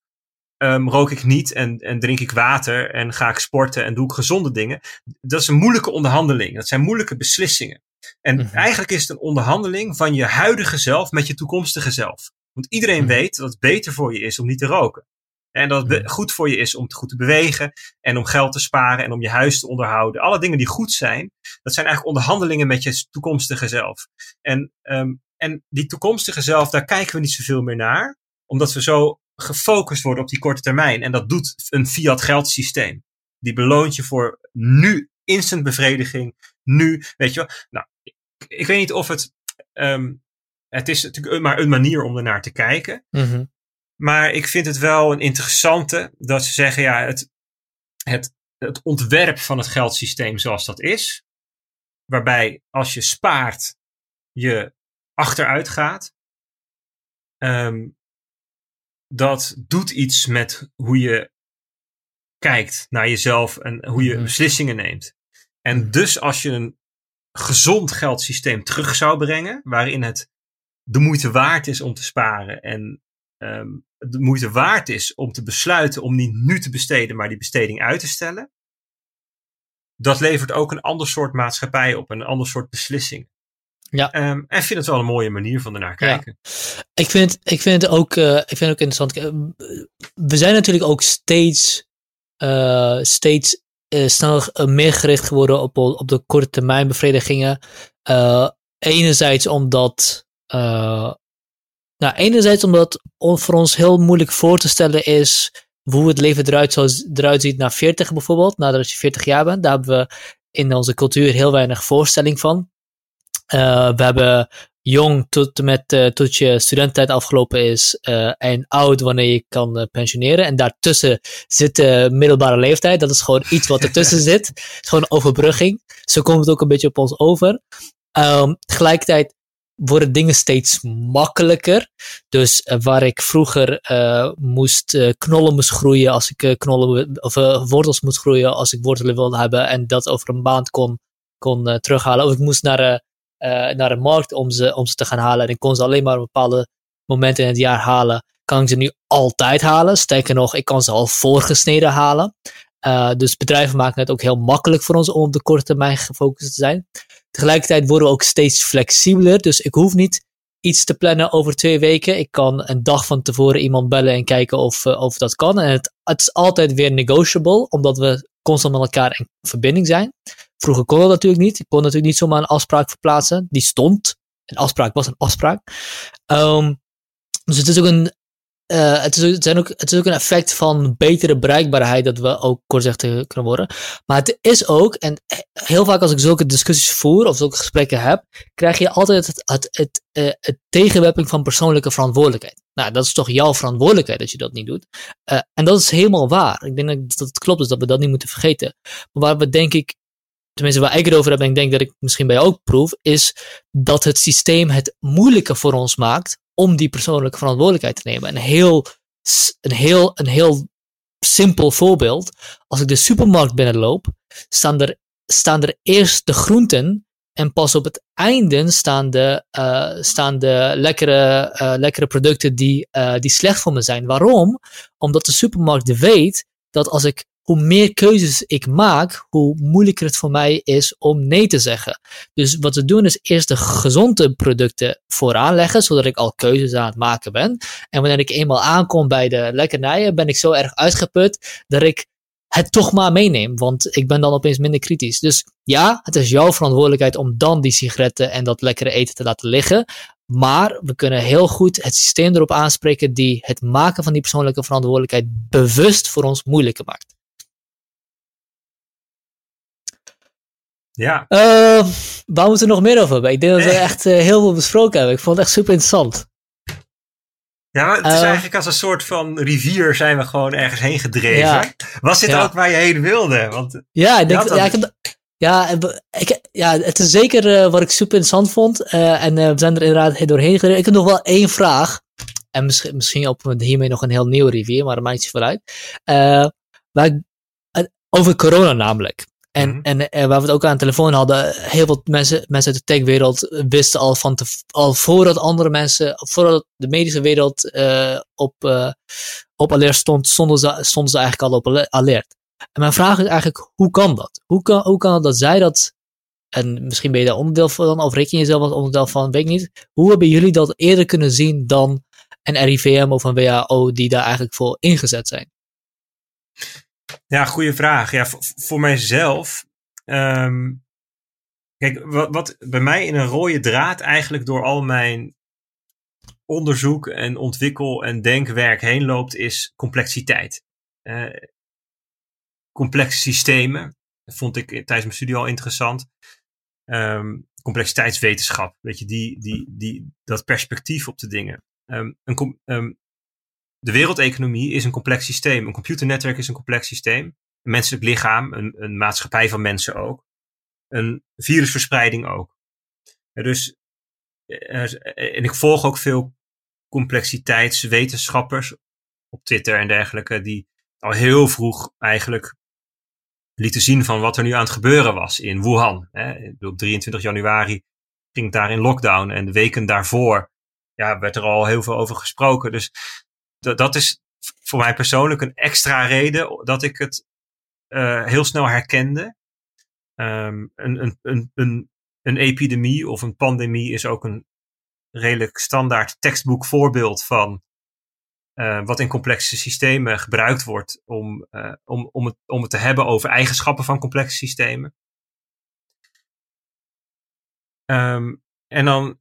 um, rook ik niet en, en drink ik water en ga ik sporten en doe ik gezonde dingen. Dat is een moeilijke onderhandeling. Dat zijn moeilijke beslissingen. En mm -hmm. eigenlijk is het een onderhandeling van je huidige zelf met je toekomstige zelf. Want iedereen mm -hmm. weet dat het beter voor je is om niet te roken. En dat het -hmm. goed voor je is om goed te bewegen en om geld te sparen en om je huis te onderhouden. Alle dingen die goed zijn, dat zijn eigenlijk onderhandelingen met je toekomstige zelf. En, um, en die toekomstige zelf, daar kijken we niet zoveel meer naar, omdat we zo gefocust worden op die korte termijn. En dat doet een fiat geldsysteem. Die beloont je voor nu instant bevrediging, nu, weet je wel. Nou, ik, weet niet of het, um, het is natuurlijk maar een manier om ernaar te kijken. Mm -hmm. Maar ik vind het wel een interessante dat ze zeggen, ja, het, het, het ontwerp van het geldsysteem zoals dat is, waarbij als je spaart, je achteruit gaat. Um, dat doet iets met hoe je kijkt naar jezelf en hoe je -hmm. beslissingen neemt. En dus als je een gezond geldsysteem terug zou brengen, waarin het de moeite waard is om te sparen en um, de moeite waard is om te besluiten om niet nu te besteden, maar die besteding uit te stellen, dat levert ook een ander soort maatschappij op, een ander soort beslissing. Ja. Um, en vind het wel een mooie manier van ernaar kijken. Ja. Ik, vind, ik, vind het ook, uh, ik vind het ook interessant. We zijn natuurlijk ook steeds, uh, steeds uh, snel meer gericht geworden op, op de korte termijn bevredigingen. enerzijds omdat, nou, enerzijds omdat voor ons heel moeilijk voor te stellen is hoe het leven eruit, zou, eruit ziet na 40 bijvoorbeeld, nadat je 40 jaar bent. Daar hebben we in onze cultuur heel weinig voorstelling van. We hebben jong tot, met, uh, tot je studententijd afgelopen is uh, en oud wanneer je kan pensioneren. En daartussen zit de middelbare leeftijd. Dat is gewoon iets wat ertussen zit. Het is gewoon een overbrugging. Zo komt het ook een beetje op ons over. Um, tegelijkertijd worden dingen steeds makkelijker. Dus waar ik vroeger moest knollen moest groeien als ik knollen of wortels moest groeien als ik wortelen wilde hebben en dat over een maand kon, kon terughalen. Of ik moest naar, naar de markt om ze, om ze te gaan halen en ik kon ze alleen maar op bepaalde momenten in het jaar halen. Kan ik ze nu altijd halen? Sterker nog, ik kan ze al voorgesneden halen. dus bedrijven maken het ook heel makkelijk voor ons om op de korte termijn gefocust te zijn. Tegelijkertijd worden we ook steeds flexibeler. Dus ik hoef niet iets te plannen over twee weken. Ik kan een dag van tevoren iemand bellen en kijken of, uh, of dat kan. En het, het, is altijd weer negotiable, omdat we constant met elkaar in verbinding zijn. Vroeger kon dat natuurlijk niet. Ik kon natuurlijk niet zomaar een afspraak verplaatsen. Die stond. Een afspraak was een afspraak. Um, dus het is ook een uh, het, is, zijn ook, het is ook een effect van betere bereikbaarheid dat we ook kortzichtig kunnen worden. Maar het is ook, en heel vaak als ik zulke discussies voer of zulke gesprekken heb, krijg je altijd het, het, het, het tegenwerping van persoonlijke verantwoordelijkheid. Nou, dat is toch jouw verantwoordelijkheid dat je dat niet doet. En dat is helemaal waar. Ik denk dat het klopt, dus dat we dat niet moeten vergeten. Maar waar we denk ik tenminste waar ik het over heb en ik denk dat ik misschien bij jou ook proef, is dat het systeem het moeilijker voor ons maakt om die persoonlijke verantwoordelijkheid te nemen. Een heel, een heel, een heel simpel voorbeeld. Als ik de supermarkt binnenloop, staan er, staan er eerst de groenten en pas op het einde staan de, uh, staan de lekkere, uh, lekkere producten die, uh, die slecht voor me zijn. Waarom? Omdat de supermarkt weet dat als ik hoe meer keuzes ik maak, hoe moeilijker het voor mij is om nee te zeggen. Dus wat we doen is eerst de gezonde producten vooraan leggen, zodat ik al keuzes aan het maken ben. En wanneer ik eenmaal aankom bij de lekkernijen, ben ik zo erg uitgeput dat ik het toch maar meeneem, want ik ben dan opeens minder kritisch. Dus ja, het is jouw verantwoordelijkheid om dan die sigaretten en dat lekkere eten te laten liggen. Maar we kunnen heel goed het systeem erop aanspreken die het maken van die persoonlijke verantwoordelijkheid bewust voor ons moeilijker maakt. Ja. Uh, waar moeten we nog meer over hebben? Ik denk dat we echt uh, heel veel besproken hebben. Ik vond het echt super interessant. Ja, maar het is uh, eigenlijk als een soort van rivier zijn we gewoon ergens heen gedreven. Ja. Was dit ja. ook waar je heen wilde? Want ja, ik denk, ja, ik heb, ja, ik, ja, het is zeker wat ik super interessant vond. en we zijn er inderdaad doorheen gereden. Ik heb nog wel één vraag. En misschien, misschien openen we hiermee nog een heel nieuwe rivier, maar dat maakt niet vooruit. waar over corona namelijk. En, mm -hmm. en, en, waar we het ook aan de telefoon hadden, heel veel mensen, mensen uit de techwereld wisten al van te, al voordat andere mensen, voordat de medische wereld uh, op, uh, op alert stond, stonden ze, stonden ze eigenlijk al op alert. En mijn vraag is eigenlijk, hoe kan dat? Hoe kan, hoe kan het dat zij dat, en misschien ben je daar onderdeel van, of reken je jezelf als onderdeel van, weet ik niet. Hoe hebben jullie dat eerder kunnen zien dan een RIVM of een WHO die daar eigenlijk voor ingezet zijn? Ja, goede vraag. Ja, voor, mijzelf. Um, kijk, wat, wat bij mij in een rode draad eigenlijk door al mijn onderzoek en ontwikkel en denkwerk heen loopt, is complexiteit. Uh, complexe systemen vond ik tijdens mijn studie al interessant. Um, complexiteitswetenschap, weet je, die, die, die, dat perspectief op de dingen. Um, een, de wereldeconomie is een complex systeem. Een computernetwerk is een complex systeem. Een menselijk lichaam, een, een maatschappij van mensen ook. Een virusverspreiding ook. dus, en ik volg ook veel complexiteitswetenschappers op Twitter en dergelijke, die al heel vroeg eigenlijk lieten zien van wat er nu aan het gebeuren was in Wuhan. Op 23 januari ging het daar in lockdown en de weken daarvoor ja, werd er al heel veel over gesproken. Dus dat is voor mij persoonlijk een extra reden dat ik het uh, heel snel herkende. Um, een, een, een, een, een epidemie of een pandemie is ook een redelijk standaard tekstboek voorbeeld van uh, wat in complexe systemen gebruikt wordt om, uh, om, om, het, om het te hebben over eigenschappen van complexe systemen. Um, en dan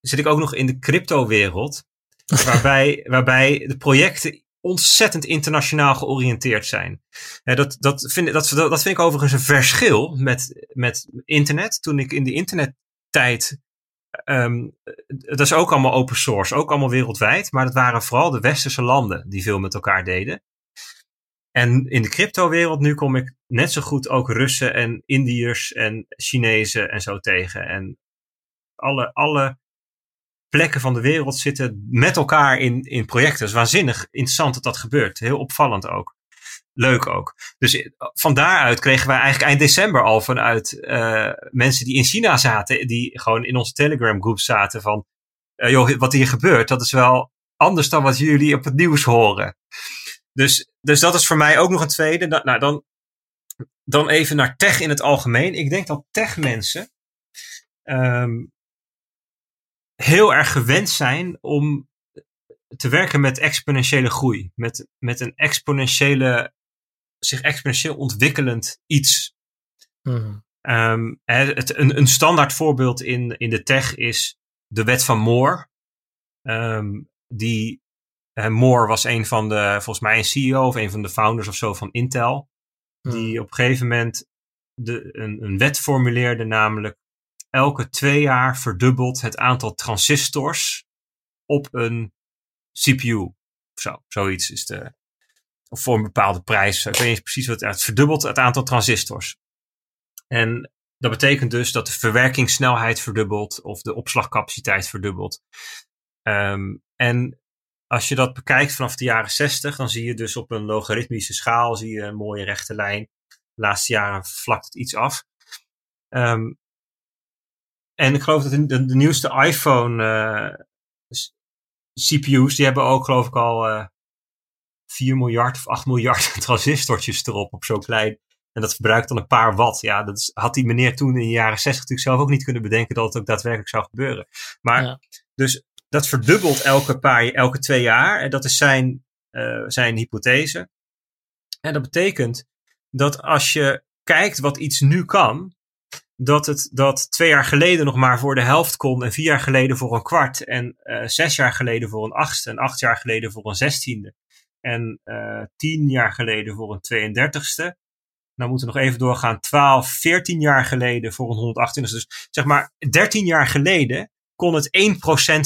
zit ik ook nog in de crypto-wereld waarbij, waarbij de projecten ontzettend internationaal georiënteerd zijn. dat, dat, vind, dat, dat vind ik overigens een verschil met, met internet. Toen ik in de internettijd. Um, dat is ook allemaal open source, ook allemaal wereldwijd. Maar het waren vooral de westerse landen die veel met elkaar deden. En in de crypto-wereld nu kom ik net zo goed ook Russen en Indiërs en Chinezen en zo tegen. En alle, alle plekken van de wereld zitten met elkaar in, in projecten. Is waanzinnig interessant dat dat gebeurt. Heel opvallend ook. Leuk ook. Dus eh, van daaruit kregen wij eigenlijk eind december al vanuit uh, mensen die in China zaten, die gewoon in onze Telegram groep zaten van, uh, joh, wat hier gebeurt, dat is wel anders dan wat jullie op het nieuws horen. Dus, dus dat is voor mij ook nog een tweede. Nou, dan, dan even naar tech in het algemeen. Ik denk dat tech mensen um, heel erg gewend zijn om te werken met exponentiële groei. Met, met een exponentiële, zich exponentieel ontwikkelend iets. Hmm. Um, het, een, een standaard voorbeeld in, in de tech is de wet van Moore. Um, die, uh, Moore was een van de, volgens mij een CEO of een van de founders of zo van Intel. Die hmm. op een gegeven moment de, een, een wet formuleerde, namelijk elke twee jaar verdubbelt het aantal transistors op een CPU. Zo, zoiets is de. Of voor een bepaalde prijs. Ik weet niet precies wat het verdubbelt het aantal transistors. En dat betekent dus dat de verwerkingssnelheid verdubbelt of de opslagcapaciteit verdubbelt. Um, en als je dat bekijkt vanaf de jaren 60, dan zie je dus op een logaritmische schaal zie je een mooie rechte lijn. De laatste jaren vlakt het iets af. Um, en ik geloof dat de, de, de nieuwste iPhone uh, CPU's, die hebben ook geloof ik al uh, eh, 4 miljard of 8 miljard transistortjes erop op zo klein. En dat verbruikt dan een paar watt. Ja, dat is, had die meneer toen in de jaren 60 natuurlijk zelf ook niet kunnen bedenken dat het ook daadwerkelijk zou gebeuren. Maar ja. dus dat verdubbelt elke, paar, elke twee jaar. En dat is zijn, uh, zijn hypothese. En dat betekent dat als je kijkt wat iets nu kan, dat het dat twee jaar geleden nog maar voor de helft kon en vier jaar geleden voor een kwart en uh, zes jaar geleden voor een achtste en acht jaar geleden voor een zestiende en uh, tien jaar geleden voor een 32ste. Dan moeten we nog even doorgaan. 12, 14 jaar geleden voor een 128ste. Dus zeg maar 13 jaar geleden kon het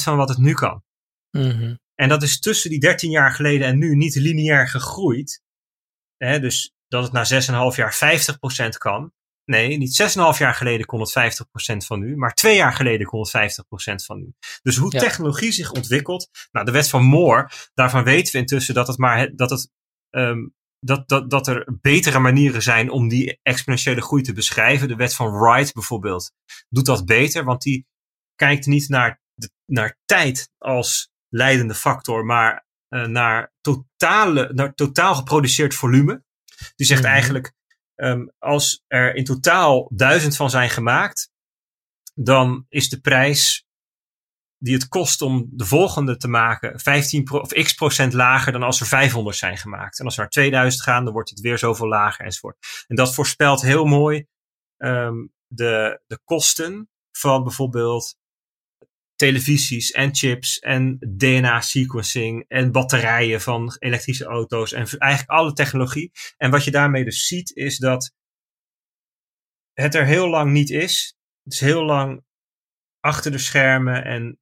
1% van wat het nu kan. Mm -hmm. En dat is tussen die 13 jaar geleden en nu niet lineair gegroeid. Hè, dus dat het na 6,5 jaar 50% kan. Nee, niet 6,5 jaar geleden kon het 50% van nu, maar twee jaar geleden kon het 50% van nu. Dus hoe ja. technologie zich ontwikkelt, nou de wet van Moore, daarvan weten we intussen dat het maar dat het um, dat, dat, dat er betere manieren zijn om die exponentiële groei te beschrijven. De wet van Wright bijvoorbeeld doet dat beter, want die kijkt niet naar, de, naar tijd als leidende factor, maar uh, naar, totale, naar totaal geproduceerd volume. Die zegt mm -hmm. eigenlijk, Um, als er in totaal duizend van zijn gemaakt, dan is de prijs die het kost om de volgende te maken 15 pro of x procent lager dan als er 500 zijn gemaakt. En als er naar 2000 gaan, dan wordt het weer zoveel lager enzovoort. En dat voorspelt heel mooi um, de, de kosten van bijvoorbeeld televisies en chips en DNA-sequencing en batterijen van elektrische auto's en eigenlijk alle technologie. En wat je daarmee dus ziet is dat het er heel lang niet is. Het is heel lang achter de schermen en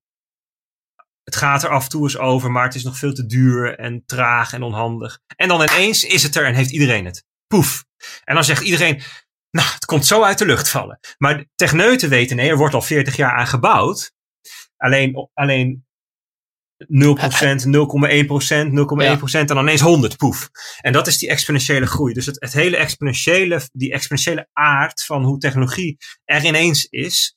het gaat er af en toe eens over, maar het is nog veel te duur en traag en onhandig. En dan ineens is het er en heeft iedereen het. Poef. En dan zegt iedereen, nou, het komt zo uit de lucht vallen. Maar techneuten weten, nee, er wordt al 40 jaar aan gebouwd. Alleen, alleen 0%, 0,1%, 0,1% en dan ineens 100, poef. En dat is die exponentiële groei. Dus het, het hele exponentiële, die exponentiële aard van hoe technologie er ineens is,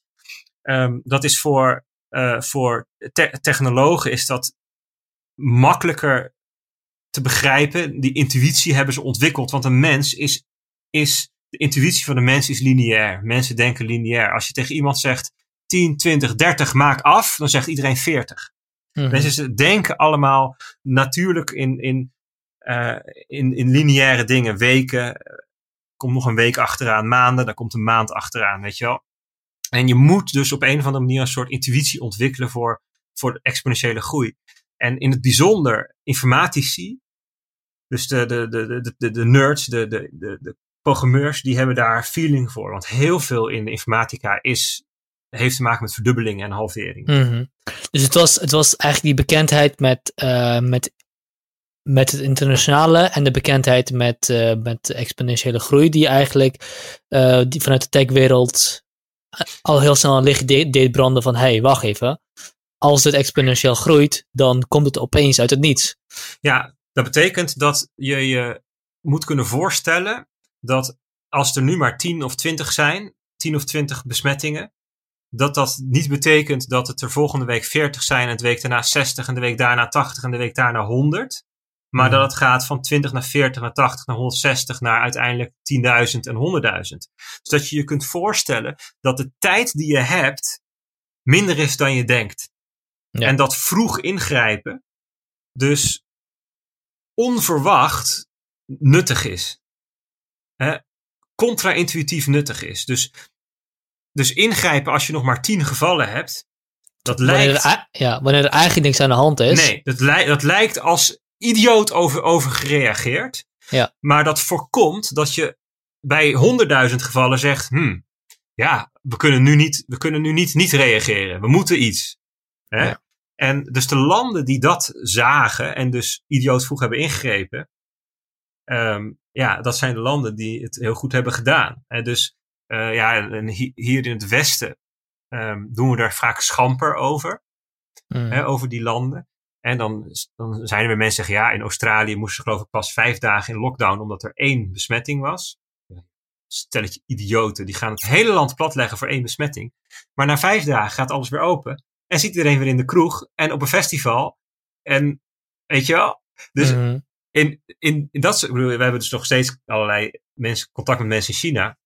um, dat is voor, uh, voor te technologen is dat makkelijker te begrijpen. Die intuïtie hebben ze ontwikkeld, want een mens is, is de intuïtie van de mens is lineair. Mensen denken lineair. Als je tegen iemand zegt, 10, 20, 30 maak af, dan zegt iedereen 40. Mm. Mensen denken allemaal natuurlijk in, in, uh, in, in lineaire dingen, weken. Komt nog een week achteraan, maanden, dan komt een maand achteraan, weet je wel. En je moet dus op een of andere manier een soort intuïtie ontwikkelen voor, voor de exponentiële groei. En in het bijzonder informatici, dus de, de, de, de, de, nerds, de, de, de, de programmeurs, die hebben daar feeling voor. Want heel veel in de informatica is heeft te maken met verdubbeling en halvering. Mm -hmm. Dus het was, het was eigenlijk die bekendheid met, uh, met, met het internationale en de bekendheid met, uh, met exponentiële groei, die eigenlijk uh, die vanuit de techwereld al heel snel een licht deed, deed branden van: hé, hey, wacht even. als dit exponentieel groeit, dan komt het opeens uit het niets. Ja, dat betekent dat je je moet kunnen voorstellen dat als er nu maar 10 of 20 zijn, 10 of 20 besmettingen, dat dat niet betekent dat het er volgende week 40 zijn en de week daarna 60 en de week daarna 80 en de week daarna 100. Maar Mhm. dat het gaat van 20 naar 40 naar 80 naar 160 naar uiteindelijk 10.000 en 100.000. Dus dat je je kunt voorstellen dat de tijd die je hebt minder is dan je denkt. Ja. En dat vroeg ingrijpen dus onverwacht nuttig is. Hè? Contra-intuïtief nuttig is. Dus, dus ingrijpen als je nog maar 10 gevallen hebt, dat Wanneer lijkt... er, ja, wanneer er eigenlijk niks aan de hand is. Nee, dat, lij- dat lijkt als idioot over, over gereageerd. Ja. Maar dat voorkomt dat je bij 100.000 gevallen zegt: hmm, ja, we kunnen nu niet, we kunnen nu niet, niet reageren. We moeten iets. Hè? Ja. En dus de landen die dat zagen en dus idioot vroeg hebben ingegrepen, ehm, ja, dat zijn de landen die het heel goed hebben gedaan. En dus eh, ja, en hi- hier in het Westen ehm, doen we daar vaak schamper over Mm. hè, over die landen. En dan, dan zijn er weer mensen die zeggen, ja, in Australië moesten ze geloof ik pas vijf dagen in lockdown omdat er één besmetting was. Stelletje idioten, die gaan het hele land platleggen voor één besmetting. Maar na vijf dagen gaat alles weer open. En zit iedereen weer in de kroeg en op een festival. En weet je wel? Dus Mhm. in, in, in dat soort- we hebben dus nog steeds allerlei mensen, contact met mensen in China.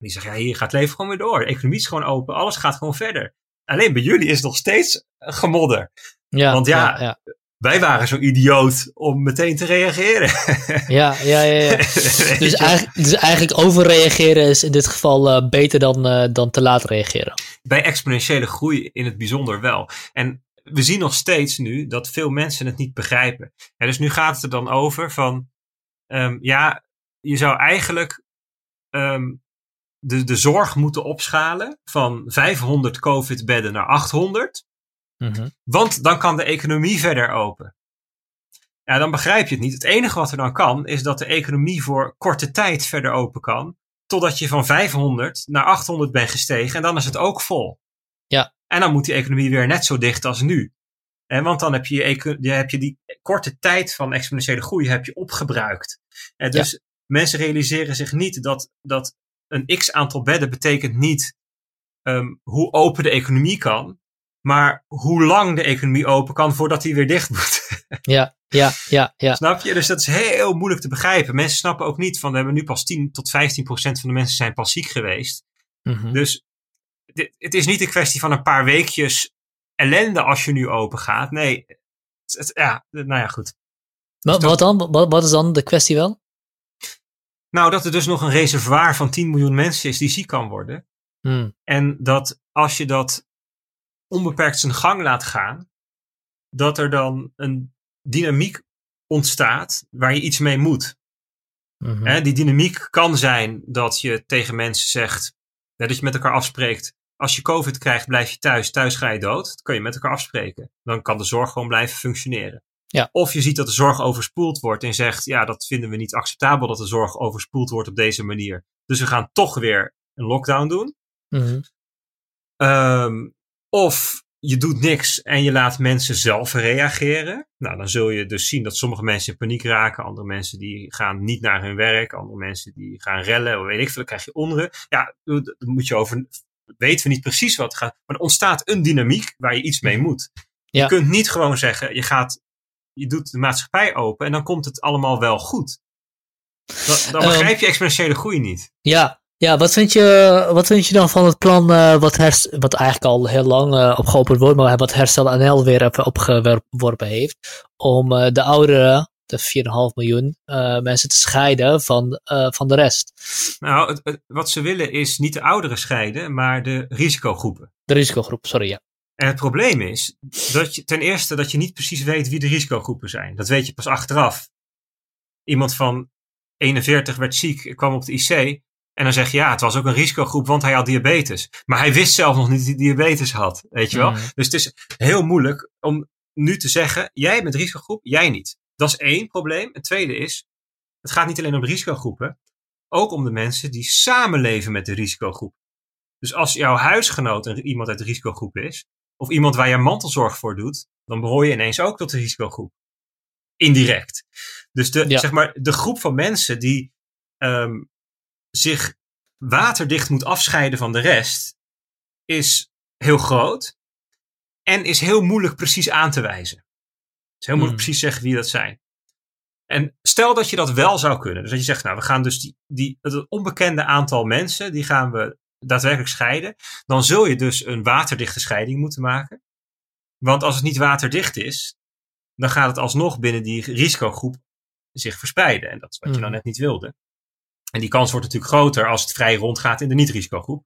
Die zeggen, ja, hier gaat het leven gewoon weer door. De economie is gewoon open, alles gaat gewoon verder. Alleen bij jullie is het nog steeds gemodder. ja, want ja, ja, ja. Wij waren zo idioot om meteen te reageren. Ja, ja, ja, Dus, eigenlijk, dus eigenlijk overreageren is in dit geval eh, beter dan, eh, dan te laat reageren. Bij exponentiële groei in het bijzonder wel. En we zien nog steeds nu dat veel mensen het niet begrijpen. En dus nu gaat het er dan over van, ehm, ja, je zou eigenlijk ehm, de, de zorg moeten opschalen van 500 COVID-bedden naar 800. Mhm. Want dan kan de economie verder open. Ja, dan begrijp je het niet. Het enige wat er dan kan, is dat de economie voor korte tijd verder open kan. Totdat je van 500 naar 800 bent gestegen en dan is het ook vol. Ja. En dan moet die economie weer net zo dicht als nu. En want dan heb je, je, heb je die korte tijd van exponentiële groei heb je opgebruikt. En dus mensen realiseren zich niet dat, dat een x aantal bedden betekent niet ehm, hoe open de economie kan. Maar hoe lang de economie open kan voordat die weer dicht moet. Ja, ja, ja, ja. Snap je? Dus dat is heel moeilijk te begrijpen. Mensen snappen ook niet van we hebben nu pas 10 tot 15 procent van de mensen zijn pas ziek geweest. Mhm. Dus dit, het is niet een kwestie van een paar weekjes ellende als je nu open gaat. Nee, het, het- ja, nou ja, goed. Wat, wat dan? Wat, wat is dan de kwestie wel? Nou, dat er dus nog een reservoir van 10 miljoen mensen is die ziek kan worden. Hmm. En dat als je dat onbeperkt zijn gang laat gaan, dat er dan een dynamiek ontstaat waar je iets mee moet. Mhm. Die dynamiek kan zijn dat je tegen mensen zegt, dat je met elkaar afspreekt. Als je COVID krijgt, blijf je thuis. Thuis ga je dood. Dat kun je met elkaar afspreken. Dan kan de zorg gewoon blijven functioneren. Ja. Of je ziet dat de zorg overspoeld wordt en zegt, ja, dat vinden we niet acceptabel dat de zorg overspoeld wordt op deze manier. Dus we gaan toch weer een lockdown doen. Mhm. Ehm, of je doet niks en je laat mensen zelf reageren. Nou, dan zul je dus zien dat sommige mensen in paniek raken. Andere mensen die gaan niet naar hun werk. Andere mensen die gaan rellen. Of weet ik veel, dan krijg je onrust. Ja, daar moet je over... Weten we niet precies wat gaat. Maar er ontstaat een dynamiek waar je iets mee moet. Ja. Je kunt niet gewoon zeggen, je gaat... Je doet de maatschappij open en dan komt het allemaal wel goed. Dan, Ehm, begrijp je exponentiële groei niet. Ja, ja wat, vind je, wat vind je dan van het plan eh, wat, wat eigenlijk al heel lang eh, opgeopend wordt, maar wat Herstel NL weer opgeworpen heeft, om eh, de ouderen, de 4,5 miljoen mensen te scheiden van, van de rest. Nou, het, het- wat ze willen is niet de ouderen scheiden, maar de risicogroepen. De risicogroep, sorry, ja. En het probleem is dat je ten eerste dat je niet precies weet wie de risicogroepen zijn. Dat weet je pas achteraf. Iemand van 41 werd ziek, kwam op de IC. En dan zeg je ja, het was ook een risicogroep, want hij had diabetes. Maar hij wist zelf nog niet dat hij diabetes had. Weet je wel? Mhm. Dus het is heel moeilijk om nu te zeggen: jij bent risicogroep, jij niet. Dat is één probleem. Het tweede is: het gaat niet alleen om risicogroepen, ook om de mensen die samenleven met de risicogroep. Dus als jouw huisgenoot iemand uit de risicogroep is, of iemand waar je mantelzorg voor doet, dan behoor je ineens ook tot de risicogroep. Indirect. Dus de, zeg maar, de groep van mensen die um, zich waterdicht moet afscheiden van de rest, is heel groot en is heel moeilijk precies aan te wijzen. Het is heel moeilijk hmm. precies zeggen wie dat zijn. En stel dat je dat wel zou kunnen. Dus dat je zegt, nou, we gaan dus die, die, het onbekende aantal mensen, die gaan we daadwerkelijk scheiden. Dan zul je dus een waterdichte scheiding moeten maken. Want als het niet waterdicht is, dan gaat het alsnog binnen die risicogroep zich verspreiden. En dat is wat je nou net niet wilde. En die kans wordt natuurlijk groter als het vrij rondgaat in de niet-risicogroep.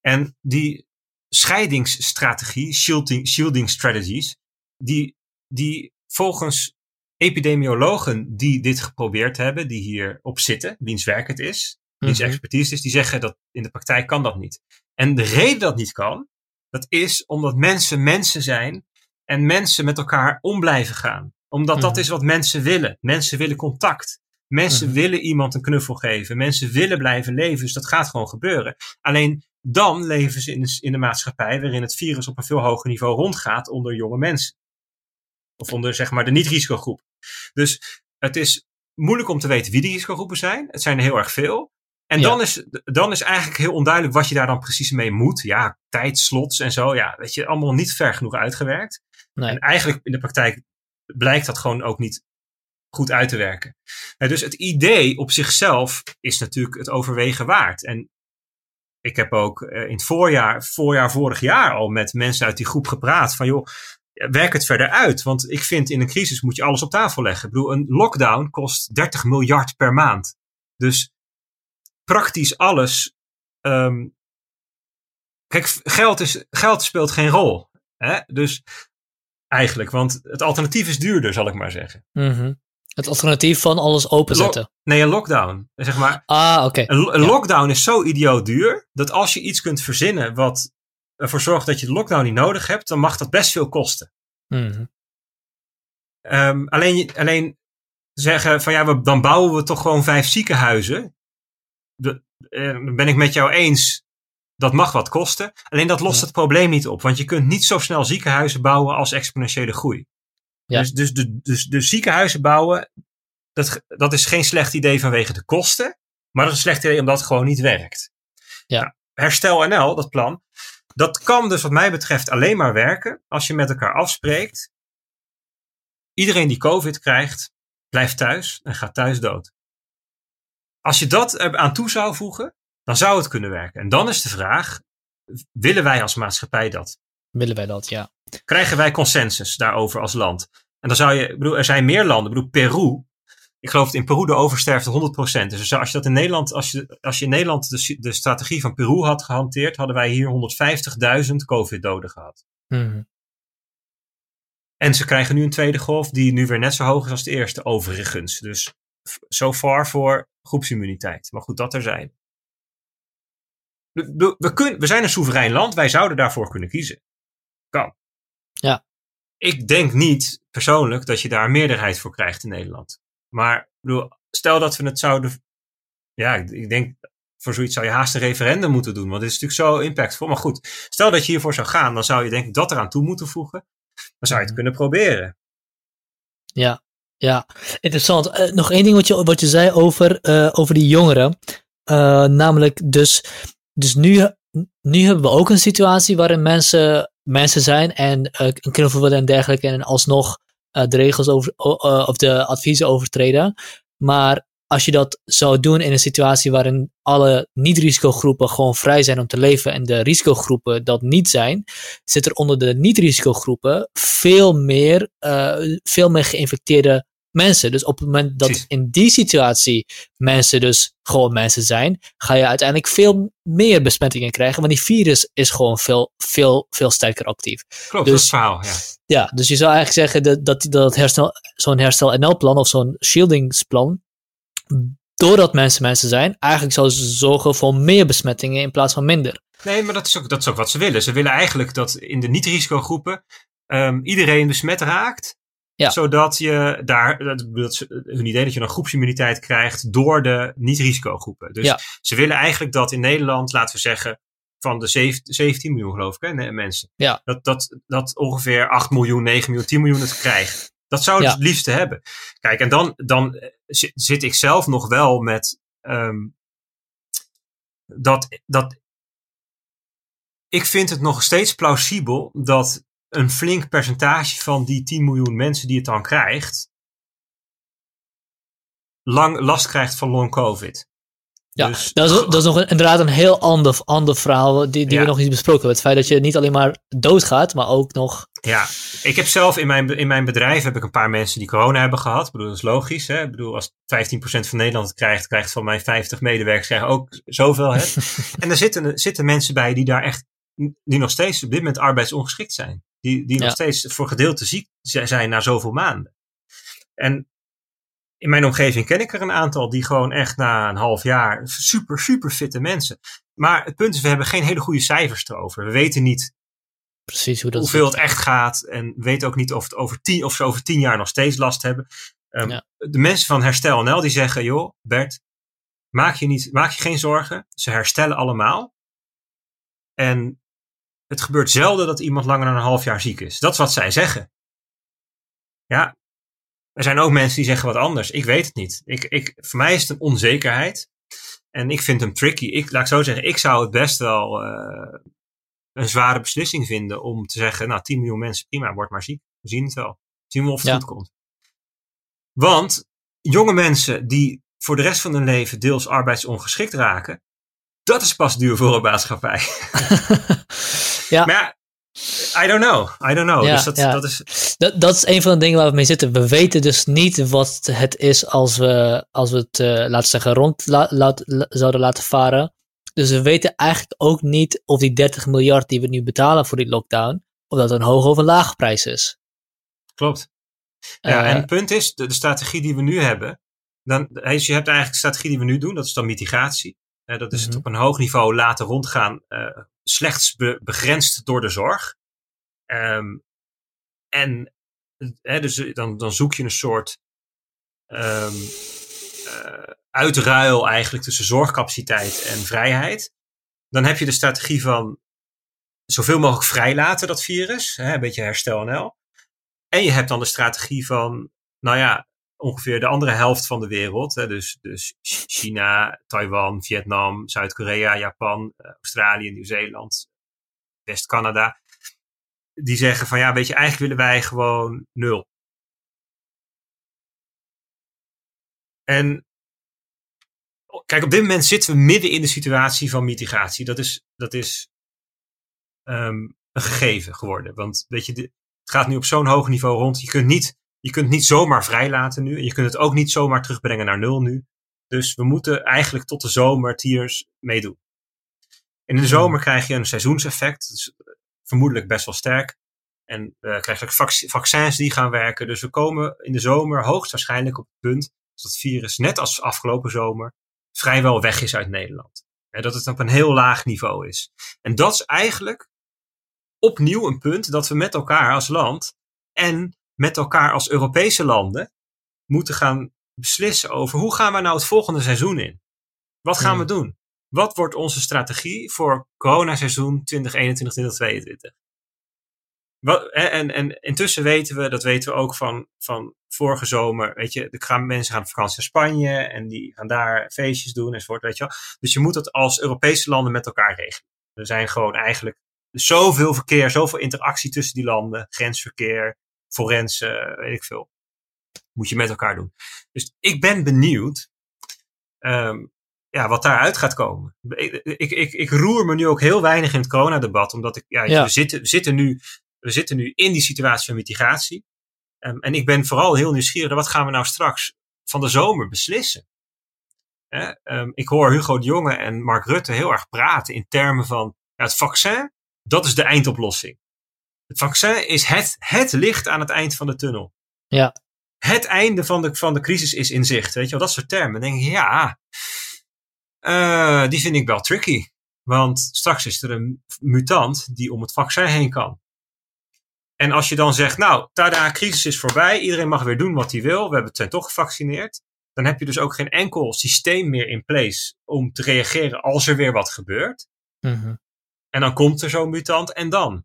En die scheidingsstrategie, shielding, shielding strategies, die, die volgens epidemiologen die dit geprobeerd hebben, die hierop zitten, wiens werk het is, wiens mm expertise is, die zeggen dat in de praktijk kan dat niet. En de reden dat niet kan, dat is omdat mensen mensen zijn en mensen met elkaar om blijven gaan. Omdat dat mhm. is wat mensen willen. Mensen willen contact. Mensen mhm. willen iemand een knuffel geven. Mensen willen blijven leven. Dus dat gaat gewoon gebeuren. Alleen dan leven ze in de, in de maatschappij waarin het virus op een veel hoger niveau rondgaat onder jonge mensen. Of onder zeg maar de niet-risicogroep. Dus het is moeilijk om te weten wie die risicogroepen zijn. Het zijn er heel erg veel. En dan, is, dan is eigenlijk heel onduidelijk wat je daar dan precies mee moet. Ja, tijdslots en zo. Ja, weet je, allemaal niet ver genoeg uitgewerkt. Nee. En eigenlijk in de praktijk blijkt dat gewoon ook niet goed uit te werken. dus het idee op zichzelf is natuurlijk het overwegen waard. En ik heb ook eh, in het voorjaar, voorjaar vorig jaar al met mensen uit die groep gepraat van joh, werk het verder uit. Want ik vind in een crisis moet je alles op tafel leggen. Ik bedoel, een lockdown kost 30 miljard per maand. Dus praktisch alles. Um, kijk, geld, is, geld speelt geen rol. Hè? Dus eigenlijk, want het alternatief is duurder, zal ik maar zeggen. Mm Het alternatief van alles openzetten. nee, een lockdown. Zeg maar, ah, oké. Een, lockdown is zo idioot duur dat als je iets kunt verzinnen wat ervoor zorgt dat je de lockdown niet nodig hebt, dan mag dat best veel kosten. Mm alleen, alleen zeggen van ja, dan bouwen we toch gewoon vijf ziekenhuizen. De, eh, ben ik met jou eens. Dat mag wat kosten. Alleen dat lost het probleem niet op. Want je kunt niet zo snel ziekenhuizen bouwen als exponentiële groei. Ja. Dus, dus, de, dus de ziekenhuizen bouwen, dat, dat is geen slecht idee vanwege de kosten. Maar dat is een slecht idee omdat het gewoon niet werkt. Ja. Nou, Herstel NL, dat plan, dat kan dus wat mij betreft alleen maar werken als je met elkaar afspreekt. Iedereen die COVID krijgt, blijft thuis en gaat thuis dood. Als je dat aan toe zou voegen, dan zou het kunnen werken. En dan is de vraag, willen wij als maatschappij dat? Willen wij dat, ja. Krijgen wij consensus daarover als land? En dan zou je, ik bedoel, er zijn meer landen. Ik bedoel, Peru. Ik geloof dat in Peru de oversterfte 100%. Dus als je dat in Nederland, als je, als je in Nederland de, de strategie van Peru had gehanteerd, hadden wij hier 150.000 COVID-doden gehad. Mm. En ze krijgen nu een tweede golf die nu weer net zo hoog is als de eerste, overigens. Dus so far voor groepsimmuniteit. Maar goed, dat er zijn. We, we, kunnen, we zijn een soeverein land, wij zouden daarvoor kunnen kiezen. Kan. Ja. Ik denk niet persoonlijk dat je daar een meerderheid voor krijgt in Nederland. Maar bedoel, stel dat we het zouden. Ja, ik, ik denk voor zoiets zou je haast een referendum moeten doen. Want dit is natuurlijk zo impactvol. Maar goed, stel dat je hiervoor zou gaan, dan zou je denk ik dat eraan toe moeten voegen. Dan zou je het mhm. kunnen proberen. Ja, ja, interessant. Uh, nog één ding wat je, wat je zei over, uh, over die jongeren. Uh, namelijk, dus, dus nu, nu hebben we ook een situatie waarin mensen, mensen zijn en een knuffel en dergelijke en alsnog de regels over, of de adviezen overtreden. Maar als je dat zou doen in een situatie waarin alle niet-risicogroepen gewoon vrij zijn om te leven en de risicogroepen dat niet zijn, zit er onder de niet-risicogroepen veel meer, veel meer geïnfecteerde mensen. Dus op het moment dat in die situatie mensen dus gewoon mensen zijn, ga je uiteindelijk veel meer besmettingen krijgen, want die virus is gewoon veel, veel, veel sterker actief. Klopt, dus, dat is verhaal, ja. Ja, dus je zou eigenlijk zeggen dat, dat, dat herstel, zo'n herstel NL-plan of zo'n shieldingsplan, doordat mensen mensen zijn, eigenlijk zou ze zorgen voor meer besmettingen in plaats van minder. Nee, maar dat is ook, dat is ook wat ze willen. Ze willen eigenlijk dat in de niet-risicogroepen um, iedereen besmet raakt. Ja. Zodat je daar, dat, dat, hun idee dat je een groepsimmuniteit krijgt door de niet-risicogroepen. Dus ja. ze willen eigenlijk dat in Nederland, laten we zeggen, van de 17 miljoen, geloof ik, hè, mensen. Ja. Dat, dat, dat ongeveer 8 miljoen, 9 miljoen, 10 miljoen het krijgt. Dat zou ik Ja. het liefste hebben. Kijk, en dan, dan eh, zit, zit ik zelf nog wel met ehm, dat, dat. Ik vind het nog steeds plausibel dat een flink percentage van die 10 miljoen mensen die het dan krijgt, lang last krijgt van long COVID. Ja, Dus- dat, is, dat is nog een- inderdaad een heel ander, ander verhaal die, die Ja. we nog niet besproken hebben. Het feit dat je niet alleen maar doodgaat, maar ook nog... Ja, ik heb zelf in mijn, in mijn bedrijf heb ik een paar mensen die corona hebben gehad. Ik bedoel, dat is logisch. Hè? Ik bedoel, als 15% van Nederland het krijgt, krijgt van mijn 50 medewerkers krijgen ook zoveel. Hè? en er zitten, zitten mensen bij die daar echt, die nog steeds op dit moment arbeidsongeschikt zijn. Die, die nog steeds voor gedeelte ziek zijn na zoveel maanden. En in mijn omgeving ken ik er een aantal die gewoon echt na een half jaar super, super fitte mensen. Maar het punt is, we hebben geen hele goede cijfers erover. We weten niet Precies hoe dat hoeveel het echt gaat. En we weten ook niet of, het over tien, of ze over tien jaar nog steeds last hebben. Ehm, Ja. De mensen van Herstel NL die zeggen, joh, Bert, maak je, niet, maak je geen zorgen. Ze herstellen allemaal. En het gebeurt zelden dat iemand langer dan een half jaar ziek is. Dat is wat zij zeggen. Ja, er zijn ook mensen die zeggen wat anders. Ik weet het niet. Ik, ik, voor mij is het een onzekerheid. En ik vind hem tricky. Ik, laat ik zo zeggen, ik zou het best wel eh, een zware beslissing vinden om te zeggen, nou 10 miljoen mensen, prima, word maar ziek. We zien het wel. Zien we of het Ja. goed komt. Want jonge mensen die voor de rest van hun leven deels arbeidsongeschikt raken, dat is pas duur voor een maatschappij. Ja. Maar ja, I don't know. I don't know. Ja, dus dat, ja. dat is, Dat, dat is een van de dingen waar we mee zitten. We weten dus niet wat het is als we, als we het, eh, laten zeggen, rond la- laat- la- zouden laten varen. Dus we weten eigenlijk ook niet of die 30 miljard die we nu betalen voor die lockdown, of dat een hoge of een lage prijs is. klopt. Ja, Eh, en het punt is, de, de strategie die we nu hebben, dan, dus je hebt eigenlijk de strategie die we nu doen, dat is dan mitigatie. Eh, dat is het Mhm. op een hoog niveau laten rondgaan, eh, slechts be- begrensd door de zorg. Ehm, en hè, dus dan, dan zoek je een soort ehm, eh, uitruil eigenlijk tussen zorgcapaciteit en vrijheid. Dan heb je de strategie van zoveel mogelijk vrijlaten, dat virus. Hè, een beetje herstel NL. En je hebt dan de strategie van, nou ja, ongeveer de andere helft van de wereld. Hè, dus, dus China, Taiwan, Vietnam, Zuid-Korea, Japan, eh, Australië, Nieuw-Zeeland, West-Canada. Die zeggen van ja, weet je, eigenlijk willen wij gewoon nul. En kijk, op dit moment zitten we midden in de situatie van mitigatie. Dat is, dat is ehm, een gegeven geworden. Want weet je, het gaat nu op zo'n hoog niveau rond. Je kunt niet, je kunt niet zomaar vrijlaten nu. En je kunt het ook niet zomaar terugbrengen naar nul nu. Dus we moeten eigenlijk tot de zomer tiers meedoen. En in de zomer krijg je een seizoenseffect. Is vermoedelijk best wel sterk. En we krijgen ook vac- vaccins die gaan werken. Dus we komen in de zomer hoogstwaarschijnlijk op het punt dat het virus, net als afgelopen zomer, vrijwel weg is uit Nederland. En dat het op een heel laag niveau is. En dat is eigenlijk opnieuw een punt dat we met elkaar als land en met elkaar als Europese landen moeten gaan beslissen over hoe gaan we nou het volgende seizoen in? Wat gaan we doen? Wat wordt onze strategie voor coronaseizoen 2021-2022? Wat, en, en intussen weten we, dat weten we ook van, van vorige zomer, weet je, de gaan, mensen gaan op vakantie naar Spanje en die gaan daar feestjes doen enzovoort, weet je wel. Dus je moet het als Europese landen met elkaar regelen. Er zijn gewoon eigenlijk zoveel verkeer, zoveel interactie tussen die landen, grensverkeer, forensen, weet ik veel. Moet je met elkaar doen. Dus ik ben benieuwd ehm, ja, wat daaruit gaat komen. Ik, ik, ik, ik roer me nu ook heel weinig in het coronadebat, omdat ik, ja, Ja. We, zitten, we, zitten nu, we zitten nu in die situatie van mitigatie. Ehm, en ik ben vooral heel nieuwsgierig, wat gaan we nou straks van de zomer beslissen? Ehm, ik hoor Hugo de Jonge en Mark Rutte heel erg praten in termen van ja, het vaccin, dat is de eindoplossing. Het vaccin is het, het licht aan het eind van de tunnel. Ja. Het einde van de, van de crisis is in zicht. Weet je wel, dat soort termen. Dan denk ik, ja, eh, die vind ik wel tricky. Want straks is er een mutant die om het vaccin heen kan. En als je dan zegt, nou, tada, crisis is voorbij. Iedereen mag weer doen wat hij wil. We hebben zijn toch gevaccineerd. Dan heb je dus ook geen enkel systeem meer in place om te reageren als er weer wat gebeurt. Mhm. En dan komt er zo'n mutant en dan?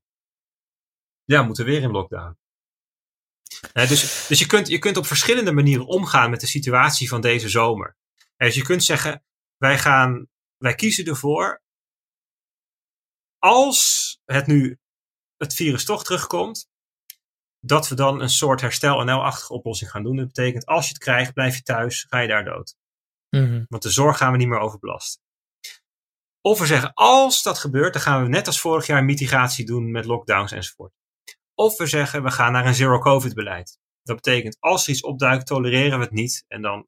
Ja, moeten we weer in lockdown. dus dus je, kunt, je kunt op verschillende manieren omgaan met de situatie van deze zomer. dus je kunt zeggen, wij, gaan, wij kiezen ervoor, als het nu het virus toch terugkomt, dat we dan een soort herstel-NL-achtige oplossing gaan doen. Dat betekent, als je het krijgt, blijf je thuis, ga je daar dood. Mhm. Want de zorg gaan we niet meer overbelasten. Of we zeggen, als dat gebeurt, dan gaan we net als vorig jaar mitigatie doen met lockdowns enzovoort. Of we zeggen, we gaan naar een zero-covid-beleid. Dat betekent, als er iets opduikt, tolereren we het niet en dan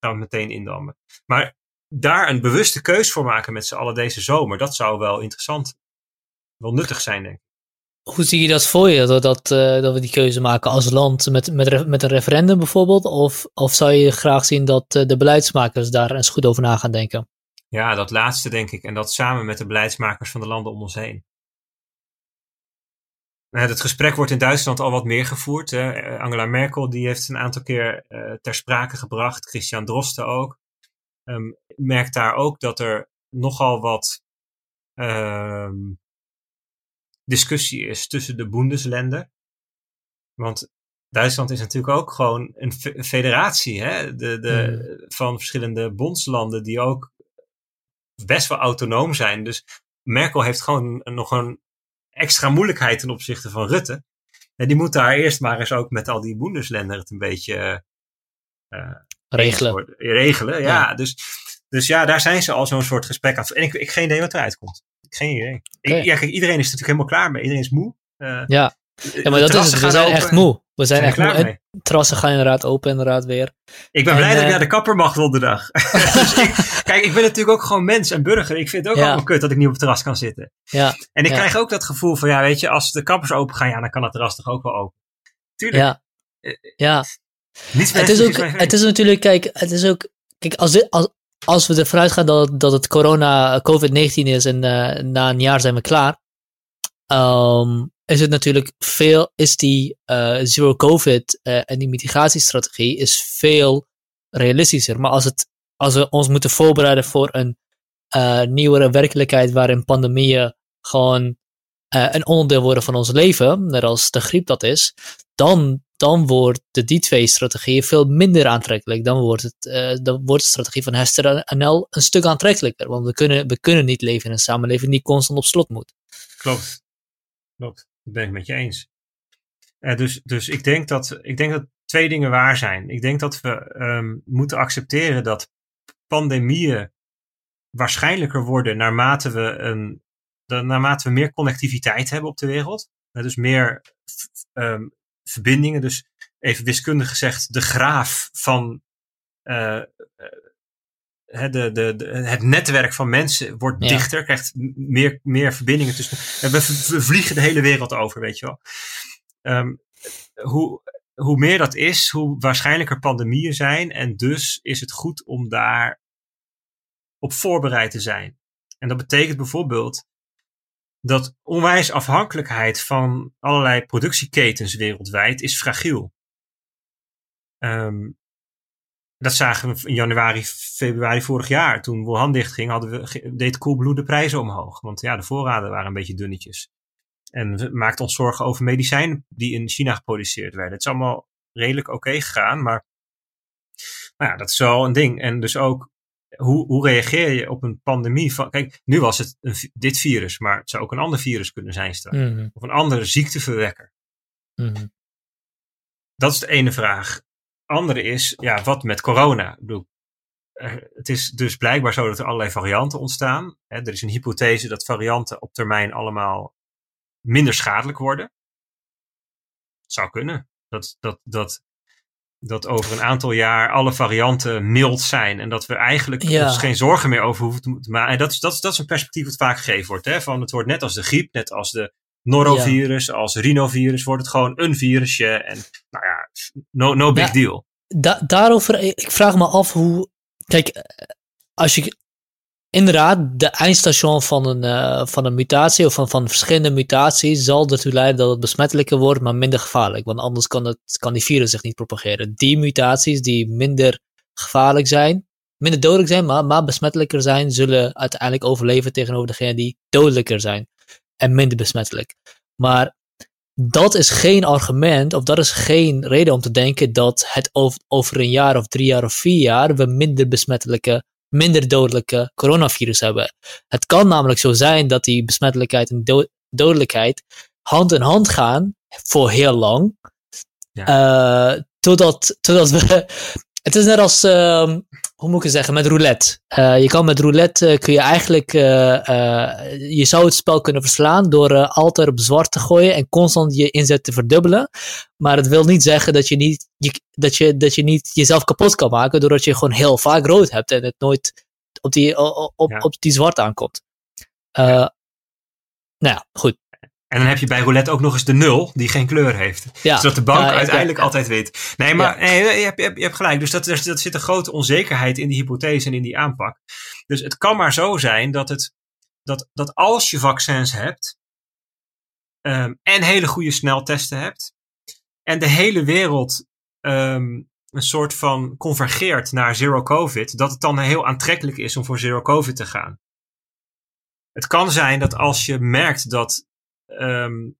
gaan we het meteen indammen. Maar daar een bewuste keus voor maken met z'n allen deze zomer, dat zou wel interessant, wel nuttig zijn, denk ik. Hoe zie je dat voor je, dat, dat, eh, dat we die keuze maken als land met, met, met een referendum bijvoorbeeld? Of, of zou je graag zien dat eh, de beleidsmakers daar eens goed over na gaan denken? Ja, dat laatste denk ik. En dat samen met de beleidsmakers van de landen om ons heen. Het gesprek wordt in Duitsland al wat meer gevoerd. Hè. Angela Merkel die heeft een aantal keer uh, ter sprake gebracht. Christian Drosten ook. Um, merkt daar ook dat er nogal wat um, discussie is tussen de Bundesländer. Want Duitsland is natuurlijk ook gewoon een federatie hè? De, de, mm. van verschillende bondslanden die ook best wel autonoom zijn. Dus Merkel heeft gewoon nog een extra moeilijkheid ten opzichte van Rutte. En die moet daar eerst maar eens ook met al die Bundesländer het een beetje uh, regelen. regelen, ja. Dus, dus ja, daar zijn ze al zo'n soort gesprek aan. En ik, ik geen idee wat eruit komt. Geen idee. Ik, ja, kijk, iedereen is natuurlijk helemaal klaar mee. Iedereen is moe. Uh, ja. Ja, maar dat is het. We zijn echt moe. We zijn, echt moe. Terrassen gaan inderdaad open inderdaad weer. Ik ben blij dat ik eh, naar de kapper mag donderdag. dus ik, kijk, ik ben natuurlijk ook gewoon mens en burger. Ik vind het ook ja. allemaal kut dat ik niet op het terras kan zitten. Ja. En ik krijg ook dat gevoel van, ja, weet je, als de kappers open gaan, ja, dan kan het terras toch ook wel open. Tuurlijk. Ja. Ja. Niets het is ook, het is natuurlijk, kijk, het is ook, kijk, als, dit, als, als we ervan uitgaan dat, dat het corona, COVID-19 is en uh, na een jaar zijn we klaar, um, is het natuurlijk veel, is die uh, zero COVID uh, en die mitigatiestrategie is veel realistischer. Maar als, het, als we ons moeten voorbereiden voor een uh, nieuwere werkelijkheid waarin pandemieën gewoon een onderdeel worden van ons leven, net als de griep dat is, dan dan wordt de die twee strategieën veel minder aantrekkelijk. Dan wordt, het, dan wordt de strategie van Hester NL een stuk aantrekkelijker. Want we kunnen, we kunnen niet leven in een samenleving die constant op slot moet. Klopt. Klopt. Dat ben ik met je eens. Uh, dus dus ik, denk dat, ik denk dat twee dingen waar zijn. Ik denk dat we um, moeten accepteren dat pandemieën waarschijnlijker worden naarmate we, een, naarmate we meer connectiviteit hebben op de wereld. Uh, dus meer um, verbindingen. Dus even wiskundig gezegd, de graaf van uh, de, de, de, het netwerk van mensen wordt dichter, krijgt meer, meer verbindingen tussen. En we, we, vliegen de hele wereld over, weet je wel. Um, hoe, hoe meer dat is, hoe waarschijnlijker pandemieën zijn. En dus is het goed om daar op voorbereid te zijn. En dat betekent bijvoorbeeld dat onwijs afhankelijkheid van allerlei productieketens wereldwijd is fragiel. Um, dat zagen we in januari, februari vorig jaar. Toen Wuhan dichtging, hadden we, deed Coolblue de prijzen omhoog. Want ja, de voorraden waren een beetje dunnetjes. En we maakten ons zorgen over medicijnen die in China geproduceerd werden. Het is allemaal redelijk oké gegaan, maar nou ja, dat is wel een ding. En dus ook hoe, hoe reageer je op een pandemie? Van, kijk, nu was het een, dit virus, maar het zou ook een ander virus kunnen zijn straks. Mhm. Of een andere ziekteverwekker. Mm Dat is de ene vraag. Andere is, ja, wat met corona? Ik bedoel, het is dus blijkbaar zo dat er allerlei varianten ontstaan. er is een hypothese dat varianten op termijn allemaal minder schadelijk worden. Het zou kunnen. Dat, dat, dat dat over een aantal jaar alle varianten mild zijn. En dat we eigenlijk ons geen zorgen meer over hoeven te maken. En dat is, dat, is, dat is een perspectief dat vaak gegeven wordt. Hè? Van het wordt net als de griep, net als de norovirus, als rhinovirus, wordt het gewoon een virusje. En nou ja, no, no big deal. daarover, ik vraag me af hoe. Kijk, als je inderdaad, de eindstation van een, uh, van een mutatie of van, van verschillende mutaties zal ertoe leiden dat het besmettelijker wordt, maar minder gevaarlijk. Want anders kan, het, kan die virus zich niet propageren. Die mutaties die minder gevaarlijk zijn, minder dodelijk zijn, maar, maar besmettelijker zijn, zullen uiteindelijk overleven tegenover degene die dodelijker zijn en minder besmettelijk. Maar dat is geen argument, of dat is geen reden om te denken dat het over, over een jaar of drie jaar of vier jaar we minder besmettelijke, minder dodelijke coronavirus hebben. Het kan namelijk zo zijn dat die besmettelijkheid en dodelijkheid hand in hand gaan voor heel lang. Ja. Uh, totdat, totdat we. Het is net als, uh, hoe moet ik het zeggen, met roulette. Uh, je kan met roulette, uh, kun je eigenlijk, je zou het spel kunnen verslaan door altijd op zwart te gooien en constant je inzet te verdubbelen. Maar het wil niet zeggen dat je niet, je, dat je, dat je niet jezelf kapot kan maken doordat je gewoon heel vaak rood hebt en het nooit op die, op, op, op die zwart aankomt. nou ja, goed. En dan heb je bij roulette ook nog eens de nul, die geen kleur heeft. Ja. Zodat de bank uiteindelijk altijd wint. Nee, maar nee, je, hebt, je, hebt, je hebt gelijk. Dus dat, er, dat zit een grote onzekerheid in die hypothese en in die aanpak. Dus het kan maar zo zijn dat, het, dat, dat als je vaccins hebt. Um, en hele goede sneltesten hebt. En de hele wereld um, een soort van convergeert naar zero covid. Dat het dan heel aantrekkelijk is om voor zero covid te gaan. Het kan zijn dat als je merkt dat um,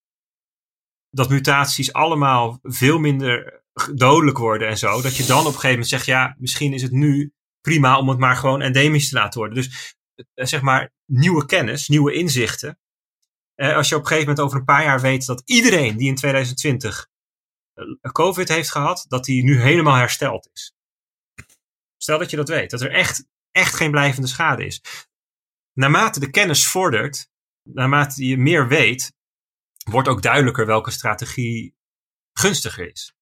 dat mutaties allemaal veel minder dodelijk worden en zo. Dat je dan op een gegeven moment zegt, ja, misschien is het nu prima om het maar gewoon endemisch te laten worden. Dus eh, zeg maar nieuwe kennis, nieuwe inzichten. Eh, als je op een gegeven moment over een paar jaar weet dat iedereen die in 2020 eh, COVID heeft gehad, dat die nu helemaal hersteld is. Stel dat je dat weet, dat er echt, echt geen blijvende schade is. Naarmate de kennis vordert, naarmate je meer weet, wordt ook duidelijker welke strategie gunstiger is.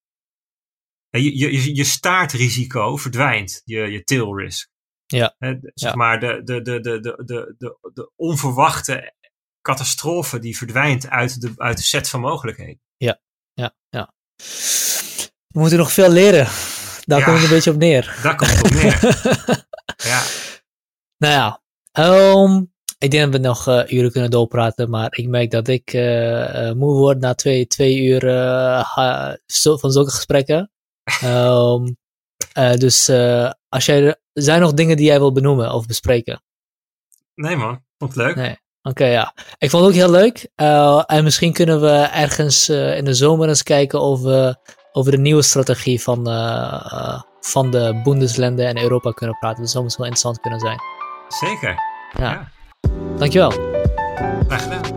Je, je, je staartrisico verdwijnt, je, je tail risk. Ja. zeg maar, de, de, de, de, de, de, de onverwachte catastrofe die verdwijnt uit de, uit de set van mogelijkheden. Ja, ja, ja. We moeten nog veel leren. Daar ja, komt het een beetje op neer. Daar komt het op neer. ja. Nou ja, um, ik denk dat we nog uh, uren kunnen doorpraten, maar ik merk dat ik uh, moe word na twee, twee uur van zulke gesprekken. um, dus als jij, er zijn nog dingen die jij wil benoemen of bespreken? Nee man, vond het leuk. Nee. Oké, ja. Ik vond het ook heel leuk. en misschien kunnen we ergens in de zomer eens kijken of we over de nieuwe strategie van, van de Bundesländer en Europa kunnen praten. Dat zou misschien wel interessant kunnen zijn. Zeker. ja. Dankjewel. Graag gedaan.